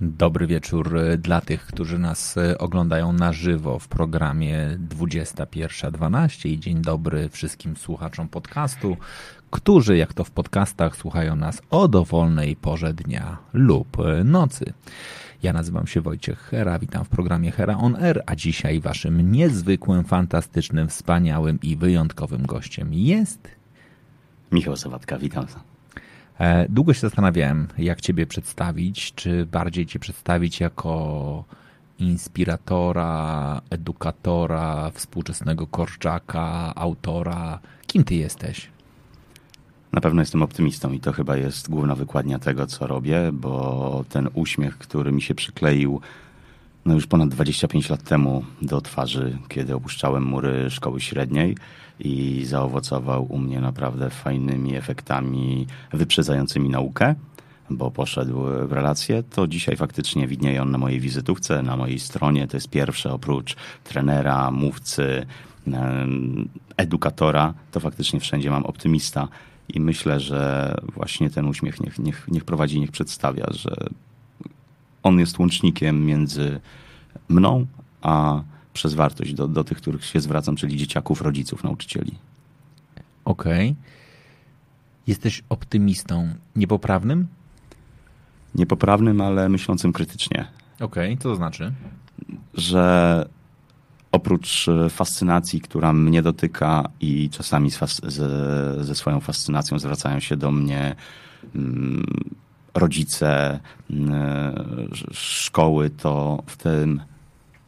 Dobry wieczór dla tych, którzy nas oglądają na żywo w programie 21.12 i dzień dobry wszystkim słuchaczom podcastu, którzy, jak to w podcastach, słuchają nas o dowolnej porze dnia lub nocy. Ja nazywam się Wojciech Hera, witam w programie Hera On Air, a dzisiaj waszym niezwykłym, fantastycznym, wspaniałym i wyjątkowym gościem jest... Michał Sawatka, witam. E, długo się zastanawiałem, jak Ciebie przedstawić, czy bardziej Cię przedstawić jako inspiratora, edukatora, współczesnego korczaka, autora. Kim Ty jesteś? Na pewno jestem optymistą i to chyba jest główna wykładnia tego, co robię, bo ten uśmiech, który mi się przykleił no już ponad 25 lat temu do twarzy, kiedy opuszczałem mury szkoły średniej i zaowocował u mnie naprawdę fajnymi efektami wyprzedzającymi naukę, bo poszedł w relacje, to dzisiaj faktycznie widnieje on na mojej wizytówce, na mojej stronie. To jest pierwsze oprócz trenera, mówcy, edukatora, to faktycznie wszędzie mam optymista i myślę, że właśnie ten uśmiech niech, niech, niech prowadzi, niech przedstawia, że on jest łącznikiem między mną a przez wartość do, do tych, których się zwracam, czyli dzieciaków, rodziców, nauczycieli. Okej. Okay. Jesteś optymistą niepoprawnym? Niepoprawnym, ale myślącym krytycznie. Okej, okay, co to znaczy? Że oprócz fascynacji, która mnie dotyka i czasami ze, ze swoją fascynacją zwracają się do mnie mm, rodzice, mm, szkoły, to w tym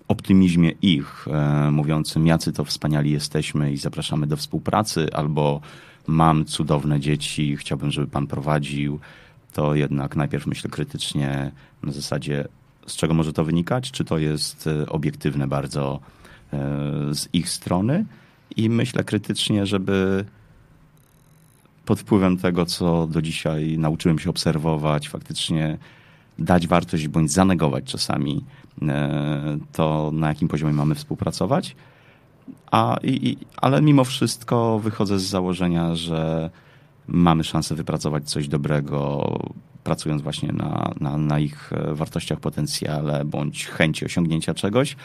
optymizmie ich, e, mówiącym, jacy to wspaniali jesteśmy i zapraszamy do współpracy, albo mam cudowne dzieci, chciałbym, żeby pan prowadził, to jednak najpierw myślę krytycznie na zasadzie, z czego może to wynikać, czy to jest e, obiektywne bardzo e, z ich strony? I myślę krytycznie, żeby pod wpływem tego, co do dzisiaj nauczyłem się obserwować, faktycznie dać wartość bądź zanegować czasami to na jakim poziomie mamy współpracować. A, i, ale mimo wszystko wychodzę z założenia, że mamy szansę wypracować coś dobrego, pracując właśnie na, na, na ich e, wartościach, potencjale bądź chęci osiągnięcia czegoś.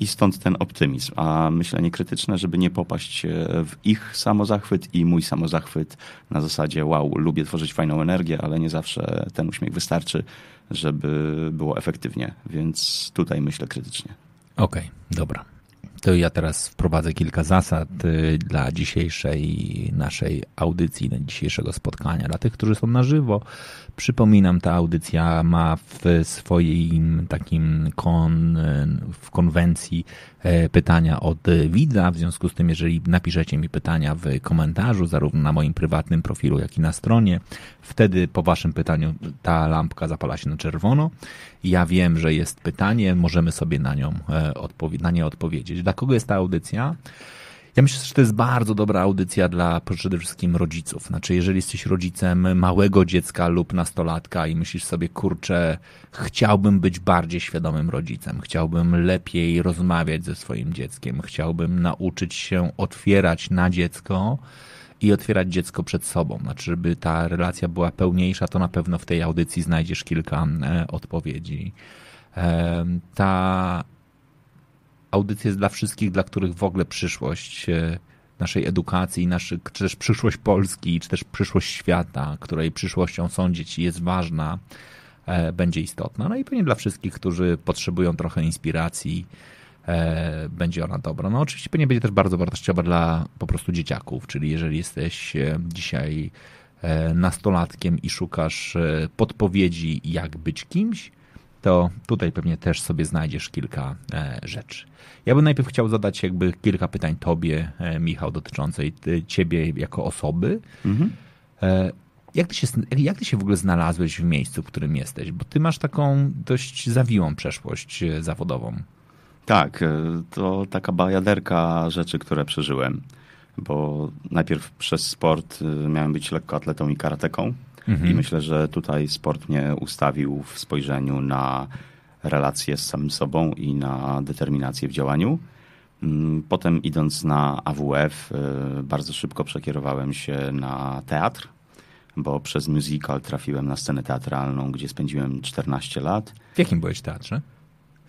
I stąd ten optymizm, a myślenie krytyczne, żeby nie popaść e, w ich samozachwyt i mój samozachwyt na zasadzie wow, lubię tworzyć fajną energię, ale nie zawsze ten uśmiech wystarczy, żeby było efektywnie, więc tutaj myślę krytycznie. Okej, okay, dobra. To ja teraz wprowadzę kilka zasad y, dla dzisiejszej naszej audycji, dzisiejszego spotkania. Dla tych, którzy są na żywo, Przypominam, ta audycja ma w swoim takim kon, w konwencji e, pytania od widza. W związku z tym, jeżeli napiszecie mi pytania w komentarzu, zarówno na moim prywatnym profilu, jak i na stronie, wtedy po waszym pytaniu ta lampka zapala się na czerwono. Ja wiem, że jest pytanie, możemy sobie na nią e, na nie odpowiedzieć. Dla kogo jest ta audycja? Ja myślę, że to jest bardzo dobra audycja dla przede wszystkim rodziców. Znaczy, jeżeli jesteś rodzicem małego dziecka lub nastolatka i myślisz sobie, kurczę, chciałbym być bardziej świadomym rodzicem, chciałbym lepiej rozmawiać ze swoim dzieckiem, chciałbym nauczyć się otwierać na dziecko i otwierać dziecko przed sobą. Znaczy, żeby ta relacja była pełniejsza, to na pewno w tej audycji znajdziesz kilka e, odpowiedzi. E, ta audycja jest dla wszystkich, dla których w ogóle przyszłość e, naszej edukacji, naszych, czy też przyszłość Polski, czy też przyszłość świata, której przyszłością są dzieci, jest ważna, e, będzie istotna. No i pewnie dla wszystkich, którzy potrzebują trochę inspiracji, e, będzie ona dobra. No oczywiście pewnie będzie też bardzo wartościowa dla po prostu dzieciaków, czyli jeżeli jesteś dzisiaj nastolatkiem i szukasz podpowiedzi, jak być kimś, to tutaj pewnie też sobie znajdziesz kilka e, rzeczy. Ja bym najpierw chciał zadać jakby kilka pytań tobie, e, Michał, dotyczącej ciebie jako osoby. Mhm. Jak ty, się, jak ty się w ogóle znalazłeś w miejscu, w którym jesteś? Bo ty masz taką dość zawiłą przeszłość e, zawodową. Tak, e, to taka bajaderka rzeczy, które przeżyłem. Bo najpierw przez sport e, miałem być lekkoatletą i karateką. Mhm. I myślę, że tutaj sport mnie ustawił w spojrzeniu na relacje z samym sobą i na determinację w działaniu. Mm, potem idąc na AWF, bardzo szybko przekierowałem się na teatr bo przez musical trafiłem na scenę teatralną, gdzie spędziłem 14 lat. W jakim byłeś teatrze?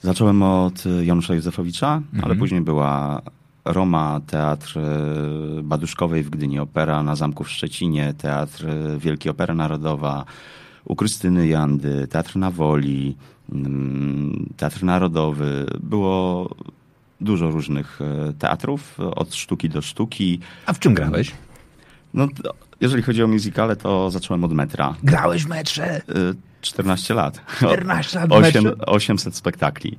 Zacząłem od Janusza Józefowicza, mhm. ale później była Roma, Teatr e, Baduszkowej w Gdyni, Opera na Zamku w Szczecinie, Teatr e, Wielki Opera Narodowa, u Krystyny Jandy, Teatr na Woli, mm, Teatr Narodowy. Było dużo różnych e, teatrów, od sztuki do sztuki. A w czym grałeś? No, jeżeli chodzi o musicale, to zacząłem od metra. Grałeś w metrze? 14 y, lat. 14 lat 8, 800 spektakli.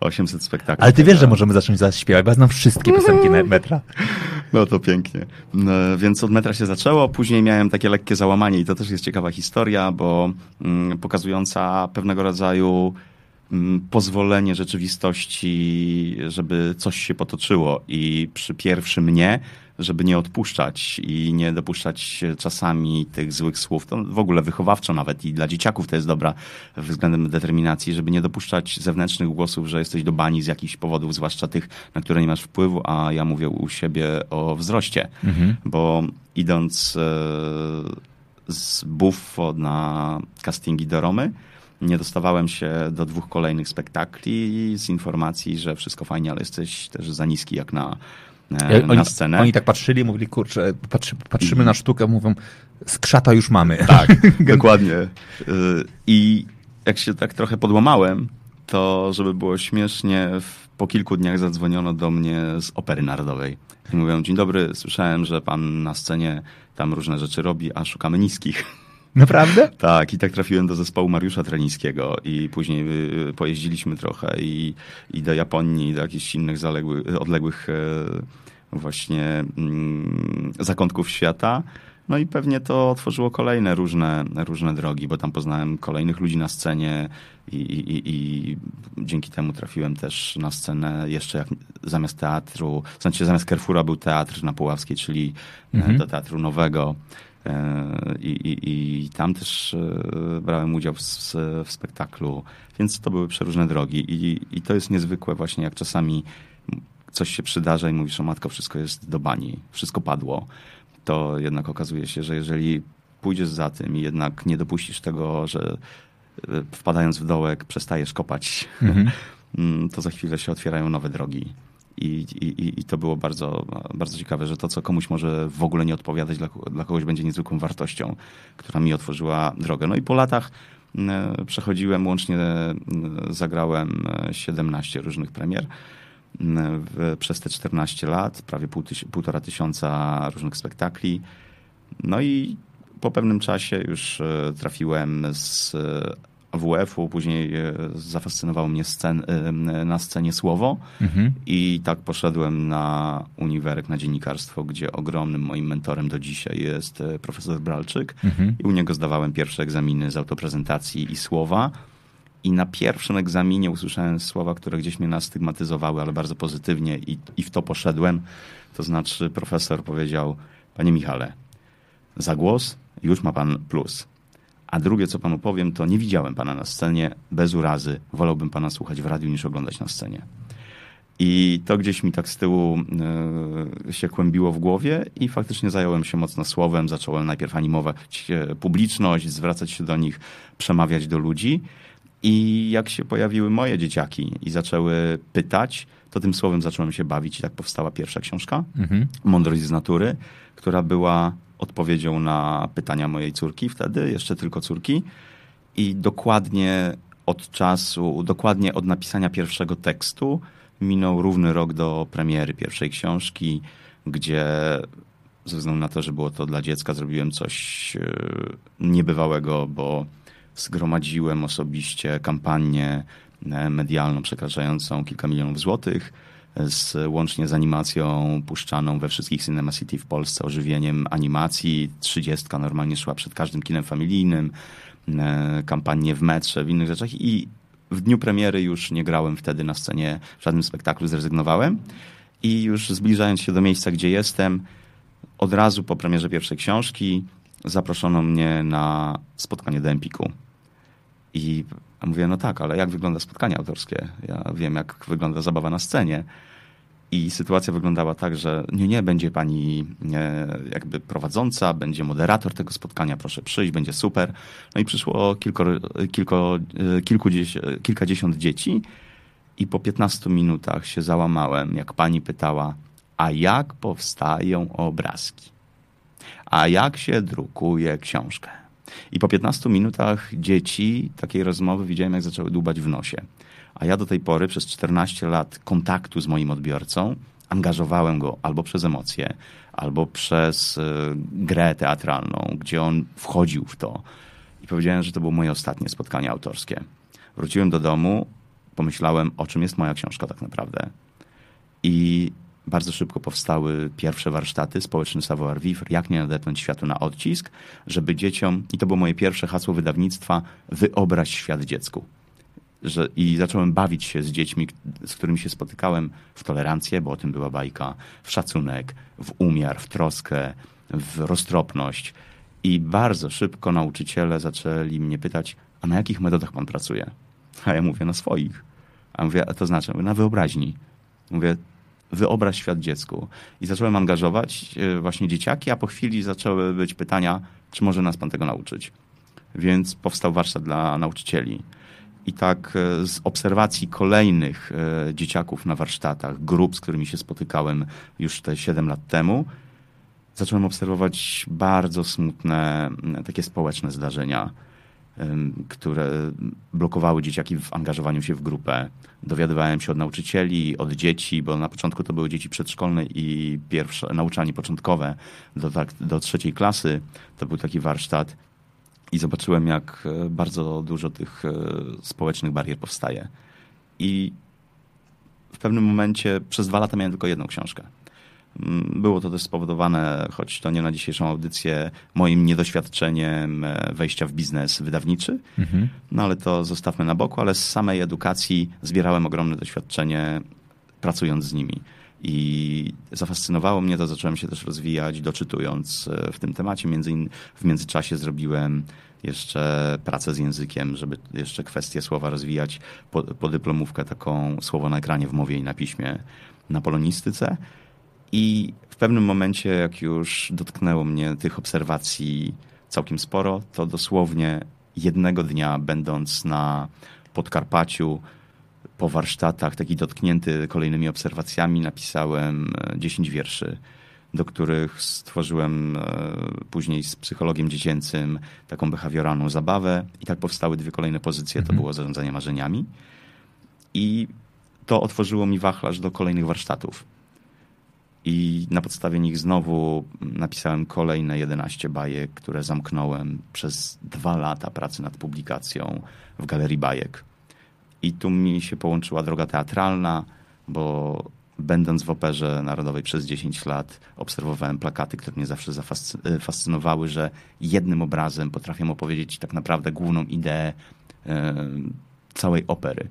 800 spektakli. Ale ty wiesz, że możemy zacząć zaraz śpiewać, bo ja znam wszystkie piosenki metra. No to pięknie. No, więc od metra się zaczęło, później miałem takie lekkie załamanie i to też jest ciekawa historia, bo mm, pokazująca pewnego rodzaju mm, pozwolenie rzeczywistości, żeby coś się potoczyło i przy pierwszym nie żeby nie odpuszczać i nie dopuszczać czasami tych złych słów. To w ogóle wychowawczo nawet i dla dzieciaków to jest dobra względem determinacji, żeby nie dopuszczać zewnętrznych głosów, że jesteś do bani z jakichś powodów, zwłaszcza tych, na które nie masz wpływu, a ja mówię u siebie o wzroście, mhm. bo idąc e, z Buffo na castingi do Romy, nie dostawałem się do dwóch kolejnych spektakli z informacji, że wszystko fajnie, ale jesteś też za niski jak na E, na oni, scenę. Oni tak patrzyli, mówili, kurczę, patrzy, patrzymy na sztukę, mówią, skrzata już mamy. Tak, dokładnie. Y, I jak się tak trochę podłamałem, to żeby było śmiesznie, po kilku dniach zadzwoniono do mnie z Opery Narodowej. I mówią, dzień dobry, słyszałem, że pan na scenie tam różne rzeczy robi, a szukamy niskich. Naprawdę? Tak, i tak trafiłem do zespołu Mariusza Trelińskiego i później y, pojeździliśmy trochę i, i do Japonii, i do jakichś innych zaległych, odległych e, właśnie mm, zakątków świata. No i pewnie to otworzyło kolejne różne, różne drogi, bo tam poznałem kolejnych ludzi na scenie i, i, i dzięki temu trafiłem też na scenę jeszcze jak zamiast teatru, w sensie zamiast Carrefoura był teatr na Puławskiej, czyli e, mhm. do teatru nowego. E, I, i, I, tam też e, brałem udział w, w, spektaklu, więc to były przeróżne drogi. I, I to jest niezwykłe właśnie, jak czasami coś się przydarza i mówisz, o matko, wszystko jest do bani, wszystko padło. To jednak okazuje się, że jeżeli pójdziesz za tym i jednak nie dopuścisz tego, że e, wpadając w dołek przestajesz kopać, mhm. to za chwilę się otwierają nowe drogi. I, i, I to było bardzo, bardzo ciekawe, że to, co komuś może w ogóle nie odpowiadać, dla, dla kogoś będzie niezwykłą wartością, która mi otworzyła drogę. No i po latach przechodziłem, łącznie zagrałem 17 różnych premier przez te 14 lat, prawie pół tyś, półtora tysiąca różnych spektakli. No i po pewnym czasie już e, trafiłem z WF-u, później e, zafascynowało mnie scen, e, na scenie słowo mhm. i tak poszedłem na uniwerek, na dziennikarstwo, gdzie ogromnym moim mentorem do dzisiaj jest e, profesor Bralczyk mhm. i u niego zdawałem pierwsze egzaminy z autoprezentacji i słowa i na pierwszym egzaminie usłyszałem słowa, które gdzieś mnie nastygmatyzowały, ale bardzo pozytywnie i, i w to poszedłem. To znaczy profesor powiedział, panie Michale, za głos już ma pan plus a drugie, co panu powiem, to nie widziałem pana na scenie bez urazy. Wolałbym pana słuchać w radiu niż oglądać na scenie. I to gdzieś mi tak z tyłu e, się kłębiło w głowie i faktycznie zająłem się mocno słowem. Zacząłem najpierw animować publiczność, zwracać się do nich, przemawiać do ludzi. I jak się pojawiły moje dzieciaki i zaczęły pytać, to tym słowem zacząłem się bawić i tak powstała pierwsza książka, mhm. Mądrość z natury, która była odpowiedzią na pytania mojej córki wtedy, jeszcze tylko córki. I dokładnie od czasu, dokładnie od napisania pierwszego tekstu minął równy rok do premiery pierwszej książki, gdzie ze względu na to, że było to dla dziecka, zrobiłem coś e, niebywałego, bo zgromadziłem osobiście kampanię e, medialną przekraczającą kilka milionów złotych z, łącznie z animacją puszczaną we wszystkich Cinema City w Polsce, ożywieniem animacji. Trzydziestka normalnie szła przed każdym kinem familijnym, e, kampanie w metrze, w innych rzeczach i w dniu premiery już nie grałem wtedy na scenie w żadnym spektaklu, zrezygnowałem i już zbliżając się do miejsca, gdzie jestem, od razu po premierze pierwszej książki zaproszono mnie na spotkanie do Empiku. I mówię, no tak, ale jak wygląda spotkanie autorskie? Ja wiem, jak wygląda zabawa na scenie. I sytuacja wyglądała tak, że nie, nie, będzie pani e, jakby prowadząca, będzie moderator tego spotkania, proszę przyjść, będzie super. No i przyszło kilko, kilko, e, kilkudziesiąt, kilkadziesiąt dzieci i po 15 minutach się załamałem, jak pani pytała, a jak powstają obrazki? A jak się drukuje książkę? I po 15 minutach dzieci takiej rozmowy widziałem, jak zaczęły dłubać w nosie. A ja do tej pory przez 14 lat kontaktu z moim odbiorcą angażowałem go albo przez emocje, albo przez y, grę teatralną, gdzie on wchodził w to. I powiedziałem, że to było moje ostatnie spotkanie autorskie. Wróciłem do domu, pomyślałem, o czym jest moja książka tak naprawdę. I bardzo szybko powstały pierwsze warsztaty, społeczny savoir-vivre, jak nie nadepnąć światu na odcisk, żeby dzieciom, i to było moje pierwsze hasło wydawnictwa, wyobraź świat dziecku. Że, I zacząłem bawić się z dziećmi, z którymi się spotykałem w tolerancję, bo o tym była bajka, w szacunek, w umiar, w troskę, w roztropność. I bardzo szybko nauczyciele zaczęli mnie pytać, a na jakich metodach pan pracuje? A ja mówię, na swoich. A mówię, a to znaczy, na wyobraźni. Mówię, wyobraź świat dziecku. I zacząłem angażować e, właśnie dzieciaki, a po chwili zaczęły być pytania, czy może nas pan tego nauczyć. Więc powstał warsztat dla nauczycieli. I tak e, z obserwacji kolejnych e, dzieciaków na warsztatach, grup, z którymi się spotykałem już te 7 lat temu, zacząłem obserwować bardzo smutne, takie społeczne zdarzenia które blokowały dzieciaki w angażowaniu się w grupę. Dowiadywałem się od nauczycieli, od dzieci, bo na początku to były dzieci przedszkolne i pierwsze, nauczanie początkowe do, tak, do trzeciej klasy. To był taki warsztat i zobaczyłem, jak e, bardzo dużo tych e, społecznych barier powstaje. I w pewnym momencie przez dwa lata miałem tylko jedną książkę. Mm, było to też spowodowane, choć to nie na dzisiejszą audycję, moim niedoświadczeniem e, wejścia w biznes wydawniczy. Mhm. No ale to zostawmy na boku, ale z samej edukacji zbierałem ogromne doświadczenie pracując z nimi. I zafascynowało mnie to, zacząłem się też rozwijać, doczytując e, w tym temacie. Między in, w międzyczasie zrobiłem jeszcze pracę z językiem, żeby jeszcze kwestie słowa rozwijać, po, podyplomówkę taką słowo na ekranie w mowie i na piśmie na polonistyce. I w pewnym momencie, jak już dotknęło mnie tych obserwacji całkiem sporo, to dosłownie jednego dnia, będąc na Podkarpaciu, po warsztatach, taki dotknięty kolejnymi obserwacjami, napisałem 10 e, wierszy, do których stworzyłem e, później z psychologiem dziecięcym taką behawioralną zabawę. I tak powstały dwie kolejne pozycje. To mhm. było zarządzanie marzeniami. I to otworzyło mi wachlarz do kolejnych warsztatów. I na podstawie nich znowu napisałem kolejne 11 bajek, które zamknąłem przez dwa lata pracy nad publikacją w Galerii Bajek. I tu mi się połączyła droga teatralna, bo będąc w Operze Narodowej przez 10 lat, obserwowałem plakaty, które mnie zawsze zafascynowały, że jednym obrazem potrafią opowiedzieć tak naprawdę główną ideę e, całej opery.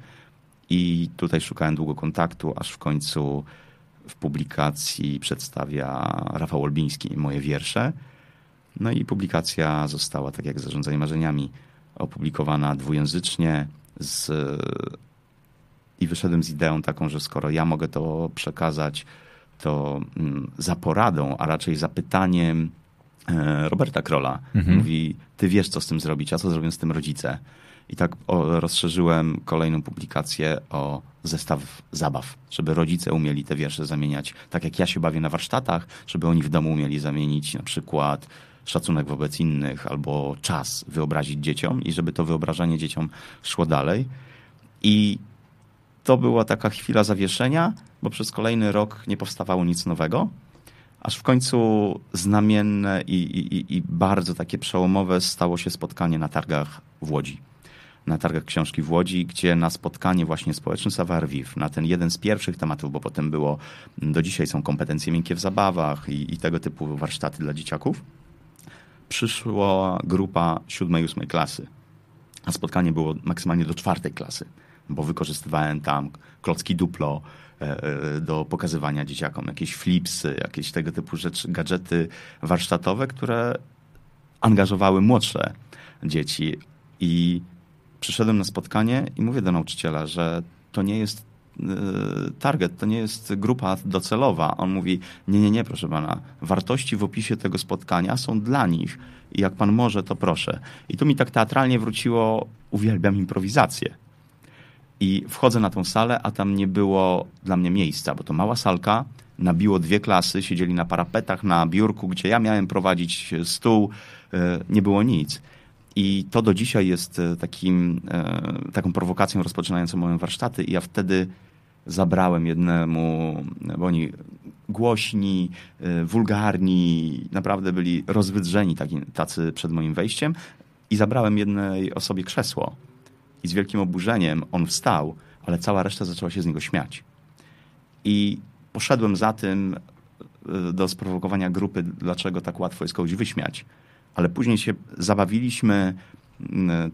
I tutaj szukałem długo kontaktu, aż w końcu w publikacji przedstawia Rafał Olbiński moje wiersze. No i publikacja została, tak jak Zarządzanie Marzeniami, opublikowana dwujęzycznie z... i wyszedłem z ideą taką, że skoro ja mogę to przekazać, to mm, za poradą, a raczej zapytaniem e, Roberta Krola. Mhm. Mówi, ty wiesz, co z tym zrobić, a co zrobią z tym rodzice? I tak rozszerzyłem kolejną publikację o zestaw zabaw, żeby rodzice umieli te wiersze zamieniać, tak jak ja się bawię na warsztatach, żeby oni w domu umieli zamienić na przykład szacunek wobec innych albo czas wyobrazić dzieciom i żeby to wyobrażanie dzieciom szło dalej. I to była taka chwila zawieszenia, bo przez kolejny rok nie powstawało nic nowego, aż w końcu znamienne i, i, i bardzo takie przełomowe stało się spotkanie na targach w Łodzi na targach książki w Łodzi, gdzie na spotkanie właśnie społeczny Savoir-Vivre, na ten jeden z pierwszych tematów, bo potem było, do dzisiaj są kompetencje miękkie w zabawach i, i tego typu warsztaty dla dzieciaków, przyszła grupa siódmej, ósmej klasy. A spotkanie było maksymalnie do czwartej klasy, bo wykorzystywałem tam klocki duplo, e, e, do pokazywania dzieciakom, jakieś flipsy, jakieś tego typu rzeczy, gadżety warsztatowe, które angażowały młodsze dzieci. I przyszedłem na spotkanie i mówię do nauczyciela, że to nie jest e, target, to nie jest grupa docelowa. On mówi, nie, nie, nie, proszę pana, wartości w opisie tego spotkania są dla nich i jak pan może, to proszę. I tu mi tak teatralnie wróciło, uwielbiam improwizację. I wchodzę na tą salę, a tam nie było dla mnie miejsca, bo to mała salka, nabiło dwie klasy, siedzieli na parapetach, na biurku, gdzie ja miałem prowadzić stół, e, nie było nic. I to do dzisiaj jest e, takim, e, taką prowokacją rozpoczynającą moje warsztaty. I ja wtedy zabrałem jednemu, bo oni głośni, wulgarni, naprawdę byli rozwydrzeni taki, tacy przed moim wejściem. I zabrałem jednej osobie krzesło. I z wielkim oburzeniem on wstał, ale cała reszta zaczęła się z niego śmiać. I poszedłem za tym do sprowokowania grupy, dlaczego tak łatwo jest kogoś wyśmiać. Ale później się zabawiliśmy y,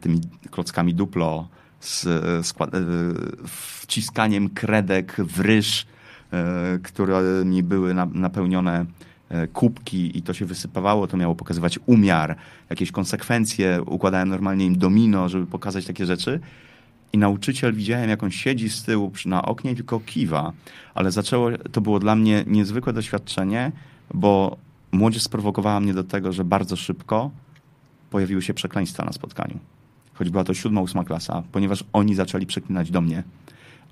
tymi klockami duplo, z, z wciskaniem kredek w ryż, y, którymi były napełnione kubki i to się wysypawało, to miało pokazywać umiar, jakieś konsekwencje. Układałem normalnie im domino, żeby pokazać takie rzeczy. I nauczyciel widziałem, jak on siedzi z tyłu na oknie i tylko kiwa. Ale zaczęło, to było dla mnie niezwykłe doświadczenie, bo młodzież sprowokowała mnie do tego, że bardzo szybko pojawiły się przekleństwa na spotkaniu. Choć była to siódma, ósma klasa, ponieważ oni zaczęli przeklinać do mnie,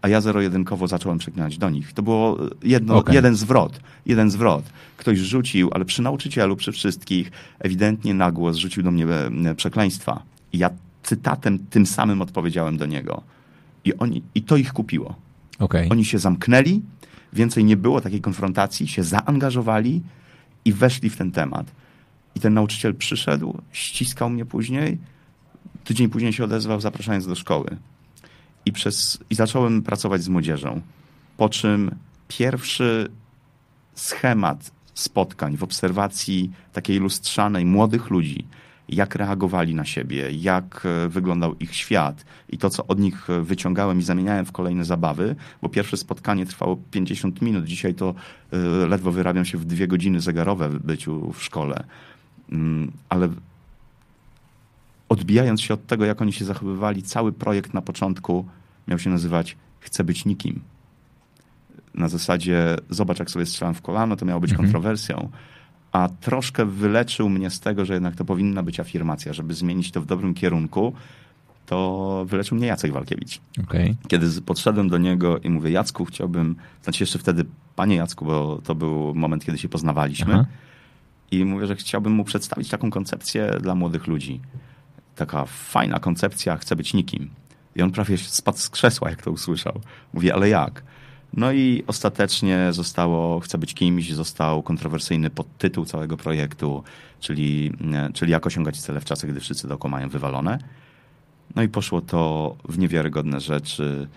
a ja zero-jedynkowo zacząłem przeklinać do nich. To było jedno, okay. jeden zwrot. Jeden zwrot. Ktoś rzucił, ale przy nauczycielu, przy wszystkich, ewidentnie na głos rzucił do mnie e, przekleństwa. I ja cytatem tym samym odpowiedziałem do niego. I, oni, i to ich kupiło. Okay. Oni się zamknęli, więcej nie było takiej konfrontacji, się zaangażowali i weszli w ten temat. I ten nauczyciel przyszedł, ściskał mnie później, tydzień później się odezwał, zapraszając do szkoły. I, przez, I zacząłem pracować z młodzieżą. Po czym pierwszy schemat spotkań w obserwacji takiej lustrzanej młodych ludzi, jak reagowali na siebie, jak e, wyglądał ich świat i to, co od nich e, wyciągałem i zamieniałem w kolejne zabawy, bo pierwsze spotkanie trwało 50 minut, dzisiaj to e, ledwo wyrabiam się w dwie godziny zegarowe w byciu w szkole. Mm, ale odbijając się od tego, jak oni się zachowywali, cały projekt na początku miał się nazywać Chcę być nikim. Na zasadzie, zobacz, jak sobie strzelam w kolano, to miało być mhm. kontrowersją a troszkę wyleczył mnie z tego, że jednak to powinna być afirmacja, żeby zmienić to w dobrym kierunku, to wyleczył mnie Jacek Walkiewicz. Okay. Kiedy podszedłem do niego i mówię, Jacku, chciałbym, znaczy jeszcze wtedy, panie Jacku, bo to był moment, kiedy się poznawaliśmy, Aha. i mówię, że chciałbym mu przedstawić taką koncepcję dla młodych ludzi. Taka fajna koncepcja, chcę być nikim. I on prawie spadł z krzesła, jak to usłyszał. Mówię, ale jak? No i ostatecznie zostało, chcę być kimś, został kontrowersyjny podtytuł całego projektu, czyli, czyli jak osiągać cele w czasach, gdy wszyscy dookoła mają wywalone. No i poszło to w niewiarygodne rzeczy,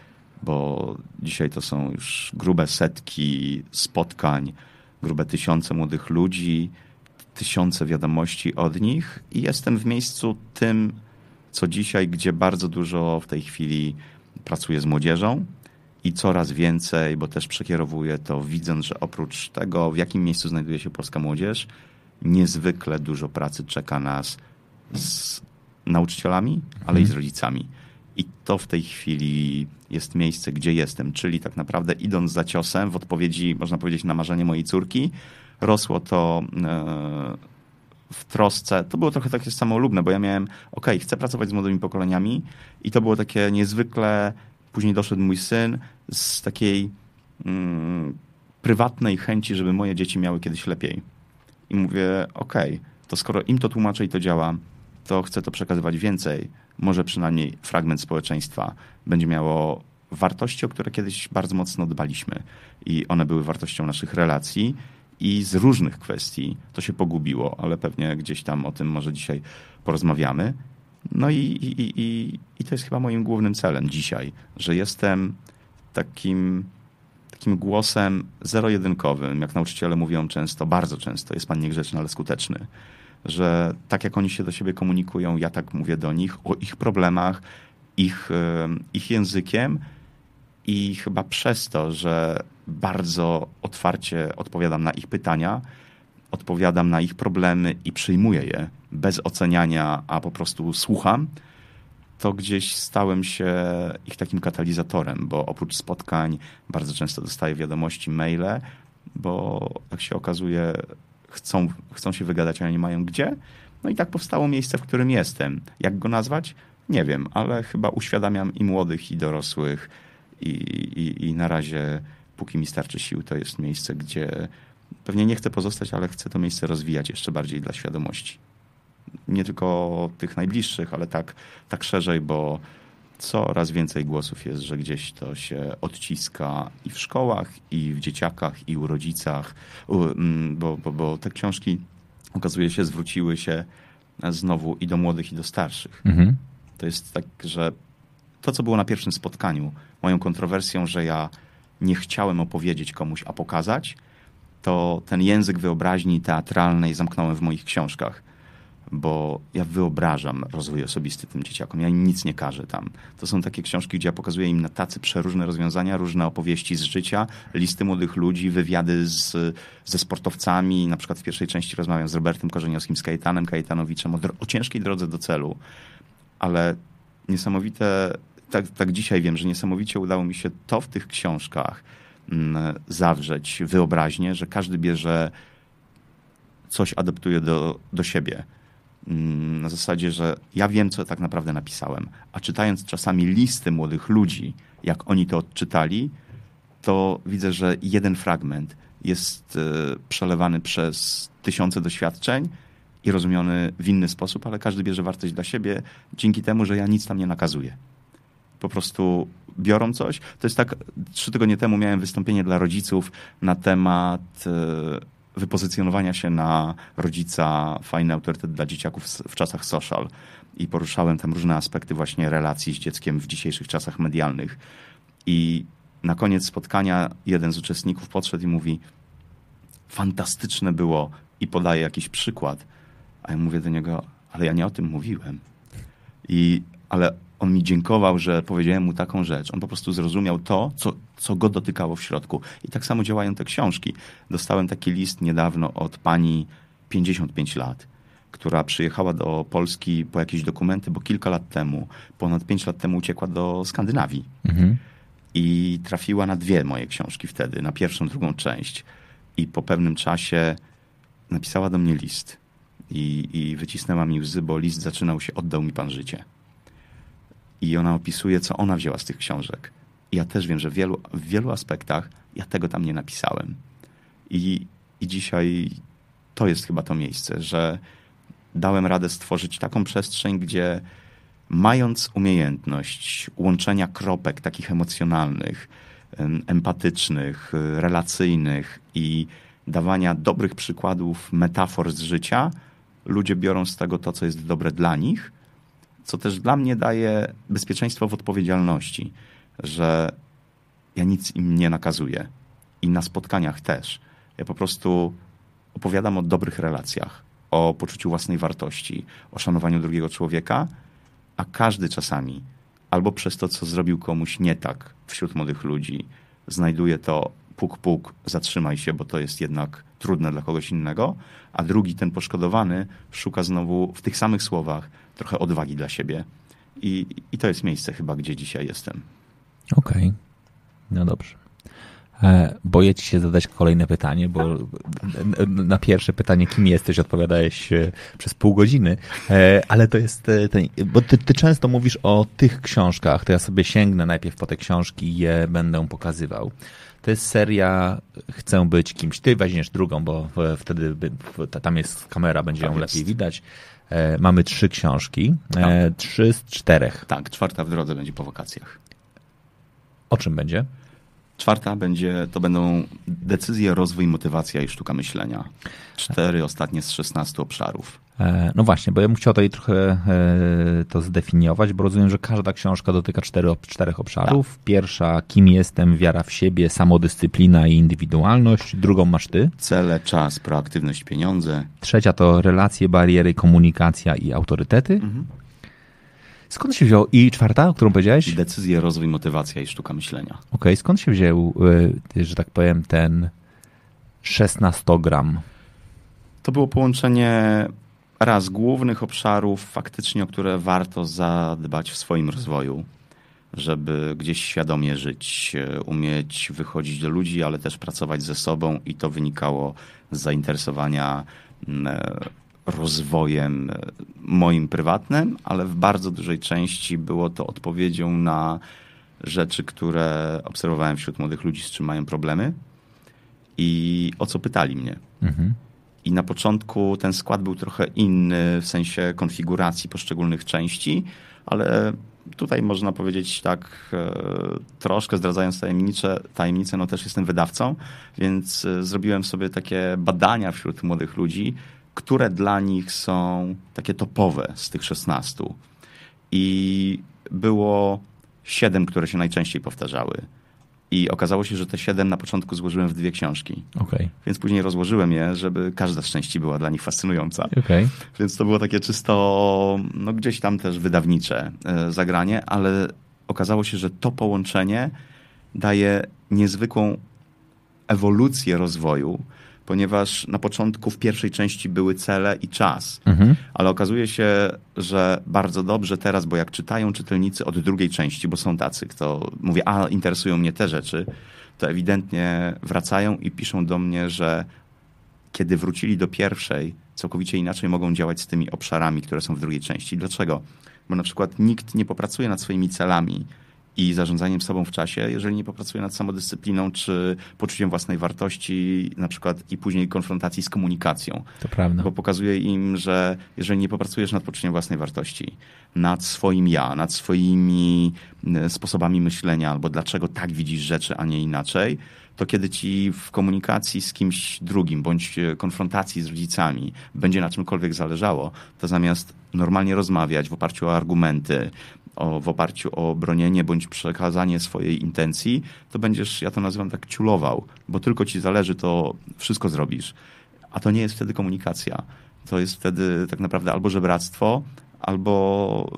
bo dzisiaj to są już grube setki spotkań, grube tysiące młodych ludzi, tysiące wiadomości od nich i jestem w miejscu tym, co dzisiaj, gdzie bardzo dużo w tej chwili pracuję z młodzieżą, i coraz więcej, bo też przekierowuję to, widząc, że oprócz tego, w jakim miejscu znajduje się polska młodzież, niezwykle dużo pracy czeka nas z nauczycielami, ale i z mhm. rodzicami. I to w tej chwili jest miejsce, gdzie jestem, czyli tak naprawdę idąc za ciosem, w odpowiedzi, można powiedzieć, na marzenie mojej córki, rosło to e, w trosce. To było trochę takie samolubne, bo ja miałem, ok, chcę pracować z młodymi pokoleniami i to było takie niezwykle Później doszedł mój syn z takiej mm, prywatnej chęci, żeby moje dzieci miały kiedyś lepiej. I mówię, okej, okay, to skoro im to tłumaczę i to działa, to chcę to przekazywać więcej. Może przynajmniej fragment społeczeństwa będzie miało wartości, o które kiedyś bardzo mocno dbaliśmy. I one były wartością naszych relacji i z różnych kwestii to się pogubiło, ale pewnie gdzieś tam o tym może dzisiaj porozmawiamy. No i, i, i, i to jest chyba moim głównym celem dzisiaj, że jestem takim, takim głosem zero-jedynkowym, jak nauczyciele mówią często, bardzo często, jest pan niegrzeczny, ale skuteczny. Że tak jak oni się do siebie komunikują, ja tak mówię do nich o ich problemach, ich, ich językiem i chyba przez to, że bardzo otwarcie odpowiadam na ich pytania, odpowiadam na ich problemy i przyjmuję je bez oceniania, a po prostu słucham, to gdzieś stałem się ich takim katalizatorem, bo oprócz spotkań bardzo często dostaję wiadomości, maile, bo jak się okazuje, chcą, chcą się wygadać, a nie mają gdzie. No i tak powstało miejsce, w którym jestem. Jak go nazwać? Nie wiem, ale chyba uświadamiam i młodych, i dorosłych, i, i, i na razie, póki mi starczy sił, to jest miejsce, gdzie pewnie nie chcę pozostać, ale chcę to miejsce rozwijać jeszcze bardziej dla świadomości nie tylko tych najbliższych, ale tak, tak szerzej, bo coraz więcej głosów jest, że gdzieś to się odciska i w szkołach, i w dzieciakach, i u rodzicach, mm, bo, bo, bo te książki okazuje się zwróciły się znowu i do młodych, i do starszych. Mhm. To jest tak, że to, co było na pierwszym spotkaniu, moją kontrowersją, że ja nie chciałem opowiedzieć komuś, a pokazać, to ten język wyobraźni teatralnej zamknąłem w moich książkach bo ja wyobrażam rozwój osobisty tym dzieciakom. Ja im nic nie każę tam. To są takie książki, gdzie ja pokazuję im na tacy przeróżne rozwiązania, różne opowieści z życia, listy młodych ludzi, wywiady z, ze sportowcami. Na przykład w pierwszej części rozmawiam z Robertem Korzeniowskim, z Kajetanem Kajtanowiczem o, o ciężkiej drodze do celu. Ale niesamowite, tak, tak dzisiaj wiem, że niesamowicie udało mi się to w tych książkach mm, zawrzeć wyobraźnię, że każdy bierze coś adaptuje do, do siebie. Mm, na zasadzie, że ja wiem, co tak naprawdę napisałem, a czytając czasami listy młodych ludzi, jak oni to odczytali, to widzę, że jeden fragment jest e, przelewany przez tysiące doświadczeń i rozumiony w inny sposób, ale każdy bierze wartość dla siebie dzięki temu, że ja nic tam nie nakazuję. Po prostu biorą coś. To jest tak, trzy tygodnie temu miałem wystąpienie dla rodziców na temat e, wypozycjonowania się na rodzica, fajny autorytet dla dzieciaków w czasach social. I poruszałem tam różne aspekty właśnie relacji z dzieckiem w dzisiejszych czasach medialnych. I na koniec spotkania jeden z uczestników podszedł i mówi: Fantastyczne było, i podaje jakiś przykład. A ja mówię do niego: Ale ja nie o tym mówiłem. I, ale on mi dziękował, że powiedziałem mu taką rzecz. On po prostu zrozumiał to, co, co go dotykało w środku. I tak samo działają te książki. Dostałem taki list niedawno od pani 55 lat, która przyjechała do Polski po jakieś dokumenty, bo kilka lat temu, ponad 5 lat temu uciekła do Skandynawii. Mhm. I trafiła na dwie moje książki wtedy, na pierwszą, drugą część. I po pewnym czasie napisała do mnie list. I, i wycisnęła mi łzy, bo list zaczynał się, oddał mi pan życie i ona opisuje, co ona wzięła z tych książek. Ja też wiem, że w wielu, w wielu aspektach ja tego tam nie napisałem. I, I dzisiaj to jest chyba to miejsce, że dałem radę stworzyć taką przestrzeń, gdzie mając umiejętność łączenia kropek takich emocjonalnych, empatycznych, relacyjnych i dawania dobrych przykładów, metafor z życia, ludzie biorą z tego to, co jest dobre dla nich co też dla mnie daje bezpieczeństwo w odpowiedzialności, że ja nic im nie nakazuję i na spotkaniach też. Ja po prostu opowiadam o dobrych relacjach, o poczuciu własnej wartości, o szanowaniu drugiego człowieka, a każdy czasami albo przez to, co zrobił komuś nie tak wśród młodych ludzi, znajduje to puk, puk, zatrzymaj się, bo to jest jednak trudne dla kogoś innego, a drugi, ten poszkodowany, szuka znowu w tych samych słowach trochę odwagi dla siebie. I, i to jest miejsce chyba, gdzie dzisiaj jestem. Okej, okay. no dobrze. E, boję ci się zadać kolejne pytanie, bo na pierwsze pytanie, kim jesteś, odpowiadałeś e, przez pół godziny, e, ale to jest ten, bo ty, ty, często mówisz o tych książkach, to ja sobie sięgnę najpierw po te książki i je będę pokazywał. To jest seria Chcę być kimś. Ty weźmiesz drugą, bo wtedy tam jest kamera, będzie ją lepiej widać. E, mamy trzy książki, e, tak. trzy z czterech. Tak, czwarta w drodze będzie po wakacjach. O czym będzie? Czwarta będzie, to będą decyzje, rozwój, motywacja i sztuka myślenia. Cztery ostatnie z 16 obszarów. E, no właśnie, bo ja bym chciał tutaj trochę e, to zdefiniować, bo rozumiem, że każda książka dotyka cztery, czterech obszarów. Tak. Pierwsza, kim jestem, wiara w siebie, samodyscyplina i indywidualność. Drugą masz ty. Cele, czas, proaktywność, pieniądze. Trzecia to relacje, bariery, komunikacja i autorytety. Mhm. Skąd się wziął? I czwarta, o którą powiedziałeś? Decyzje, rozwój, motywacja i sztuka myślenia. Okej, okay. skąd się wziął, e, że tak powiem, ten 16 gram? To było połączenie raz głównych obszarów faktycznie, o które warto zadbać w swoim rozwoju, żeby gdzieś świadomie żyć, e, umieć wychodzić do ludzi, ale też pracować ze sobą i to wynikało z zainteresowania e, rozwojem e, moim prywatnym, ale w bardzo dużej części było to odpowiedzią na rzeczy, które obserwowałem wśród młodych ludzi, z czym mają problemy i o co pytali mnie. Mhm. I na początku ten skład był trochę inny w sensie konfiguracji poszczególnych części, ale tutaj można powiedzieć tak e, troszkę zdradzając tajemnicę, tajemnicę, no też jestem wydawcą, więc e, zrobiłem sobie takie badania wśród młodych ludzi, które dla nich są takie topowe z tych 16. I było siedem, które się najczęściej powtarzały. I okazało się, że te siedem na początku złożyłem w dwie książki. Okay. Więc później rozłożyłem je, żeby każda z części była dla nich fascynująca. Okay. Więc to było takie czysto, no gdzieś tam też wydawnicze e, zagranie, ale okazało się, że to połączenie daje niezwykłą ewolucję rozwoju, ponieważ na początku w pierwszej części były cele i czas, mhm. ale okazuje się, że bardzo dobrze teraz, bo jak czytają czytelnicy od drugiej części, bo są tacy, kto mówi, a interesują mnie te rzeczy, to ewidentnie wracają i piszą do mnie, że kiedy wrócili do pierwszej, całkowicie inaczej mogą działać z tymi obszarami, które są w drugiej części. Dlaczego? Bo na przykład nikt nie popracuje nad swoimi celami i zarządzaniem sobą w czasie, jeżeli nie popracuje nad samodyscypliną czy poczuciem własnej wartości, na przykład i później konfrontacji z komunikacją. To prawda. Bo pokazuje im, że jeżeli nie popracujesz nad poczuciem własnej wartości, nad swoim ja, nad swoimi e, sposobami myślenia, albo dlaczego tak widzisz rzeczy, a nie inaczej, to kiedy ci w komunikacji z kimś drugim, bądź konfrontacji z rodzicami będzie na czymkolwiek zależało, to zamiast normalnie rozmawiać w oparciu o argumenty, o, w oparciu o bronienie bądź przekazanie swojej intencji, to będziesz, ja to nazywam tak, ciulował, bo tylko ci zależy, to wszystko zrobisz. A to nie jest wtedy komunikacja. To jest wtedy tak naprawdę albo żebractwo, albo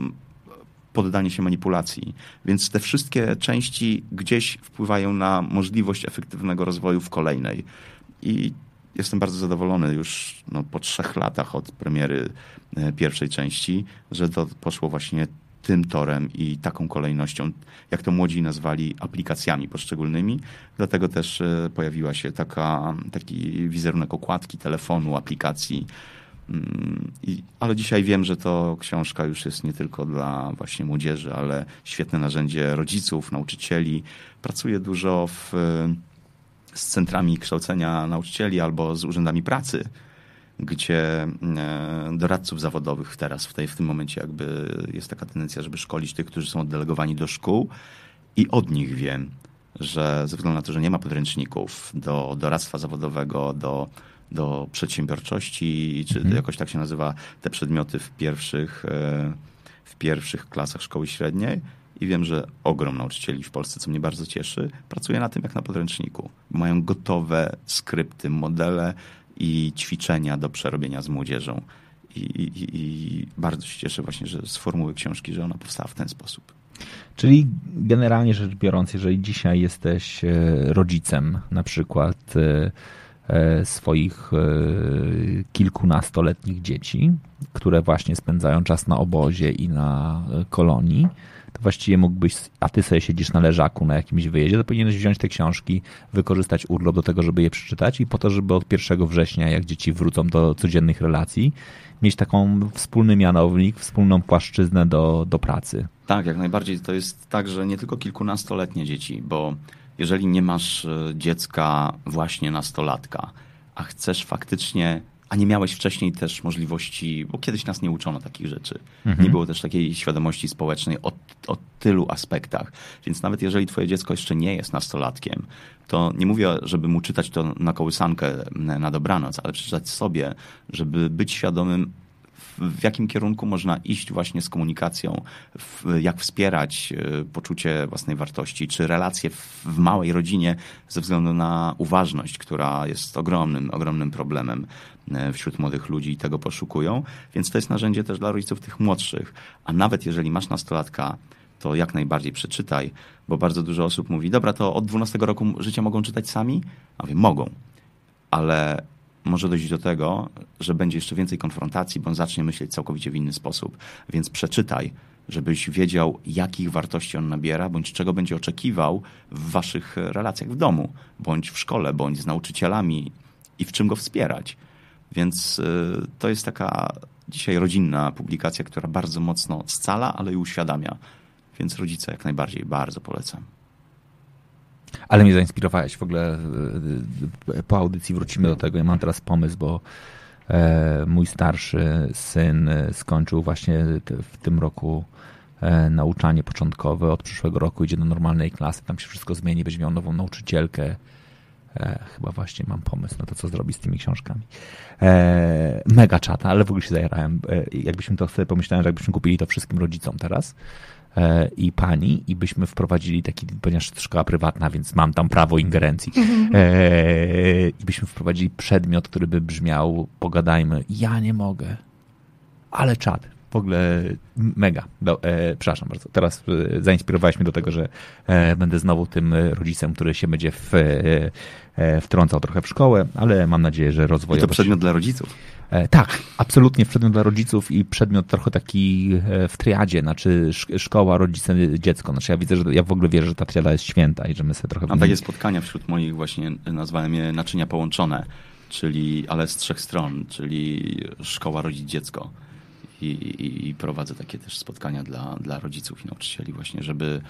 poddanie się manipulacji. Więc te wszystkie części gdzieś wpływają na możliwość efektywnego rozwoju w kolejnej. I jestem bardzo zadowolony już no, po trzech latach od premiery e, pierwszej części, że to poszło właśnie tym torem i taką kolejnością, jak to młodzi nazwali, aplikacjami poszczególnymi. Dlatego też e, pojawiła się taka, taki wizerunek okładki telefonu, aplikacji. Mm, ale dzisiaj wiem, że to książka już jest nie tylko dla właśnie młodzieży, ale świetne narzędzie rodziców, nauczycieli. Pracuję dużo w, z centrami kształcenia nauczycieli albo z urzędami pracy gdzie e, doradców zawodowych teraz w, tej, w tym momencie jakby jest taka tendencja, żeby szkolić tych, którzy są oddelegowani do szkół i od nich wiem, że ze względu na to, że nie ma podręczników do doradztwa zawodowego, do, do przedsiębiorczości, czy mhm. jakoś tak się nazywa te przedmioty w pierwszych, e, w pierwszych klasach szkoły średniej, i wiem, że ogrom nauczycieli w Polsce, co mnie bardzo cieszy, pracuje na tym jak na podręczniku. Mają gotowe skrypty, modele, i ćwiczenia do przerobienia z młodzieżą. I, i, I, bardzo się cieszę właśnie, że z formuły książki, że ona powstała w ten sposób. Czyli generalnie rzecz biorąc, jeżeli dzisiaj jesteś e, rodzicem na przykład e, e, swoich kilkunastoletnich dzieci, które właśnie spędzają czas na obozie i na kolonii, to właściwie mógłbyś, a ty sobie siedzisz na leżaku na jakimś wyjeździe, to powinieneś wziąć te książki, wykorzystać urlop do tego, żeby je przeczytać i po to, żeby od 1 września, jak dzieci wrócą do codziennych relacji, mieć taką wspólny mianownik, wspólną płaszczyznę do, do pracy. Tak, jak najbardziej. To jest tak, że nie tylko kilkunastoletnie dzieci, bo jeżeli nie masz e, dziecka właśnie nastolatka, a chcesz faktycznie a nie miałeś wcześniej też możliwości, bo kiedyś nas nie uczono takich rzeczy. Mhm. Nie było też takiej świadomości społecznej o, o tylu aspektach. Więc nawet jeżeli twoje dziecko jeszcze nie jest nastolatkiem, to nie mówię, żeby mu czytać to na kołysankę na dobranoc, ale przeczytać sobie, żeby być świadomym w jakim kierunku można iść właśnie z komunikacją, jak wspierać e, poczucie własnej wartości, czy relacje w małej rodzinie ze względu na uważność, która jest ogromnym, ogromnym problemem wśród młodych ludzi i tego poszukują. Więc to jest narzędzie też dla rodziców tych młodszych. A nawet jeżeli masz nastolatka, to jak najbardziej przeczytaj, bo bardzo dużo osób mówi, dobra, to od 12 roku życia mogą czytać sami? A mówię, mogą, ale może dojść do tego, że będzie jeszcze więcej konfrontacji, bo on zacznie myśleć całkowicie w inny sposób. Więc przeczytaj, żebyś wiedział, jakich wartości on nabiera, bądź czego będzie oczekiwał w waszych relacjach w domu, bądź w szkole, bądź z nauczycielami i w czym go wspierać. Więc y, to jest taka dzisiaj rodzinna publikacja, która bardzo mocno scala, ale i uświadamia. Więc rodzice jak najbardziej bardzo polecam. Ale mnie zainspirowałeś w ogóle. E, po audycji wrócimy do tego. Ja mam teraz pomysł, bo e, mój starszy syn skończył właśnie w tym roku e, nauczanie początkowe. Od przyszłego roku idzie do normalnej klasy. Tam się wszystko zmieni. Będzie miał nową nauczycielkę. Chyba właśnie mam pomysł na to, co zrobić z tymi książkami. Mega czata, ale w ogóle się zajarałem. Jakbyśmy to sobie pomyślałem, że jakbyśmy kupili to wszystkim rodzicom teraz, E, i pani i byśmy wprowadzili taki, ponieważ to szkoła prywatna, więc mam tam prawo ingerencji, mhm. e, i byśmy wprowadzili przedmiot, który by brzmiał, pogadajmy, ja nie mogę, ale czad. W ogóle mega. Do, e, przepraszam bardzo. Teraz e, zainspirowałeś mnie do tego, że e, będę znowu tym rodzicem, który się będzie w, e, wtrącał trochę w szkołę, ale mam nadzieję, że rozwój. I to przedmiot dla rodziców. E, tak, absolutnie przedmiot dla rodziców i przedmiot trochę taki e, w triadzie, znaczy szkoła, rodzice, dziecko. Znaczy ja widzę, że ja w ogóle wierzę, że ta triada jest święta i że my sobie trochę... Mam takie spotkania wśród moich właśnie, nazwałem je naczynia połączone, czyli, ale z trzech stron, czyli szkoła, rodzic, dziecko. I, i, i prowadzę takie też spotkania dla, dla rodziców i nauczycieli właśnie, żeby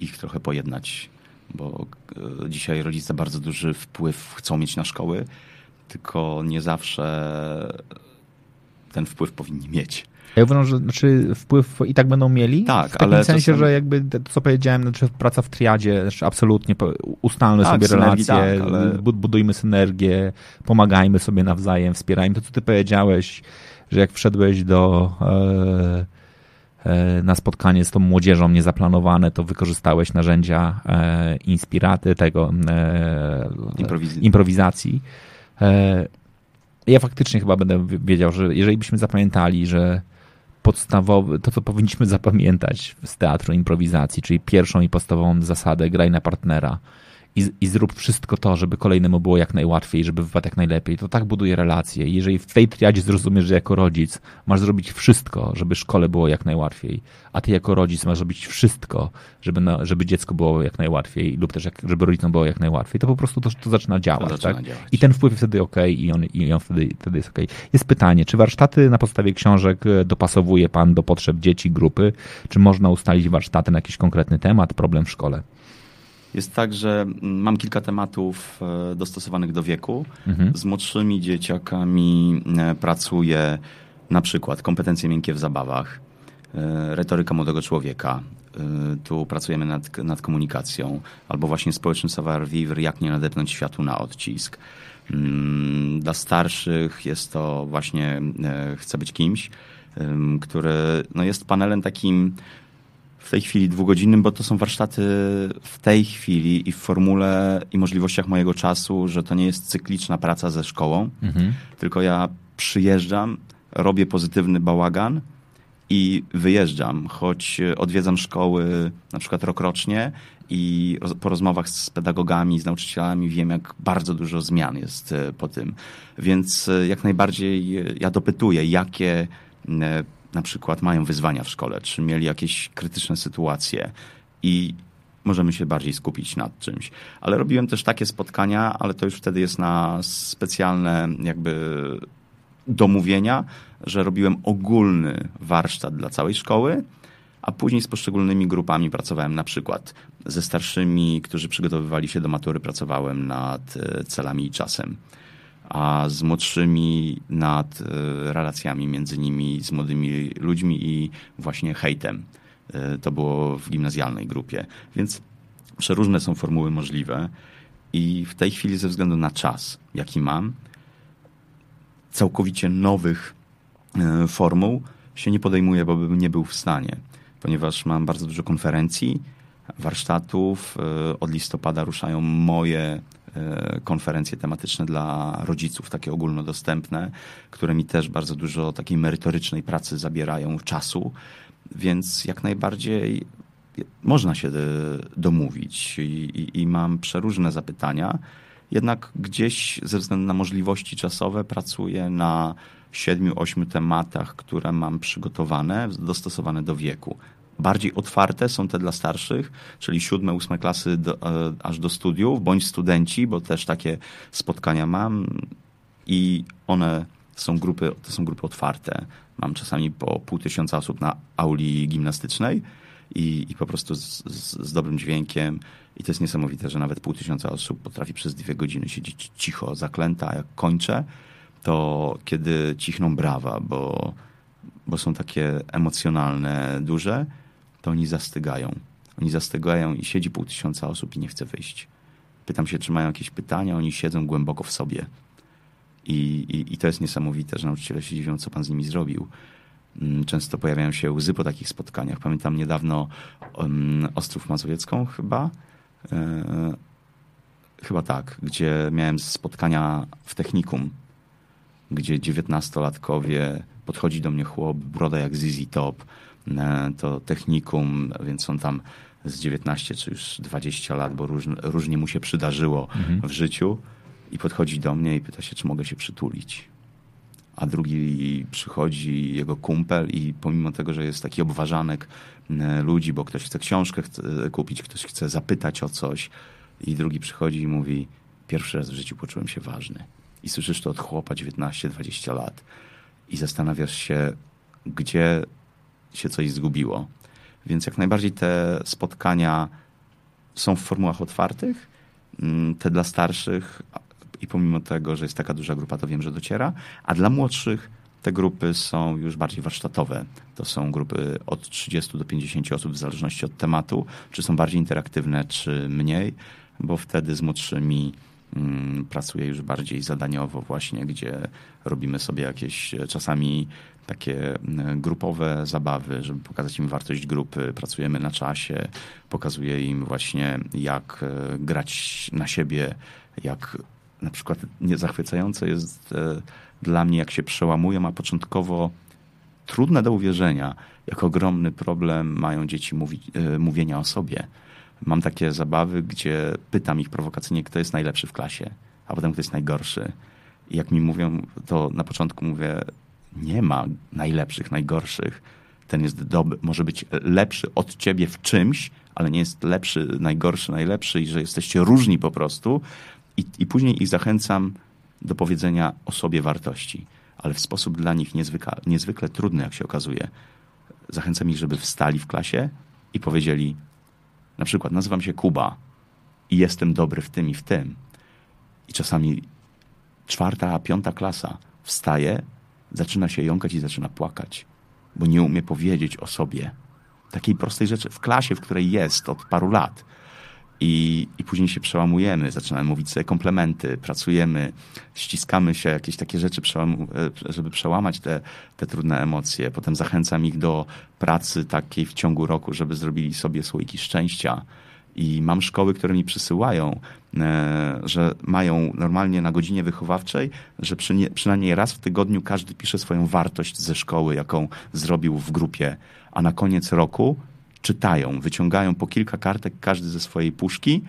ich trochę pojednać, bo e, dzisiaj rodzice bardzo duży wpływ chcą mieć na szkoły, tylko nie zawsze ten wpływ powinni mieć. Ja uważam, że znaczy wpływ i tak będą mieli. Tak, w ale sensie, czasem... że jakby to, co powiedziałem, znaczy praca w triadzie, znaczy absolutnie ustalmy tak, sobie relacje, tak, ale... budujmy synergię, pomagajmy sobie nawzajem, wspierajmy. To, co ty powiedziałeś, że jak wszedłeś do e, e, na spotkanie z tą młodzieżą niezaplanowane, to wykorzystałeś narzędzia e, inspiraty tego e, improwizacji. Ja faktycznie chyba będę wiedział, że jeżeli byśmy zapamiętali, że podstawowy, to co powinniśmy zapamiętać z teatru improwizacji, czyli pierwszą i podstawową zasadę graj na partnera, i, i zrób wszystko to, żeby kolejnemu było jak najłatwiej, żeby wypadł jak najlepiej. To tak buduje relacje. Jeżeli w tej triadzie zrozumiesz, że jako rodzic masz zrobić wszystko, żeby szkole było jak najłatwiej, a ty jako rodzic masz zrobić wszystko, żeby, na, żeby dziecko było jak najłatwiej lub też jak, żeby rodzicom było jak najłatwiej, to po prostu to, to zaczyna działać. To zaczyna tak? działać. I ten wpływ jest wtedy ok i on, i on wtedy, wtedy jest ok. Jest pytanie, czy warsztaty na podstawie książek e, dopasowuje pan do potrzeb dzieci, grupy, czy można ustalić warsztaty na jakiś konkretny temat, problem w szkole? Jest tak, że mam kilka tematów e, dostosowanych do wieku. Mhm. Z młodszymi dzieciakami e, pracuję na przykład kompetencje miękkie w zabawach, e, retoryka młodego człowieka. Tu pracujemy nad, nad komunikacją, albo właśnie społeczny savoir-vivre, jak nie nadepnąć światu na odcisk. Mm, dla starszych jest to właśnie Chcę być kimś, który no jest panelem takim w tej chwili dwugodzinnym, bo to są warsztaty w tej chwili i w formule i możliwościach mojego czasu, że to nie jest cykliczna praca ze szkołą, mhm. tylko ja przyjeżdżam, robię pozytywny bałagan i wyjeżdżam, choć odwiedzam szkoły na przykład rokrocznie i po rozmowach z pedagogami, z nauczycielami wiem, jak bardzo dużo zmian jest e, po tym. Więc e, jak najbardziej e, ja dopytuję, jakie na przykład mają wyzwania w szkole, czy mieli jakieś krytyczne sytuacje i możemy się bardziej skupić nad czymś. Ale robiłem też takie spotkania, ale to już wtedy jest na specjalne jakby domówienia, że robiłem ogólny warsztat dla całej szkoły, a później z poszczególnymi grupami pracowałem na przykład ze starszymi, którzy przygotowywali się do matury, pracowałem nad e, celami i czasem a z młodszymi nad e, relacjami między nimi, z młodymi ludźmi i właśnie hejtem. E, to było w gimnazjalnej grupie. Więc przeróżne są formuły możliwe i w tej chwili ze względu na czas, jaki mam, całkowicie nowych e, formuł się nie podejmuję, bo bym nie był w stanie, ponieważ mam bardzo dużo konferencji, warsztatów. Od listopada ruszają moje konferencje tematyczne dla rodziców, takie ogólnodostępne, które mi też bardzo dużo takiej merytorycznej pracy zabierają czasu, więc jak najbardziej można się domówić i, i, i mam przeróżne zapytania. Jednak gdzieś ze względu na możliwości czasowe pracuję na siedmiu, ośmiu tematach, które mam przygotowane, dostosowane do wieku. Bardziej otwarte są te dla starszych, czyli siódme, ósme klasy do, e, aż do studiów, bądź studenci, bo też takie spotkania mam i one są grupy, to są grupy otwarte. Mam czasami po pół tysiąca osób na auli gimnastycznej i, i po prostu z, z, z dobrym dźwiękiem. I to jest niesamowite, że nawet pół tysiąca osób potrafi przez dwie godziny siedzieć cicho, zaklęta. A jak kończę, to kiedy cichną brawa, bo, bo są takie emocjonalne, duże, to oni zastygają. Oni zastygają i siedzi pół tysiąca osób i nie chce wyjść. Pytam się, czy mają jakieś pytania, oni siedzą głęboko w sobie. I, i, I to jest niesamowite, że nauczyciele się dziwią, co pan z nimi zrobił. Mm, często pojawiają się łzy po takich spotkaniach. Pamiętam niedawno um, Ostrów Mazowiecką chyba. E, chyba tak, gdzie miałem spotkania w technikum, gdzie dziewiętnastolatkowie podchodzi do mnie chłop, broda jak ZZ Top, to technikum, więc on tam z 19 czy już 20 lat, bo róż, różnie mu się przydarzyło mhm. w życiu i podchodzi do mnie i pyta się, czy mogę się przytulić a drugi przychodzi jego kumpel i pomimo tego, że jest taki obważanek e, ludzi, bo ktoś chce książkę kupić, ktoś chce zapytać o coś i drugi przychodzi i mówi pierwszy raz w życiu poczułem się ważny. I słyszysz to od chłopa 19-20 lat i zastanawiasz się, gdzie się coś zgubiło. Więc jak najbardziej te spotkania są w formułach otwartych, mm, te dla starszych, i pomimo tego, że jest taka duża grupa, to wiem, że dociera. A dla młodszych te grupy są już bardziej warsztatowe. To są grupy od 30 do 50 osób w zależności od tematu, czy są bardziej interaktywne, czy mniej, bo wtedy z młodszymi mm, pracuję już bardziej zadaniowo właśnie, gdzie robimy sobie jakieś e, czasami takie grupowe zabawy, żeby pokazać im wartość grupy. Pracujemy na czasie, pokazuję im właśnie jak e, grać na siebie, jak na przykład niezachwycające jest e, dla mnie, jak się przełamują, a początkowo trudne do uwierzenia, jak ogromny problem mają dzieci mówi, e, mówienia o sobie. Mam takie zabawy, gdzie pytam ich prowokacyjnie, kto jest najlepszy w klasie, a potem kto jest najgorszy. I jak mi mówią, to na początku mówię, nie ma najlepszych, najgorszych. Ten jest dobry, może być lepszy od ciebie w czymś, ale nie jest lepszy, najgorszy, najlepszy i że jesteście różni po prostu. I, I później ich zachęcam do powiedzenia o sobie wartości, ale w sposób dla nich niezwykle, niezwykle trudny, jak się okazuje. Zachęcam ich, żeby wstali w klasie i powiedzieli, na przykład, nazywam się Kuba i jestem dobry w tym i w tym. I czasami czwarta, piąta klasa wstaje, zaczyna się jąkać i zaczyna płakać, bo nie umie powiedzieć o sobie. Takiej prostej rzeczy w klasie, w której jest od paru lat. I, I później się przełamujemy, zaczynamy mówić sobie komplementy, pracujemy, ściskamy się, jakieś takie rzeczy, e, żeby przełamać te, te trudne emocje. Potem zachęcam ich do pracy takiej w ciągu roku, żeby zrobili sobie słoiki szczęścia. I mam szkoły, które mi przysyłają, e, że mają normalnie na godzinie wychowawczej, że przy nie, przynajmniej raz w tygodniu każdy pisze swoją wartość ze szkoły, jaką zrobił w grupie, a na koniec roku czytają, wyciągają po kilka kartek każdy ze swojej puszki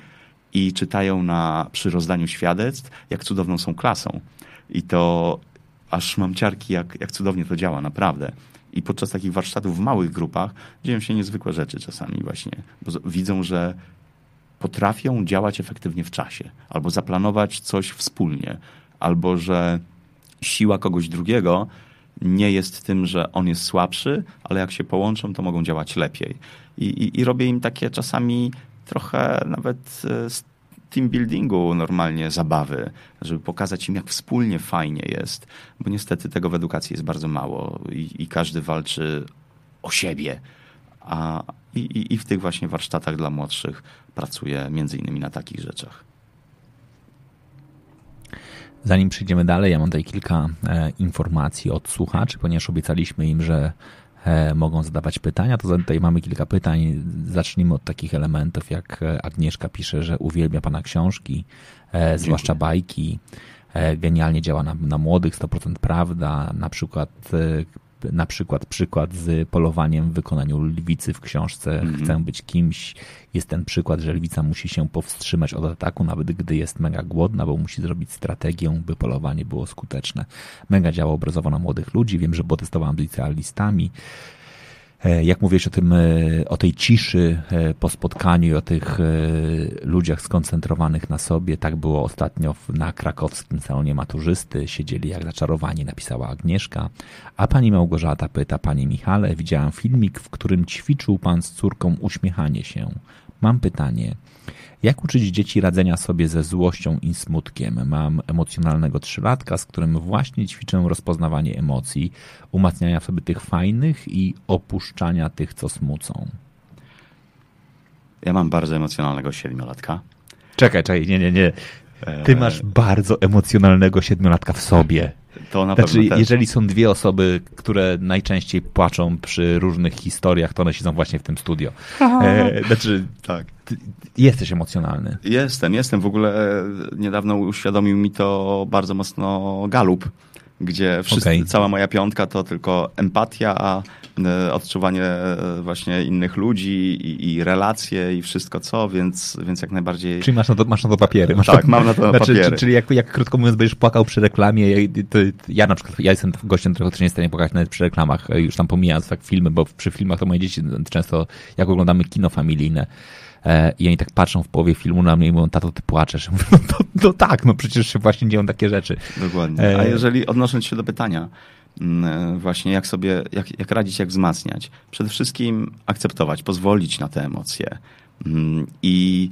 i czytają na, przy rozdaniu świadectw, jak cudowną są klasą. I to aż mam ciarki, jak, jak cudownie to działa, naprawdę. I podczas takich warsztatów w małych grupach dzieją się niezwykłe rzeczy czasami właśnie, bo widzą, że potrafią działać efektywnie w czasie, albo zaplanować coś wspólnie, albo że siła kogoś drugiego nie jest tym, że on jest słabszy, ale jak się połączą, to mogą działać lepiej. I, i, i robię im takie czasami trochę nawet e, team buildingu normalnie zabawy, żeby pokazać im, jak wspólnie fajnie jest, bo niestety tego w edukacji jest bardzo mało i, i każdy walczy o siebie. A, i, I w tych właśnie warsztatach dla młodszych pracuję między innymi na takich rzeczach. Zanim przejdziemy dalej, ja mam tutaj kilka e, informacji od słuchaczy, ponieważ obiecaliśmy im, że mogą zadawać pytania, to tutaj mamy kilka pytań. Zacznijmy od takich elementów, jak e, Agnieszka pisze, że uwielbia Pana książki, e, zwłaszcza bajki, e, genialnie działa na, na młodych, 100% prawda, na przykład e, na przykład przykład z polowaniem w wykonaniu lwicy w książce mm -hmm. Chcę być kimś. Jest ten przykład, że lwica musi się powstrzymać od ataku, nawet gdy jest mega głodna, bo musi zrobić strategię, by polowanie było skuteczne. Mega działa obrazowo na młodych ludzi. Wiem, że bo testowałem z licealistami. E, jak mówiłeś o tym, e, o tej ciszy e, po spotkaniu o tych ludziach skoncentrowanych na sobie, tak było ostatnio na krakowskim salonie maturzysty. Siedzieli jak zaczarowani, napisała Agnieszka. A pani Małgorzata pyta, panie Michale, widziałam filmik, w którym ćwiczył pan z córką uśmiechanie się. Mam pytanie. Jak uczyć dzieci radzenia sobie ze złością i smutkiem? Mam emocjonalnego trzylatka, z którym właśnie ćwiczę rozpoznawanie emocji, umacniania sobie tych fajnych i opuszczania tych, co smucą. Ja mam bardzo emocjonalnego siedmiolatka. Czekaj, czekaj, nie, nie, nie. Ty eee. masz bardzo emocjonalnego siedmiolatka w sobie. To na znaczy, pewno jeżeli są dwie osoby, które najczęściej płaczą przy różnych historiach, to one siedzą właśnie w tym studio. E, znaczy, tak. jesteś emocjonalny. Jestem, jestem. W ogóle niedawno uświadomił mi to bardzo mocno Galup gdzie wszyscy, okay. cała moja piątka to tylko empatia, e, odczuwanie e, właśnie innych ludzi i, i, relacje i wszystko co, więc, więc jak najbardziej... Czyli masz na to, masz na to papiery. Masz tak, to, mam na to znaczy, papiery. Czyli jak, jak krótko mówiąc będziesz płakał przy reklamie, to ja na przykład, ja jestem gościem, którego też nie stanie płakać nawet przy reklamach, już tam pomijając tak filmy, bo przy filmach to moje dzieci często, jak oglądamy kino familijne, E, I oni tak patrzą w połowie filmu na mnie i mówią, tato, ty płaczesz. Mówię, no, no tak, no przecież się właśnie dzieją takie rzeczy. Dokładnie. A e, jeżeli odnosząc się do pytania, mm, właśnie jak sobie, jak, jak radzić, jak wzmacniać. Przede wszystkim akceptować, pozwolić na te emocje mm, i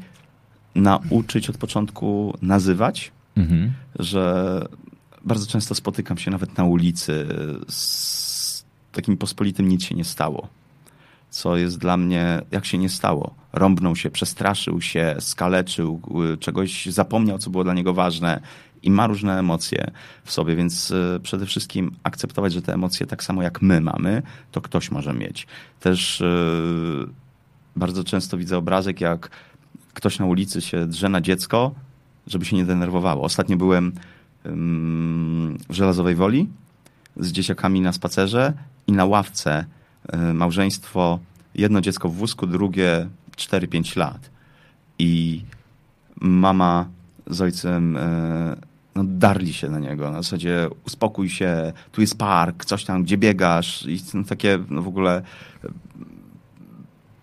nauczyć od początku nazywać, mhm. że bardzo często spotykam się nawet na ulicy z takim pospolitym nic się nie stało co jest dla mnie, jak się nie stało. Rąbnął się, przestraszył się, skaleczył, y, czegoś zapomniał, co było dla niego ważne i ma różne emocje w sobie, więc y, przede wszystkim akceptować, że te emocje tak samo jak my mamy, to ktoś może mieć. Też y, bardzo często widzę obrazek, jak ktoś na ulicy się drze na dziecko, żeby się nie denerwowało. Ostatnio byłem w Żelazowej Woli z dzieciakami na spacerze i na ławce małżeństwo, jedno dziecko w wózku, drugie 4-5 lat. I mama z ojcem e, no, darli się na niego. Na zasadzie uspokój się, tu jest park, coś tam, gdzie biegasz. I no, takie no, w ogóle e,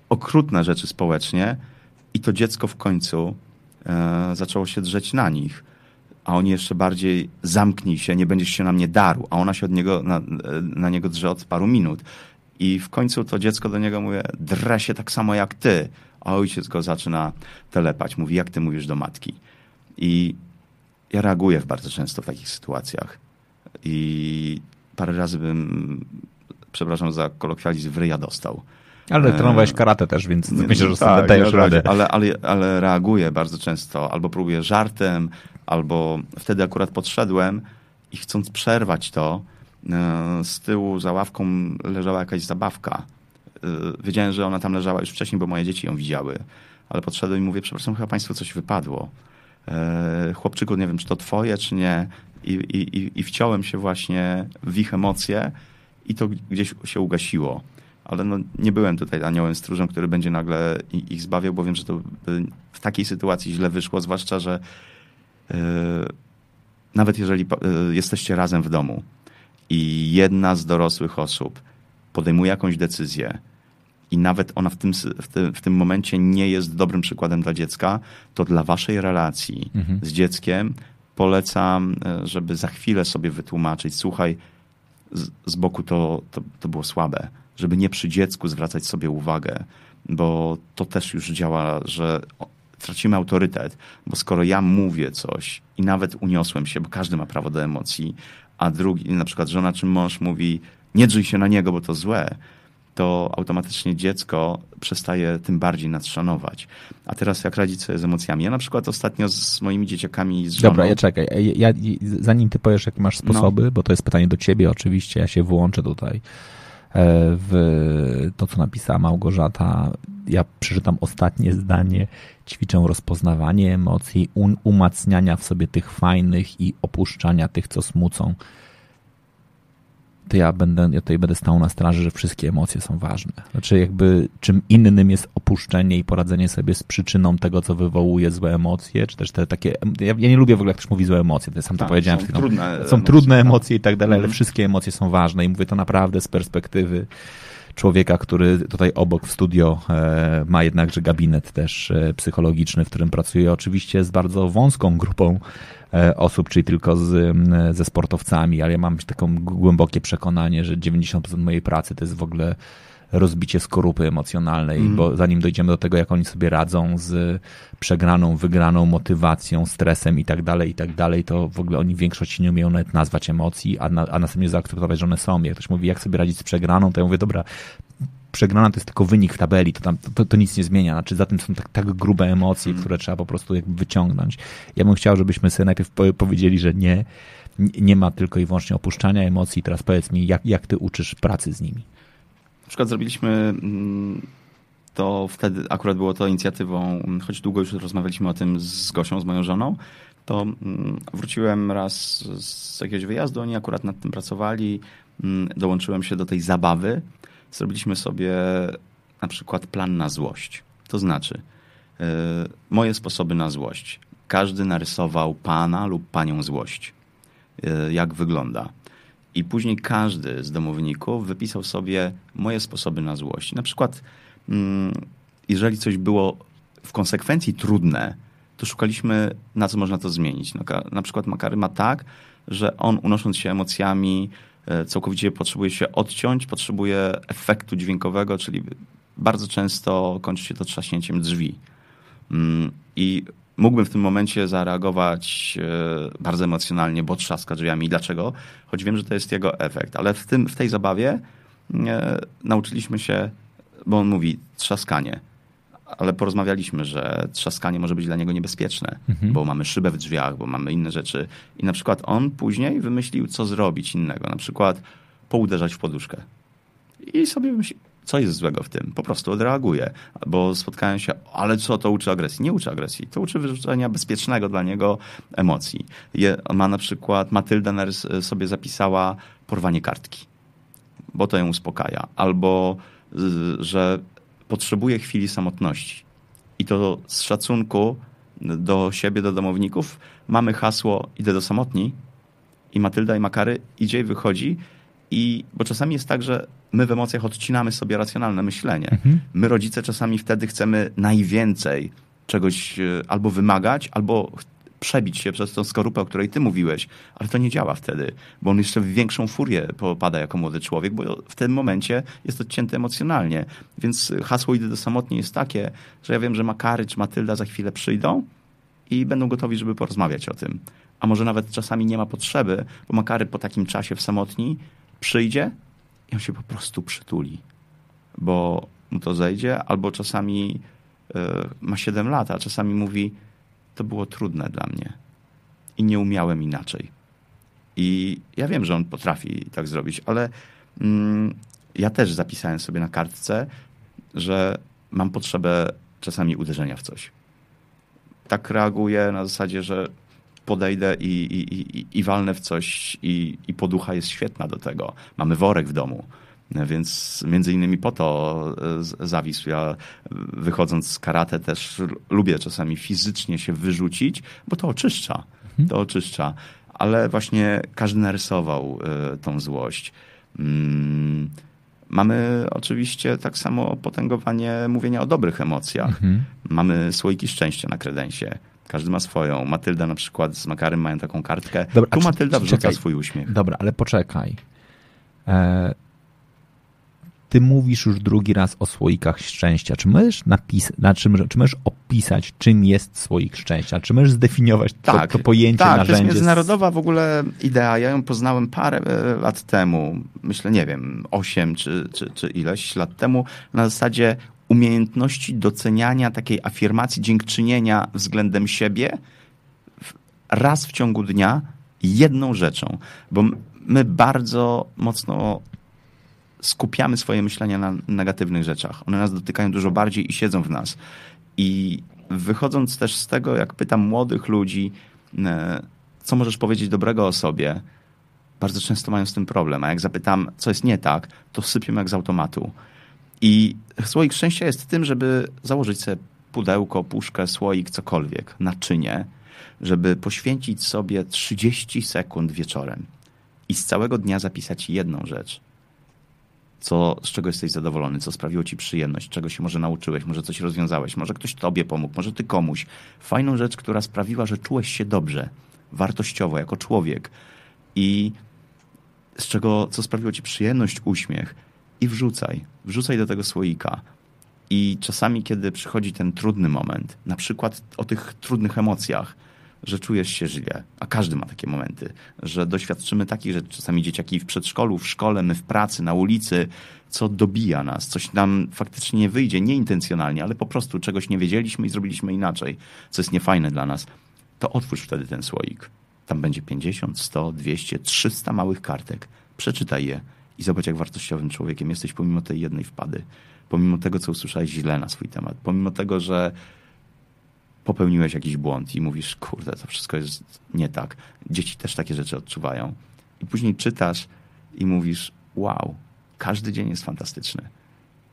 okrutne rzeczy społecznie. I to dziecko w końcu e, zaczęło się drzeć na nich. A oni jeszcze bardziej zamknij się, nie będziesz się na mnie darł. A ona się od niego, na, na niego drze od paru minut. I w końcu to dziecko do niego mówi, drę się tak samo jak ty. A ojciec go zaczyna telepać. Mówi, jak ty mówisz do matki. I ja reaguję bardzo często w takich sytuacjach. I parę razy bym, przepraszam za kolokwializm, w ryja dostał. Ale trenowałeś karate też, więc myślę, że tak, sobie dajesz radę. Ale, ale, ale reaguję bardzo często. Albo próbuję żartem, albo wtedy akurat podszedłem i chcąc przerwać to, E, z tyłu za ławką leżała jakaś zabawka. E, wiedziałem, że ona tam leżała już wcześniej, bo moje dzieci ją widziały. Ale podszedłem i mówię, przepraszam, chyba państwu coś wypadło. E, chłopczyku, nie wiem, czy to twoje, czy nie. I, i, i wciąłem się właśnie w ich emocje i to gdzieś się ugasiło. Ale no, nie byłem tutaj aniołem stróżem, który będzie nagle ich zbawiał, bo wiem, że to w takiej sytuacji źle wyszło, zwłaszcza, że yy, nawet jeżeli jesteście razem w domu, i jedna z dorosłych osób podejmuje jakąś decyzję i nawet ona w tym, w tym, w tym momencie nie jest dobrym przykładem dla dziecka, to dla waszej relacji mhm. z dzieckiem polecam, e, żeby za chwilę sobie wytłumaczyć, słuchaj, z, z boku to, to, to było słabe, żeby nie przy dziecku zwracać sobie uwagę, bo to też już działa, że tracimy autorytet, bo skoro ja mówię coś i nawet uniosłem się, bo każdy ma prawo do emocji, a drugi, na przykład żona czy mąż mówi, nie drzyj się na niego, bo to złe, to automatycznie dziecko przestaje tym bardziej nas szanować. A teraz jak radzić sobie z emocjami? Ja na przykład ostatnio z moimi dzieciakami z żoną... Dobra, ja czekaj. Ja, ja, zanim ty powiesz, jakie masz sposoby, no. bo to jest pytanie do ciebie oczywiście, ja się włączę tutaj e, w to, co napisała Małgorzata. Ja przeczytam ostatnie zdanie. Ćwiczę rozpoznawanie emocji, umacniania w sobie tych fajnych i opuszczania tych, co smucą to ja będę, ja tutaj będę stał na straży, że wszystkie emocje są ważne. Znaczy jakby czym innym jest opuszczenie i poradzenie sobie z przyczyną tego, co wywołuje złe emocje, czy też te takie, ja, ja nie lubię w ogóle, jak ktoś mówi złe emocje, to sam tak, to powiedziałem. Są trudne Są emocje, trudne tak. emocje i tak dalej, ale mm. wszystkie emocje są ważne i mówię to naprawdę z perspektywy człowieka, który tutaj obok w studio e, ma jednakże gabinet też e, psychologiczny, w którym pracuje. Oczywiście z bardzo wąską grupą e, osób, czyli tylko z, ze sportowcami, ale ja mam takie głębokie przekonanie, że 90% mojej pracy to jest w ogóle rozbicie skorupy emocjonalnej, mm. bo zanim dojdziemy do tego, jak oni sobie radzą z przegraną, wygraną motywacją, stresem i tak dalej, i tak dalej, to w ogóle oni w większości nie umieją nawet nazwać emocji, a, na, a następnie zaakceptować, że one są. Jak ktoś mówi, jak sobie radzić z przegraną, to ja mówię, dobra, przegrana to jest tylko wynik w tabeli, to, tam, to, to nic nie zmienia. Znaczy za tym są tak, tak grube emocje, mm. które trzeba po prostu jakby wyciągnąć. Ja bym chciał, żebyśmy sobie najpierw powiedzieli, że nie, nie ma tylko i wyłącznie opuszczania emocji. Teraz powiedz mi, jak, jak ty uczysz pracy z nimi? Przykład zrobiliśmy mm, to wtedy, akurat było to inicjatywą, choć długo już rozmawialiśmy o tym z Gosią, z moją żoną, to mm, wróciłem raz z jakiegoś wyjazdu, oni akurat nad tym pracowali, mm, dołączyłem się do tej zabawy. Zrobiliśmy sobie na przykład plan na złość. To znaczy, yy, moje sposoby na złość. Każdy narysował pana lub panią złość. Yy, jak wygląda i później każdy z domowników wypisał sobie moje sposoby na złość. Na przykład, mm, jeżeli coś było w konsekwencji trudne, to szukaliśmy, na co można to zmienić. Na przykład Makary ma tak, że on unosząc się emocjami, e, całkowicie potrzebuje się odciąć, potrzebuje efektu dźwiękowego, czyli bardzo często kończy się to trzaśnięciem drzwi. Mm, I mógłbym w tym momencie zareagować e, bardzo emocjonalnie, bo trzaska drzwiami. Dlaczego? Choć wiem, że to jest jego efekt. Ale w, tym, w tej zabawie e, nauczyliśmy się, bo on mówi trzaskanie, ale porozmawialiśmy, że trzaskanie może być dla niego niebezpieczne, mhm. bo mamy szybę w drzwiach, bo mamy inne rzeczy. I na przykład on później wymyślił, co zrobić innego. Na przykład pouderzać w poduszkę. I sobie wymyślił, co jest złego w tym? Po prostu odreaguje. Bo spotkałem się, ale co to uczy agresji? Nie uczy agresji. To uczy wyrzucenia bezpiecznego dla niego emocji. Je, ma na przykład, Matylda sobie zapisała porwanie kartki, bo to ją uspokaja. Albo, że potrzebuje chwili samotności. I to z szacunku do siebie, do domowników mamy hasło idę do samotni i Matylda i Makary idzie i wychodzi i, bo czasami jest tak, że my w emocjach odcinamy sobie racjonalne myślenie. Mhm. My, rodzice, czasami wtedy chcemy najwięcej czegoś e, albo wymagać, albo przebić się przez tą skorupę, o której ty mówiłeś, ale to nie działa wtedy, bo on jeszcze w większą furię popada jako młody człowiek, bo w tym momencie jest odcięty emocjonalnie. Więc hasło idę do samotnie jest takie, że ja wiem, że Makary czy Matylda za chwilę przyjdą i będą gotowi, żeby porozmawiać o tym. A może nawet czasami nie ma potrzeby, bo Makary po takim czasie w samotni przyjdzie i on się po prostu przytuli, bo mu to zejdzie, albo czasami e, ma 7 lat, a czasami mówi, to było trudne dla mnie i nie umiałem inaczej. I ja wiem, że on potrafi tak zrobić, ale mm, ja też zapisałem sobie na kartce, że mam potrzebę czasami uderzenia w coś. Tak reaguję na zasadzie, że podejdę i, i, i, i walnę w coś i, i poducha jest świetna do tego. Mamy worek w domu. Więc między innymi po to e, zawisł. Ja wychodząc z karate też lubię czasami fizycznie się wyrzucić, bo to oczyszcza. Mhm. To oczyszcza. Ale właśnie każdy narysował e, tą złość. Mm, mamy oczywiście tak samo potęgowanie mówienia o dobrych emocjach. Mhm. Mamy słoiki szczęścia na kredensie. Każdy ma swoją. Matylda na przykład z Makarem mają taką kartkę. Dobra, tu Matylda wrzuca swój uśmiech. Dobra, ale poczekaj. E, ty mówisz już drugi raz o słoikach szczęścia. Czy możesz, napis- na czym, czy możesz opisać, czym jest słoik szczęścia? Czy możesz zdefiniować tak, to, to pojęcie, tak, narzędzie? to jest międzynarodowa w ogóle idea. Ja ją poznałem parę e, lat temu, myślę, nie wiem, osiem czy, czy, czy ileś lat temu, na zasadzie umiejętności doceniania takiej afirmacji, dziękczynienia względem siebie raz w ciągu dnia jedną rzeczą. Bo my bardzo mocno skupiamy swoje myślenie na negatywnych rzeczach. One nas dotykają dużo bardziej i siedzą w nas. I wychodząc też z tego, jak pytam młodych ludzi, e, co możesz powiedzieć dobrego o sobie, bardzo często mają z tym problem. A jak zapytam, co jest nie tak, to sypią jak z automatu. I słoik szczęścia jest tym, żeby założyć sobie pudełko, puszkę, słoik, cokolwiek, naczynie, żeby poświęcić sobie 30 sekund wieczorem i z całego dnia zapisać jedną rzecz. Co, z czego jesteś zadowolony, co sprawiło ci przyjemność, czego się może nauczyłeś, może coś rozwiązałeś, może ktoś tobie pomógł, może ty komuś. Fajną rzecz, która sprawiła, że czułeś się dobrze, wartościowo, jako człowiek. I z czego, co sprawiło ci przyjemność, uśmiech. I wrzucaj, wrzucaj do tego słoika. I czasami, kiedy przychodzi ten trudny moment, na przykład o tych trudnych emocjach, że czujesz się źle, a każdy ma takie momenty, że doświadczymy takich rzeczy, czasami dzieciaki w przedszkolu, w szkole, my w pracy, na ulicy, co dobija nas, coś nam faktycznie nie wyjdzie, nieintencjonalnie, ale po prostu czegoś nie wiedzieliśmy i zrobiliśmy inaczej, co jest niefajne dla nas, to otwórz wtedy ten słoik. Tam będzie 50, 100, 200, 300 małych kartek. Przeczytaj je i zobacz, jak wartościowym człowiekiem jesteś pomimo tej jednej wpady. Pomimo tego, co usłyszałeś źle na swój temat. Pomimo tego, że popełniłeś jakiś błąd i mówisz, kurde, to wszystko jest nie tak. Dzieci też takie rzeczy odczuwają. I później czytasz i mówisz, wow, każdy dzień jest fantastyczny.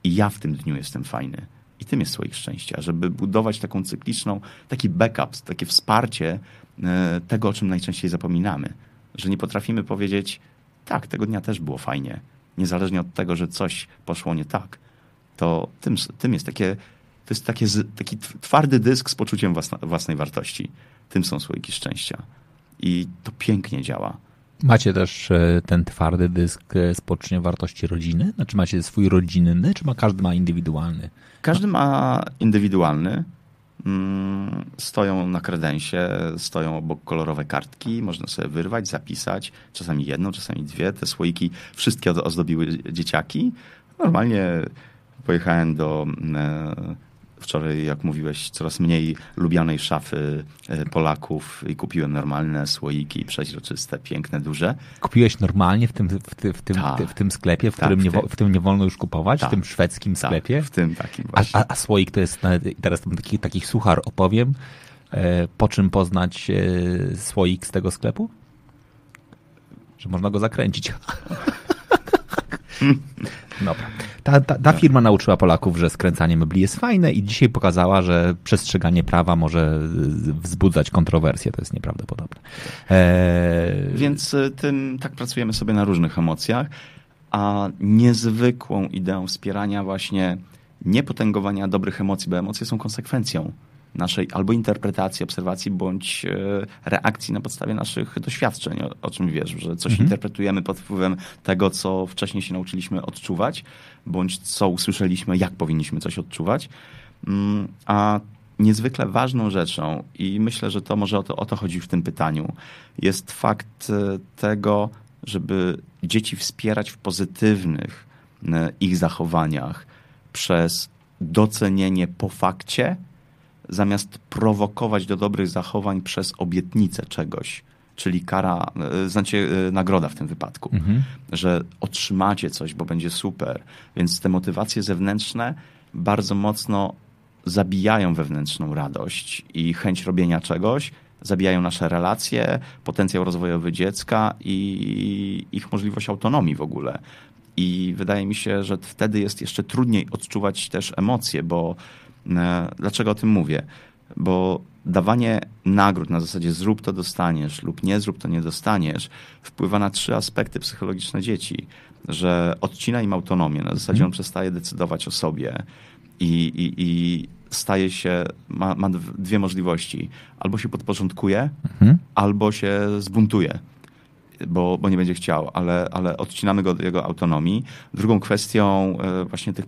I ja w tym dniu jestem fajny. I tym jest swoich szczęścia, żeby budować taką cykliczną, taki backup, takie wsparcie e, tego, o czym najczęściej zapominamy. Że nie potrafimy powiedzieć, tak, tego dnia też było fajnie. Niezależnie od tego, że coś poszło nie tak. To tym, tym jest takie to jest takie, taki twardy dysk z poczuciem własna, własnej wartości. Tym są słoiki szczęścia. I to pięknie działa. Macie też e, ten twardy dysk e, z poczuciem wartości rodziny? Znaczy macie swój rodzinny, czy ma każdy ma indywidualny? Każdy ma indywidualny. Stoją na kredensie, stoją obok kolorowe kartki, można sobie wyrwać, zapisać, czasami jedną, czasami dwie. Te słoiki wszystkie ozdobiły dzieciaki. Normalnie pojechałem do e, wczoraj, jak mówiłeś, coraz mniej lubianej szafy e, Polaków i kupiłem normalne słoiki przeźroczyste, piękne, duże. Kupiłeś normalnie w tym, w, ty, w tym, Ta. w tym sklepie, w, tak, którym w, nie, w tym nie wolno już kupować, w tym szwedzkim tak, sklepie? w tym takim właśnie. A, a, a słoik to jest, teraz taki, taki suchar opowiem, e, po czym poznać e, słoik z tego sklepu? Że można go zakręcić. Dobra. Ta, ta, ta, firma nauczyła Polaków, że skręcanie mebli jest fajne i dzisiaj pokazała, że przestrzeganie prawa może wzbudzać kontrowersje. To jest nieprawdopodobne. Eee... Więc y, tym tak pracujemy sobie na różnych emocjach, a niezwykłą ideą wspierania właśnie niepotęgowania dobrych emocji, bo emocje są konsekwencją naszej albo interpretacji, obserwacji, bądź e, reakcji na podstawie naszych doświadczeń, o, o czym wiesz, że coś mhm. interpretujemy pod wpływem tego, co wcześniej się nauczyliśmy odczuwać, bądź co usłyszeliśmy, jak powinniśmy coś odczuwać. Mm, a niezwykle ważną rzeczą, i myślę, że to może o to, o to chodzi w tym pytaniu, jest fakt e, tego, żeby dzieci wspierać w pozytywnych e, ich zachowaniach przez docenienie po fakcie zamiast prowokować do dobrych zachowań przez obietnicę czegoś, czyli kara, e, znaczy e, nagroda w tym wypadku, mhm. że otrzymacie coś, bo będzie super. Więc te motywacje zewnętrzne bardzo mocno zabijają wewnętrzną radość i chęć robienia czegoś, zabijają nasze relacje, potencjał rozwojowy dziecka i ich możliwość autonomii w ogóle. I wydaje mi się, że wtedy jest jeszcze trudniej odczuwać też emocje, bo E, dlaczego o tym mówię? Bo dawanie nagród na zasadzie zrób to dostaniesz lub nie zrób to nie dostaniesz wpływa na trzy aspekty psychologiczne dzieci. Że odcina im autonomię, na zasadzie on przestaje decydować o sobie i, i, i staje się, ma, ma dwie możliwości. Albo się podporządkuje, mhm. albo się zbuntuje. Bo, bo nie będzie chciał, ale, ale odcinamy go od jego autonomii. Drugą kwestią e, właśnie tych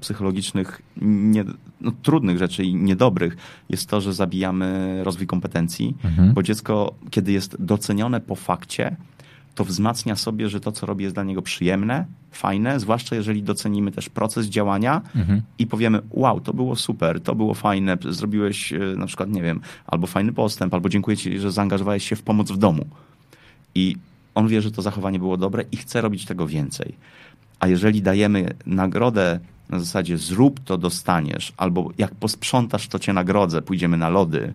psychologicznych, nie, no, trudnych rzeczy i niedobrych jest to, że zabijamy rozwój kompetencji, mhm. bo dziecko, kiedy jest docenione po fakcie, to wzmacnia sobie, że to, co robi, jest dla niego przyjemne, fajne, zwłaszcza jeżeli docenimy też proces działania mhm. i powiemy, wow, to było super, to było fajne, zrobiłeś e, na przykład, nie wiem, albo fajny postęp, albo dziękuję ci, że zaangażowałeś się w pomoc w domu. I on wie, że to zachowanie było dobre i chce robić tego więcej. A jeżeli dajemy nagrodę na zasadzie zrób to, dostaniesz, albo jak posprzątasz, to cię nagrodzę, pójdziemy na lody,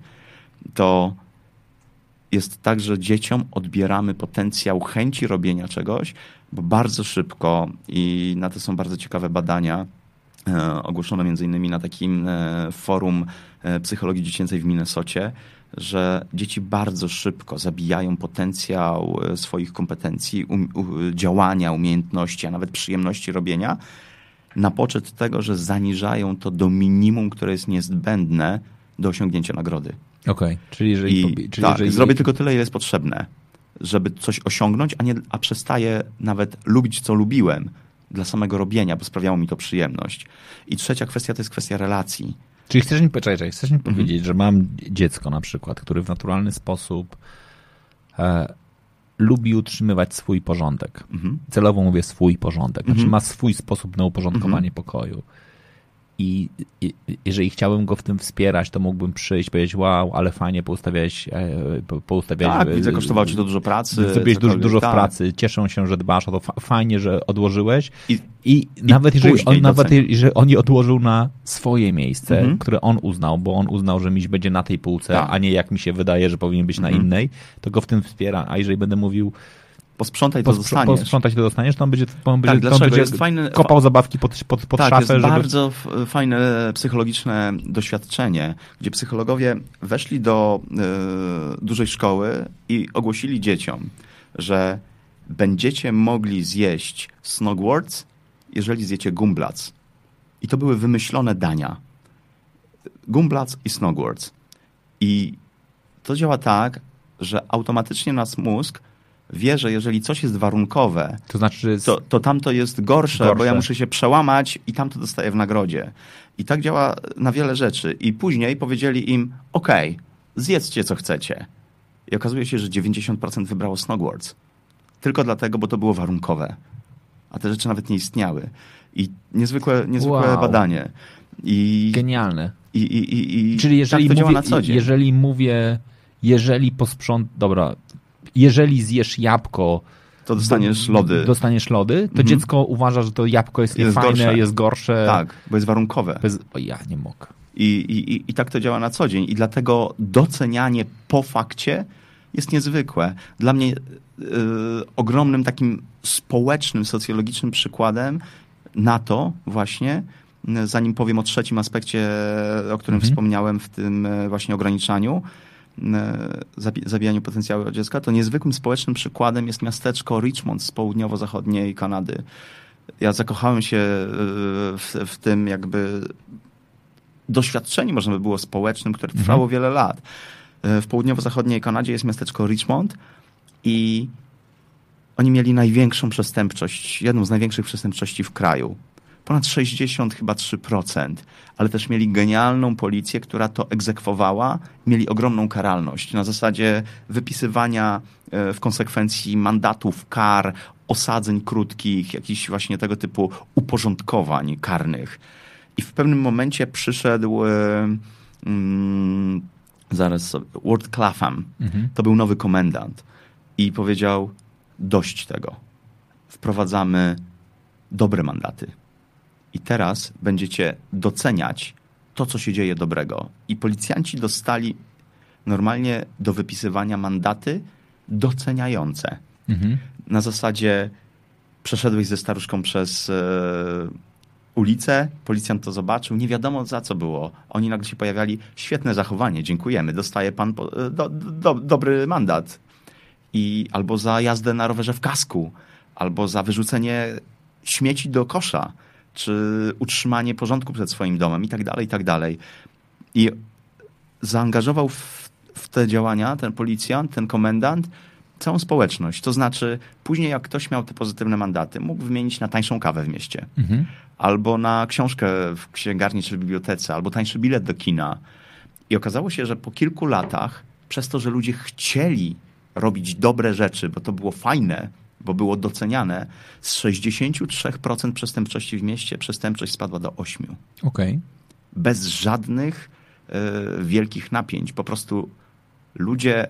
to jest tak, że dzieciom odbieramy potencjał chęci robienia czegoś, bo bardzo szybko i na to są bardzo ciekawe badania, e, ogłoszone między innymi na takim e, forum e, psychologii dziecięcej w Minnesocie, że dzieci bardzo szybko zabijają potencjał swoich kompetencji, um, działania, umiejętności, a nawet przyjemności robienia na poczet tego, że zaniżają to do minimum, które jest niezbędne do osiągnięcia nagrody. Okej, okay. czyli jeżeli... I, czyli tak, jeżeli... zrobię tylko tyle, ile jest potrzebne, żeby coś osiągnąć, a, nie, a przestaję nawet lubić, co lubiłem dla samego robienia, bo sprawiało mi to przyjemność. I trzecia kwestia to jest kwestia relacji. Czyli chcesz mi, poczekaj, chcesz mi mhm. powiedzieć, że mam dziecko na przykład, który w naturalny sposób e, lubi utrzymywać swój porządek. Mhm. Celowo mówię swój porządek. Znaczy mhm. ma swój sposób na uporządkowanie pokoju. I jeżeli chciałbym go w tym wspierać, to mógłbym przyjść, powiedzieć, wow, ale fajnie poustawiałeś, e, poustawiałeś tak, widzę, kosztowało ci to dużo pracy. Zrobiłeś dużo, dużo tak. pracy, cieszą się, że dbasz o to, fajnie, że odłożyłeś. I, i, i nawet, jeżeli on, nawet jeżeli on je odłożył na swoje miejsce, mhm. które on uznał, bo on uznał, że miś będzie na tej półce, tak. a nie jak mi się wydaje, że powinien być mhm. na innej, to go w tym wspiera. A jeżeli będę mówił, posprzątaj to dostaniesz. Posprzątać to dostaniesz, to on będzie, on będzie, tak, będzie jest fajny, kopał zabawki pod, pod, pod tak, szafę. jest żeby... bardzo fajne psychologiczne doświadczenie, gdzie psychologowie weszli do y, dużej szkoły i ogłosili dzieciom, że będziecie mogli zjeść Snogwarts, jeżeli zjecie Gumblac. I to były wymyślone dania. Gumblac i Snogwarts. I to działa tak, że automatycznie nasz mózg wie, że jeżeli coś jest warunkowe, to znaczy to, to tamto jest gorsze, gorsze, bo ja muszę się przełamać i tamto dostaję w nagrodzie. I tak działa na wiele rzeczy. I później powiedzieli im, okej, okay, zjedzcie co chcecie. I okazuje się, że 90% wybrało Snogwarts. Tylko dlatego, bo to było warunkowe. A te rzeczy nawet nie istniały. I niezwykłe, niezwykłe wow. badanie. I, Genialne. I, i, i, i Czyli jeżeli tak mówię, jeżeli mówię, jeżeli posprząt... Dobra, jeżeli zjesz jabłko, to dostaniesz lody. Dostaniesz lody, to mhm. dziecko uważa, że to jabłko jest, jest niefajne, gorsze. jest gorsze. Tak, bo jest warunkowe. Bez... O, ja nie mogę. I, i, I tak to działa na co dzień. I dlatego docenianie po fakcie jest niezwykłe. Dla mnie yy, ogromnym takim społecznym, socjologicznym przykładem na to właśnie, zanim powiem o trzecim aspekcie, o którym mhm. wspomniałem w tym e, właśnie ograniczaniu, zabijaniu potencjału dziecka, to niezwykłym społecznym przykładem jest miasteczko Richmond z południowo-zachodniej Kanady. Ja zakochałem się e, w, w tym jakby doświadczeniu, można by było społecznym, które trwało mhm. wiele lat. E, w południowo-zachodniej Kanadzie jest miasteczko Richmond i oni mieli największą przestępczość, jedną z największych przestępczości w kraju ponad 60 chyba 3%, ale też mieli genialną policję, która to egzekwowała, mieli ogromną karalność na zasadzie wypisywania e, w konsekwencji mandatów, kar, osadzeń krótkich, jakichś właśnie tego typu uporządkowań karnych. I w pewnym momencie przyszedł e, mm, zaraz sobie, Ward Clapham, mhm. to był nowy komendant i powiedział dość tego. Wprowadzamy dobre mandaty i teraz będziecie doceniać to, co się dzieje dobrego. I policjanci dostali normalnie do wypisywania mandaty doceniające. Mhm. Na zasadzie przeszedłeś ze staruszką przez e, ulicę, policjant to zobaczył, nie wiadomo za co było. Oni nagle się pojawiali, świetne zachowanie, dziękujemy, dostaje pan po, e, do, do, dobry mandat. I albo za jazdę na rowerze w kasku, albo za wyrzucenie śmieci do kosza czy utrzymanie porządku przed swoim domem i tak dalej, i tak dalej. I zaangażował w, w te działania ten policjant, ten komendant całą społeczność. To znaczy, później jak ktoś miał te pozytywne mandaty, mógł wymienić na tańszą kawę w mieście. Mhm. Albo na książkę w księgarni czy w bibliotece, albo tańszy bilet do kina. I okazało się, że po kilku latach, przez to, że ludzie chcieli robić dobre rzeczy, bo to było fajne, bo było doceniane, z 63% przestępczości w mieście przestępczość spadła do 8%. Okej. Bez żadnych y, wielkich napięć. Po prostu ludzie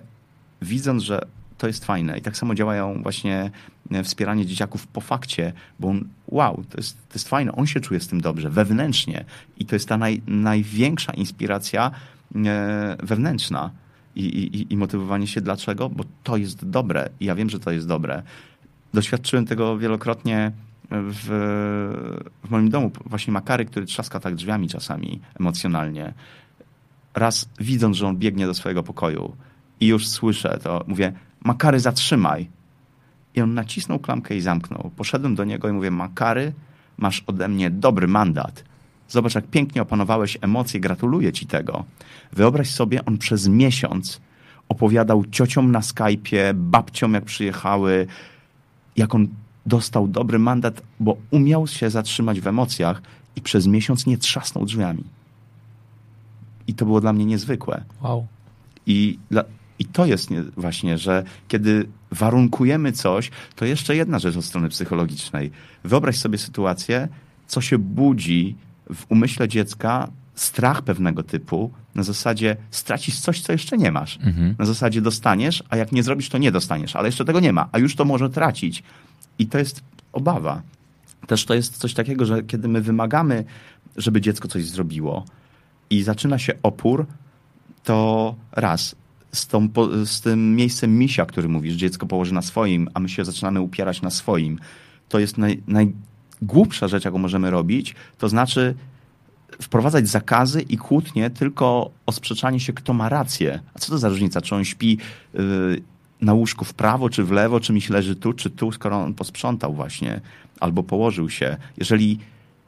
widząc, że to jest fajne i tak samo działają właśnie e, wspieranie dzieciaków po fakcie, bo on, wow, to jest, to jest fajne, on się czuje z tym dobrze, wewnętrznie i to jest ta naj, największa inspiracja e, wewnętrzna I, i, i motywowanie się dlaczego, bo to jest dobre i ja wiem, że to jest dobre. Doświadczyłem tego wielokrotnie w, w moim domu, właśnie Makary, który trzaska tak drzwiami czasami emocjonalnie. Raz widząc, że on biegnie do swojego pokoju, i już słyszę to, mówię, Makary, zatrzymaj. I on nacisnął klamkę i zamknął. Poszedłem do niego i mówię, Makary, masz ode mnie dobry mandat. Zobacz, jak pięknie opanowałeś emocje, gratuluję ci tego. Wyobraź sobie, on przez miesiąc opowiadał ciociom na Skype'ie, babciom jak przyjechały, jak on dostał dobry mandat, bo umiał się zatrzymać w emocjach i przez miesiąc nie trzasnął drzwiami. I to było dla mnie niezwykłe. Wow. I, dla, I to jest nie, właśnie, że kiedy warunkujemy coś, to jeszcze jedna rzecz od strony psychologicznej. Wyobraź sobie sytuację, co się budzi w umyśle dziecka, strach pewnego typu, na zasadzie stracisz coś, co jeszcze nie masz. Mhm. Na zasadzie dostaniesz, a jak nie zrobisz, to nie dostaniesz, ale jeszcze tego nie ma, a już to może tracić. I to jest obawa. Też to jest coś takiego, że kiedy my wymagamy, żeby dziecko coś zrobiło i zaczyna się opór, to raz, z, tą, z tym miejscem misia, który mówisz, dziecko położy na swoim, a my się zaczynamy upierać na swoim, to jest naj, najgłupsza rzecz, jaką możemy robić, to znaczy wprowadzać zakazy i kłótnie tylko o sprzeczanie się, kto ma rację. A co to za różnica, czy on śpi y, na łóżku w prawo, czy w lewo, czy mi się leży tu, czy tu, skoro on posprzątał właśnie, albo położył się. Jeżeli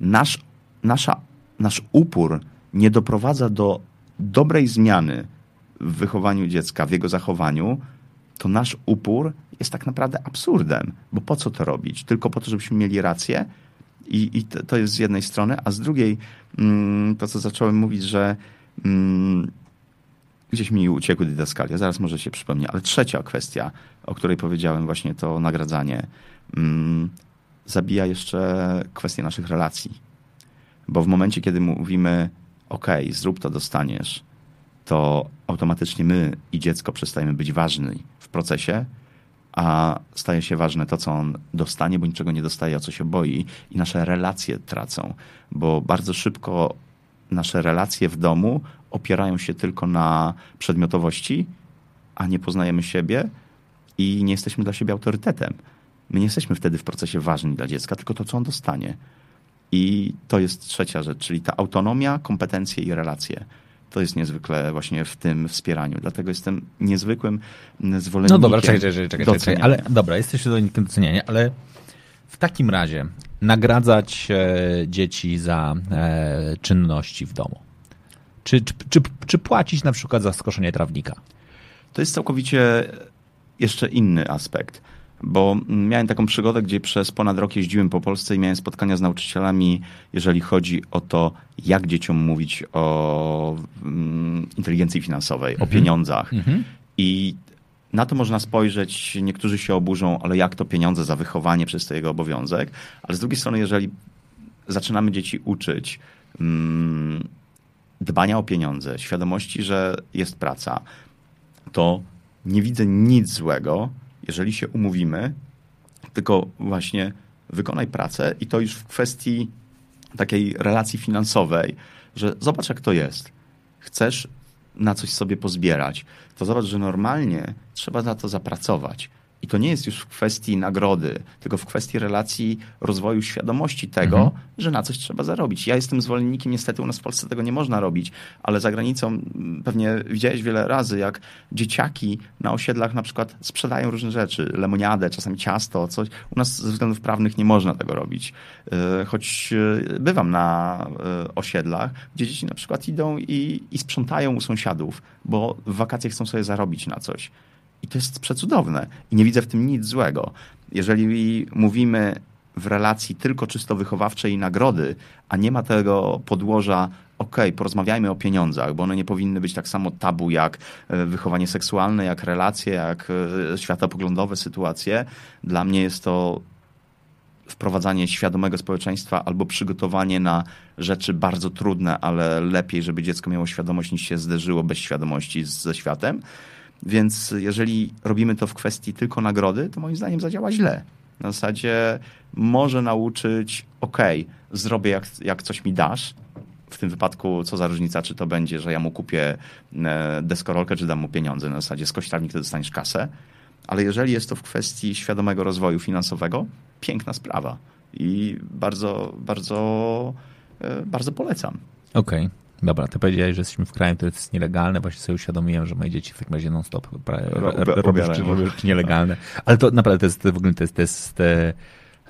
nasz, nasza, nasz upór nie doprowadza do dobrej zmiany w wychowaniu dziecka, w jego zachowaniu, to nasz upór jest tak naprawdę absurdem. Bo po co to robić? Tylko po to, żebyśmy mieli rację? I, i to, to jest z jednej strony, a z drugiej mm, to, co zacząłem mówić, że mm, gdzieś mi uciekły didaskalia, zaraz może się przypomnie, ale trzecia kwestia, o której powiedziałem właśnie, to nagradzanie, mm, zabija jeszcze kwestię naszych relacji. Bo w momencie, kiedy mówimy, ok, zrób to, dostaniesz, to automatycznie my i dziecko przestajemy być ważni w procesie, a staje się ważne to, co on dostanie, bo niczego nie dostaje, o co się boi, i nasze relacje tracą, bo bardzo szybko nasze relacje w domu opierają się tylko na przedmiotowości, a nie poznajemy siebie i nie jesteśmy dla siebie autorytetem. My nie jesteśmy wtedy w procesie ważni dla dziecka, tylko to, co on dostanie. I to jest trzecia rzecz, czyli ta autonomia, kompetencje i relacje. To jest niezwykle właśnie w tym wspieraniu. Dlatego jestem niezwykłym zwolennikiem. No dobra, czekaj, czekaj, czekaj, czekaj, ale dobra, jesteś zwolennikiem doceniania, ale w takim razie nagradzać e, dzieci za e, czynności w domu. Czy, czy, czy, czy płacić na przykład za skoszenie trawnika? To jest całkowicie jeszcze inny aspekt, bo miałem taką przygodę, gdzie przez ponad rok jeździłem po Polsce i miałem spotkania z nauczycielami, jeżeli chodzi o to, jak dzieciom mówić o mm, inteligencji finansowej, o pieniądzach. I na to można spojrzeć, niektórzy się oburzą, ale jak to pieniądze za wychowanie przez to jego obowiązek. Ale z drugiej strony, jeżeli zaczynamy dzieci uczyć mm, dbania o pieniądze, świadomości, że jest praca, to nie widzę nic złego, jeżeli się umówimy, tylko właśnie wykonaj pracę i to już w kwestii takiej relacji finansowej, że zobacz jak to jest. Chcesz na coś sobie pozbierać, to zobacz, że normalnie trzeba za to zapracować. I to nie jest już w kwestii nagrody, tylko w kwestii relacji rozwoju świadomości tego, że na coś trzeba zarobić. Ja jestem zwolennikiem, niestety u nas w Polsce tego nie można robić, ale za granicą pewnie widziałeś wiele razy, jak dzieciaki na osiedlach na przykład sprzedają różne rzeczy, lemoniadę, czasami ciasto, coś. U nas ze względów prawnych nie można tego robić. Yy, Choć yy, bywam na yy, osiedlach, gdzie dzieci na przykład idą i, i sprzątają u sąsiadów, bo w wakacje chcą sobie zarobić na coś. I to jest przecudowne. I nie widzę w tym nic złego. Jeżeli mówimy w relacji tylko czysto wychowawczej i nagrody, a nie ma tego podłoża, ok, porozmawiajmy o pieniądzach, bo one nie powinny być tak samo tabu jak e, wychowanie seksualne, jak relacje, jak e, światopoglądowe sytuacje. Dla mnie jest to wprowadzanie świadomego społeczeństwa albo przygotowanie na rzeczy bardzo trudne, ale lepiej, żeby dziecko miało świadomość niż się zderzyło bez świadomości ze światem. Więc jeżeli robimy to w kwestii tylko nagrody, to moim zdaniem zadziała źle. Na zasadzie może nauczyć, ok, zrobię jak, jak coś mi dasz, w tym wypadku co za różnica, czy to będzie, że ja mu kupię e, deskorolkę, czy dam mu pieniądze. Na zasadzie z kościarni to dostaniesz kasę. Ale jeżeli jest to w kwestii świadomego rozwoju finansowego, piękna sprawa. I bardzo, bardzo, e, bardzo polecam. Okej. Okay. Dobra, ty powiedziałeś, że jesteśmy w kraju, który jest nielegalny. Właśnie sobie uświadomiłem, że moje dzieci w takim razie non-stop robią rzeczy nielegalne. Ale to naprawdę to jest w ogóle to jest, to jest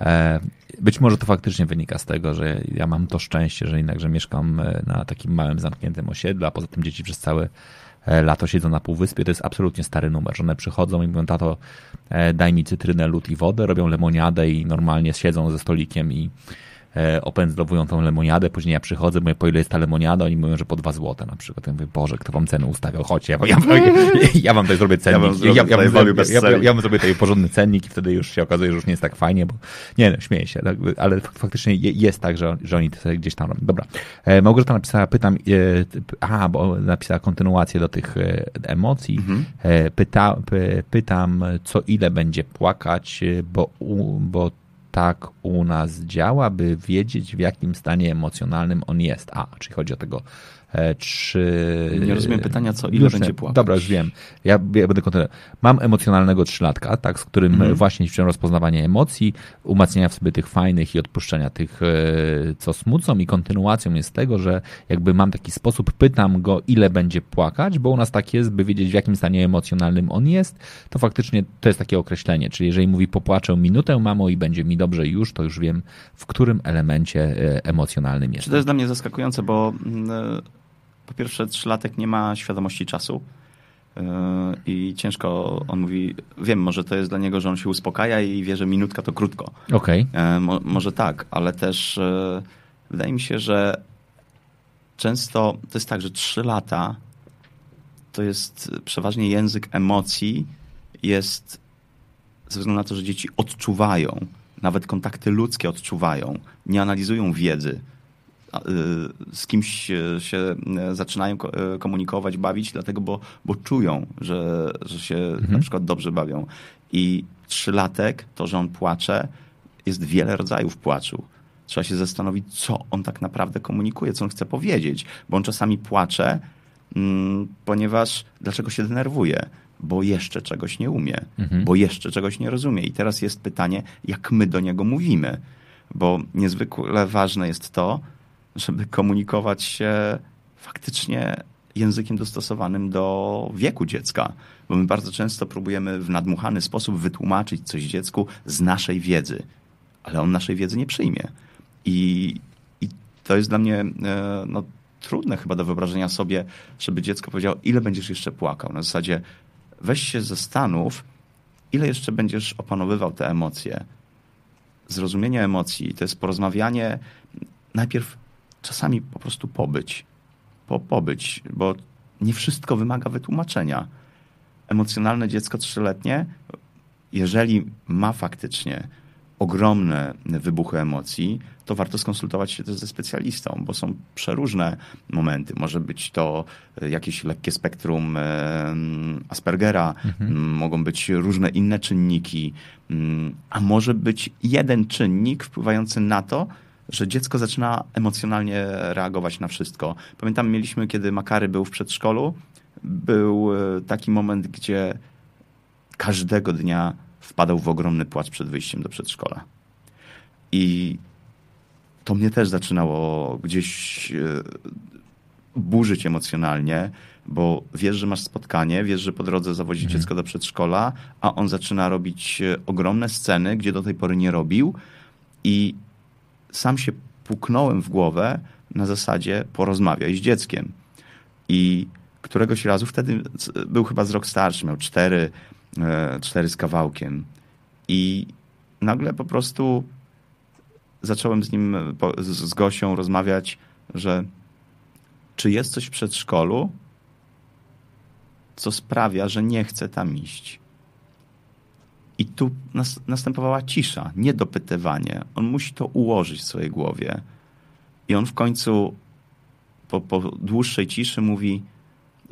e, być może to faktycznie wynika z tego, że ja mam to szczęście, że jednakże mieszkam e, na takim małym, zamkniętym osiedlu, a poza tym dzieci przez całe e, lato siedzą na półwyspie. To jest absolutnie stary numer, że one przychodzą i mówią, tato, daj mi cytrynę, lód i wodę, robią lemoniadę i normalnie siedzą ze stolikiem i opędzlowują tą lemoniadę, później ja przychodzę, mówię, po ile jest ta lemoniada, oni mówią, że po dwa złote na przykład. Ja mówię, Boże, kto wam cenę ustawiał, chodźcie, ja, ja, ja wam tutaj zrobię cennik. Ja wam zrobię, ja, ja, ja, ja, wam zrobię tutaj porządny cennik i wtedy już się okazuje, że już nie jest tak fajnie, bo nie, no, śmieję się, ale faktycznie jest tak, że, że oni gdzieś tam robią. Dobra. E, Małgorzata napisała, pytam, e, aha, bo napisała kontynuację do tych e, emocji. Mhm. E, pyta, py, pytam, co ile będzie płakać, e, bo, bo tak u nas działa, by wiedzieć, w jakim stanie emocjonalnym on jest. A, czyli chodzi o tego czy... Nie rozumiem pytania, co ile będzie płakać. Dobra, już wiem. Ja, ja będę kontynuował. Mam emocjonalnego trzylatka, tak, z którym mm. właśnie ćwiczę rozpoznawanie emocji, umacniania w sobie tych fajnych i odpuszczenia tych, e, co smucą i kontynuacją jest tego, że jakby mam taki sposób, pytam go, ile będzie płakać, bo u nas tak jest, by wiedzieć, w jakim stanie emocjonalnym on jest, to faktycznie to jest takie określenie, czyli jeżeli mówi popłaczę minutę, mamo, i będzie mi dobrze już, to już wiem, w którym elemencie e, emocjonalnym jest. To jest dla mnie zaskakujące, bo mm, po pierwsze, trzylatek nie ma świadomości czasu. Yy, I ciężko, on mówi, wiem, może to jest dla niego, że on się uspokaja i wie, że minutka to krótko. Okej. Okay. Mo, może tak, ale też yy, wydaje mi się, że często to jest tak, że trzy lata to jest przeważnie język emocji, jest ze względu na to, że dzieci odczuwają, nawet kontakty ludzkie odczuwają, nie analizują wiedzy. Y, z kimś się zaczynają y, komunikować, bawić, dlatego, bo, bo czują, że, że się mhm. na przykład dobrze bawią. I trzylatek, to, że on płacze, jest wiele rodzajów płaczu. Trzeba się zastanowić, co on tak naprawdę komunikuje, co on chce powiedzieć, bo on czasami płacze, mm, ponieważ dlaczego się denerwuje? Bo jeszcze czegoś nie umie, mhm. bo jeszcze czegoś nie rozumie. I teraz jest pytanie, jak my do niego mówimy, bo niezwykle ważne jest to, żeby komunikować się faktycznie językiem dostosowanym do wieku dziecka, bo my bardzo często próbujemy w nadmuchany sposób wytłumaczyć coś dziecku z naszej wiedzy, ale on naszej wiedzy nie przyjmie. I, i to jest dla mnie e, no, trudne chyba do wyobrażenia sobie, żeby dziecko powiedziało, ile będziesz jeszcze płakał. Na zasadzie weź się zastanów, ile jeszcze będziesz opanowywał te emocje. Zrozumienie emocji to jest porozmawianie najpierw czasami po prostu pobyć. Po, pobyć, bo nie wszystko wymaga wytłumaczenia. Emocjonalne dziecko trzyletnie, jeżeli ma faktycznie ogromne wybuchy emocji, to warto skonsultować się też ze specjalistą, bo są przeróżne momenty. Może być to jakieś lekkie spektrum Aspergera, mhm. mogą być różne inne czynniki, a może być jeden czynnik wpływający na to, że dziecko zaczyna emocjonalnie reagować na wszystko. Pamiętam, mieliśmy, kiedy Makary był w przedszkolu, był e, taki moment, gdzie każdego dnia wpadał w ogromny płacz przed wyjściem do przedszkola. I to mnie też zaczynało gdzieś e, burzyć emocjonalnie, bo wiesz, że masz spotkanie, wiesz, że po drodze zawodzi mhm. dziecko do przedszkola, a on zaczyna robić e, ogromne sceny, gdzie do tej pory nie robił i sam się puknąłem w głowę na zasadzie porozmawiaj z dzieckiem. I któregoś razu, wtedy był chyba z rok starszy, miał cztery, e, cztery z kawałkiem. I nagle po prostu zacząłem z nim, z Gosią rozmawiać, że czy jest coś w przedszkolu, co sprawia, że nie chcę tam iść. I tu nas, następowała cisza, niedopytywanie. On musi to ułożyć w swojej głowie. I on w końcu po, po dłuższej ciszy mówi,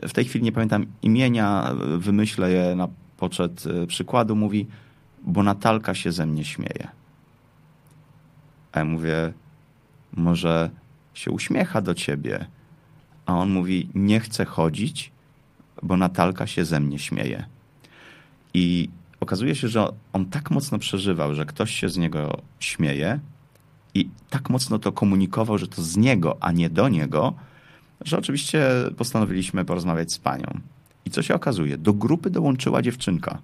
w tej chwili nie pamiętam imienia, wymyślę je na poczet e, przykładu, mówi, bo Natalka się ze mnie śmieje. A ja mówię, może się uśmiecha do ciebie. A on mówi, nie chcę chodzić, bo Natalka się ze mnie śmieje. I okazuje się, że on tak mocno przeżywał, że ktoś się z niego śmieje i tak mocno to komunikował, że to z niego, a nie do niego, że oczywiście postanowiliśmy porozmawiać z panią. I co się okazuje? Do grupy dołączyła dziewczynka,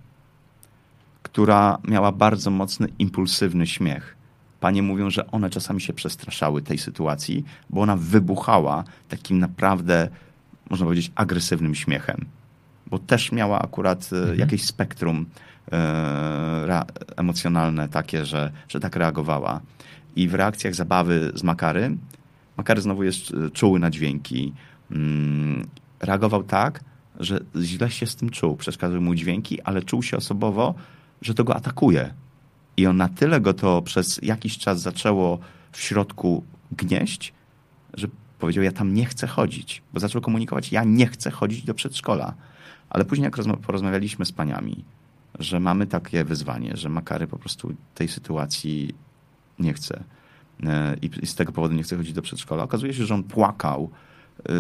która miała bardzo mocny, impulsywny śmiech. Panie mówią, że one czasami się przestraszały tej sytuacji, bo ona wybuchała takim naprawdę, można powiedzieć, agresywnym śmiechem. Bo też miała akurat e, mhm. jakieś spektrum emocjonalne takie, że, że tak reagowała. I w reakcjach zabawy z Makary, Makary znowu jest e, czuły na dźwięki, mm, reagował tak, że źle się z tym czuł. Przeszkadzały mu dźwięki, ale czuł się osobowo, że to go atakuje. I on na tyle go to przez jakiś czas zaczęło w środku gnieść, że powiedział, ja tam nie chcę chodzić, bo zaczął komunikować, ja nie chcę chodzić do przedszkola. Ale później jak porozmawialiśmy z paniami, że mamy takie wyzwanie, że Makary po prostu tej sytuacji nie chce e, i z tego powodu nie chce chodzić do przedszkola. Okazuje się, że on płakał. E,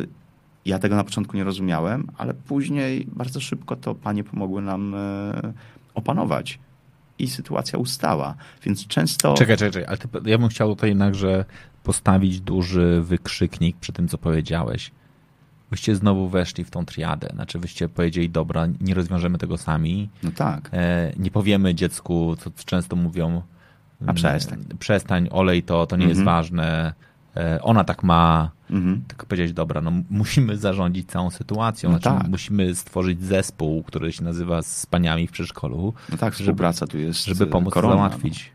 ja tego na początku nie rozumiałem, ale później bardzo szybko to panie pomogły nam e, opanować i sytuacja ustała. Więc często. Czekaj, czekaj, czekaj. ale ty, ja bym chciał tutaj jednakże postawić duży wykrzyknik przy tym, co powiedziałeś. Wyście znowu weszli w tą triadę. Znaczy, wyście powiedzieli, dobra, nie rozwiążemy tego sami. No tak. E, nie powiemy dziecku, co często mówią. A przestań. Mm, przestań, olej to, to nie jest mhm. ważne. E, ona tak ma. Mhm. Tylko powiedzieć, dobra, no musimy zarządzić całą sytuacją. No znaczy, tak. Musimy stworzyć zespół, który się nazywa z paniami w przedszkolu. No tak, współpraca żeby, tu jest. Żeby pomóc korona, załatwić.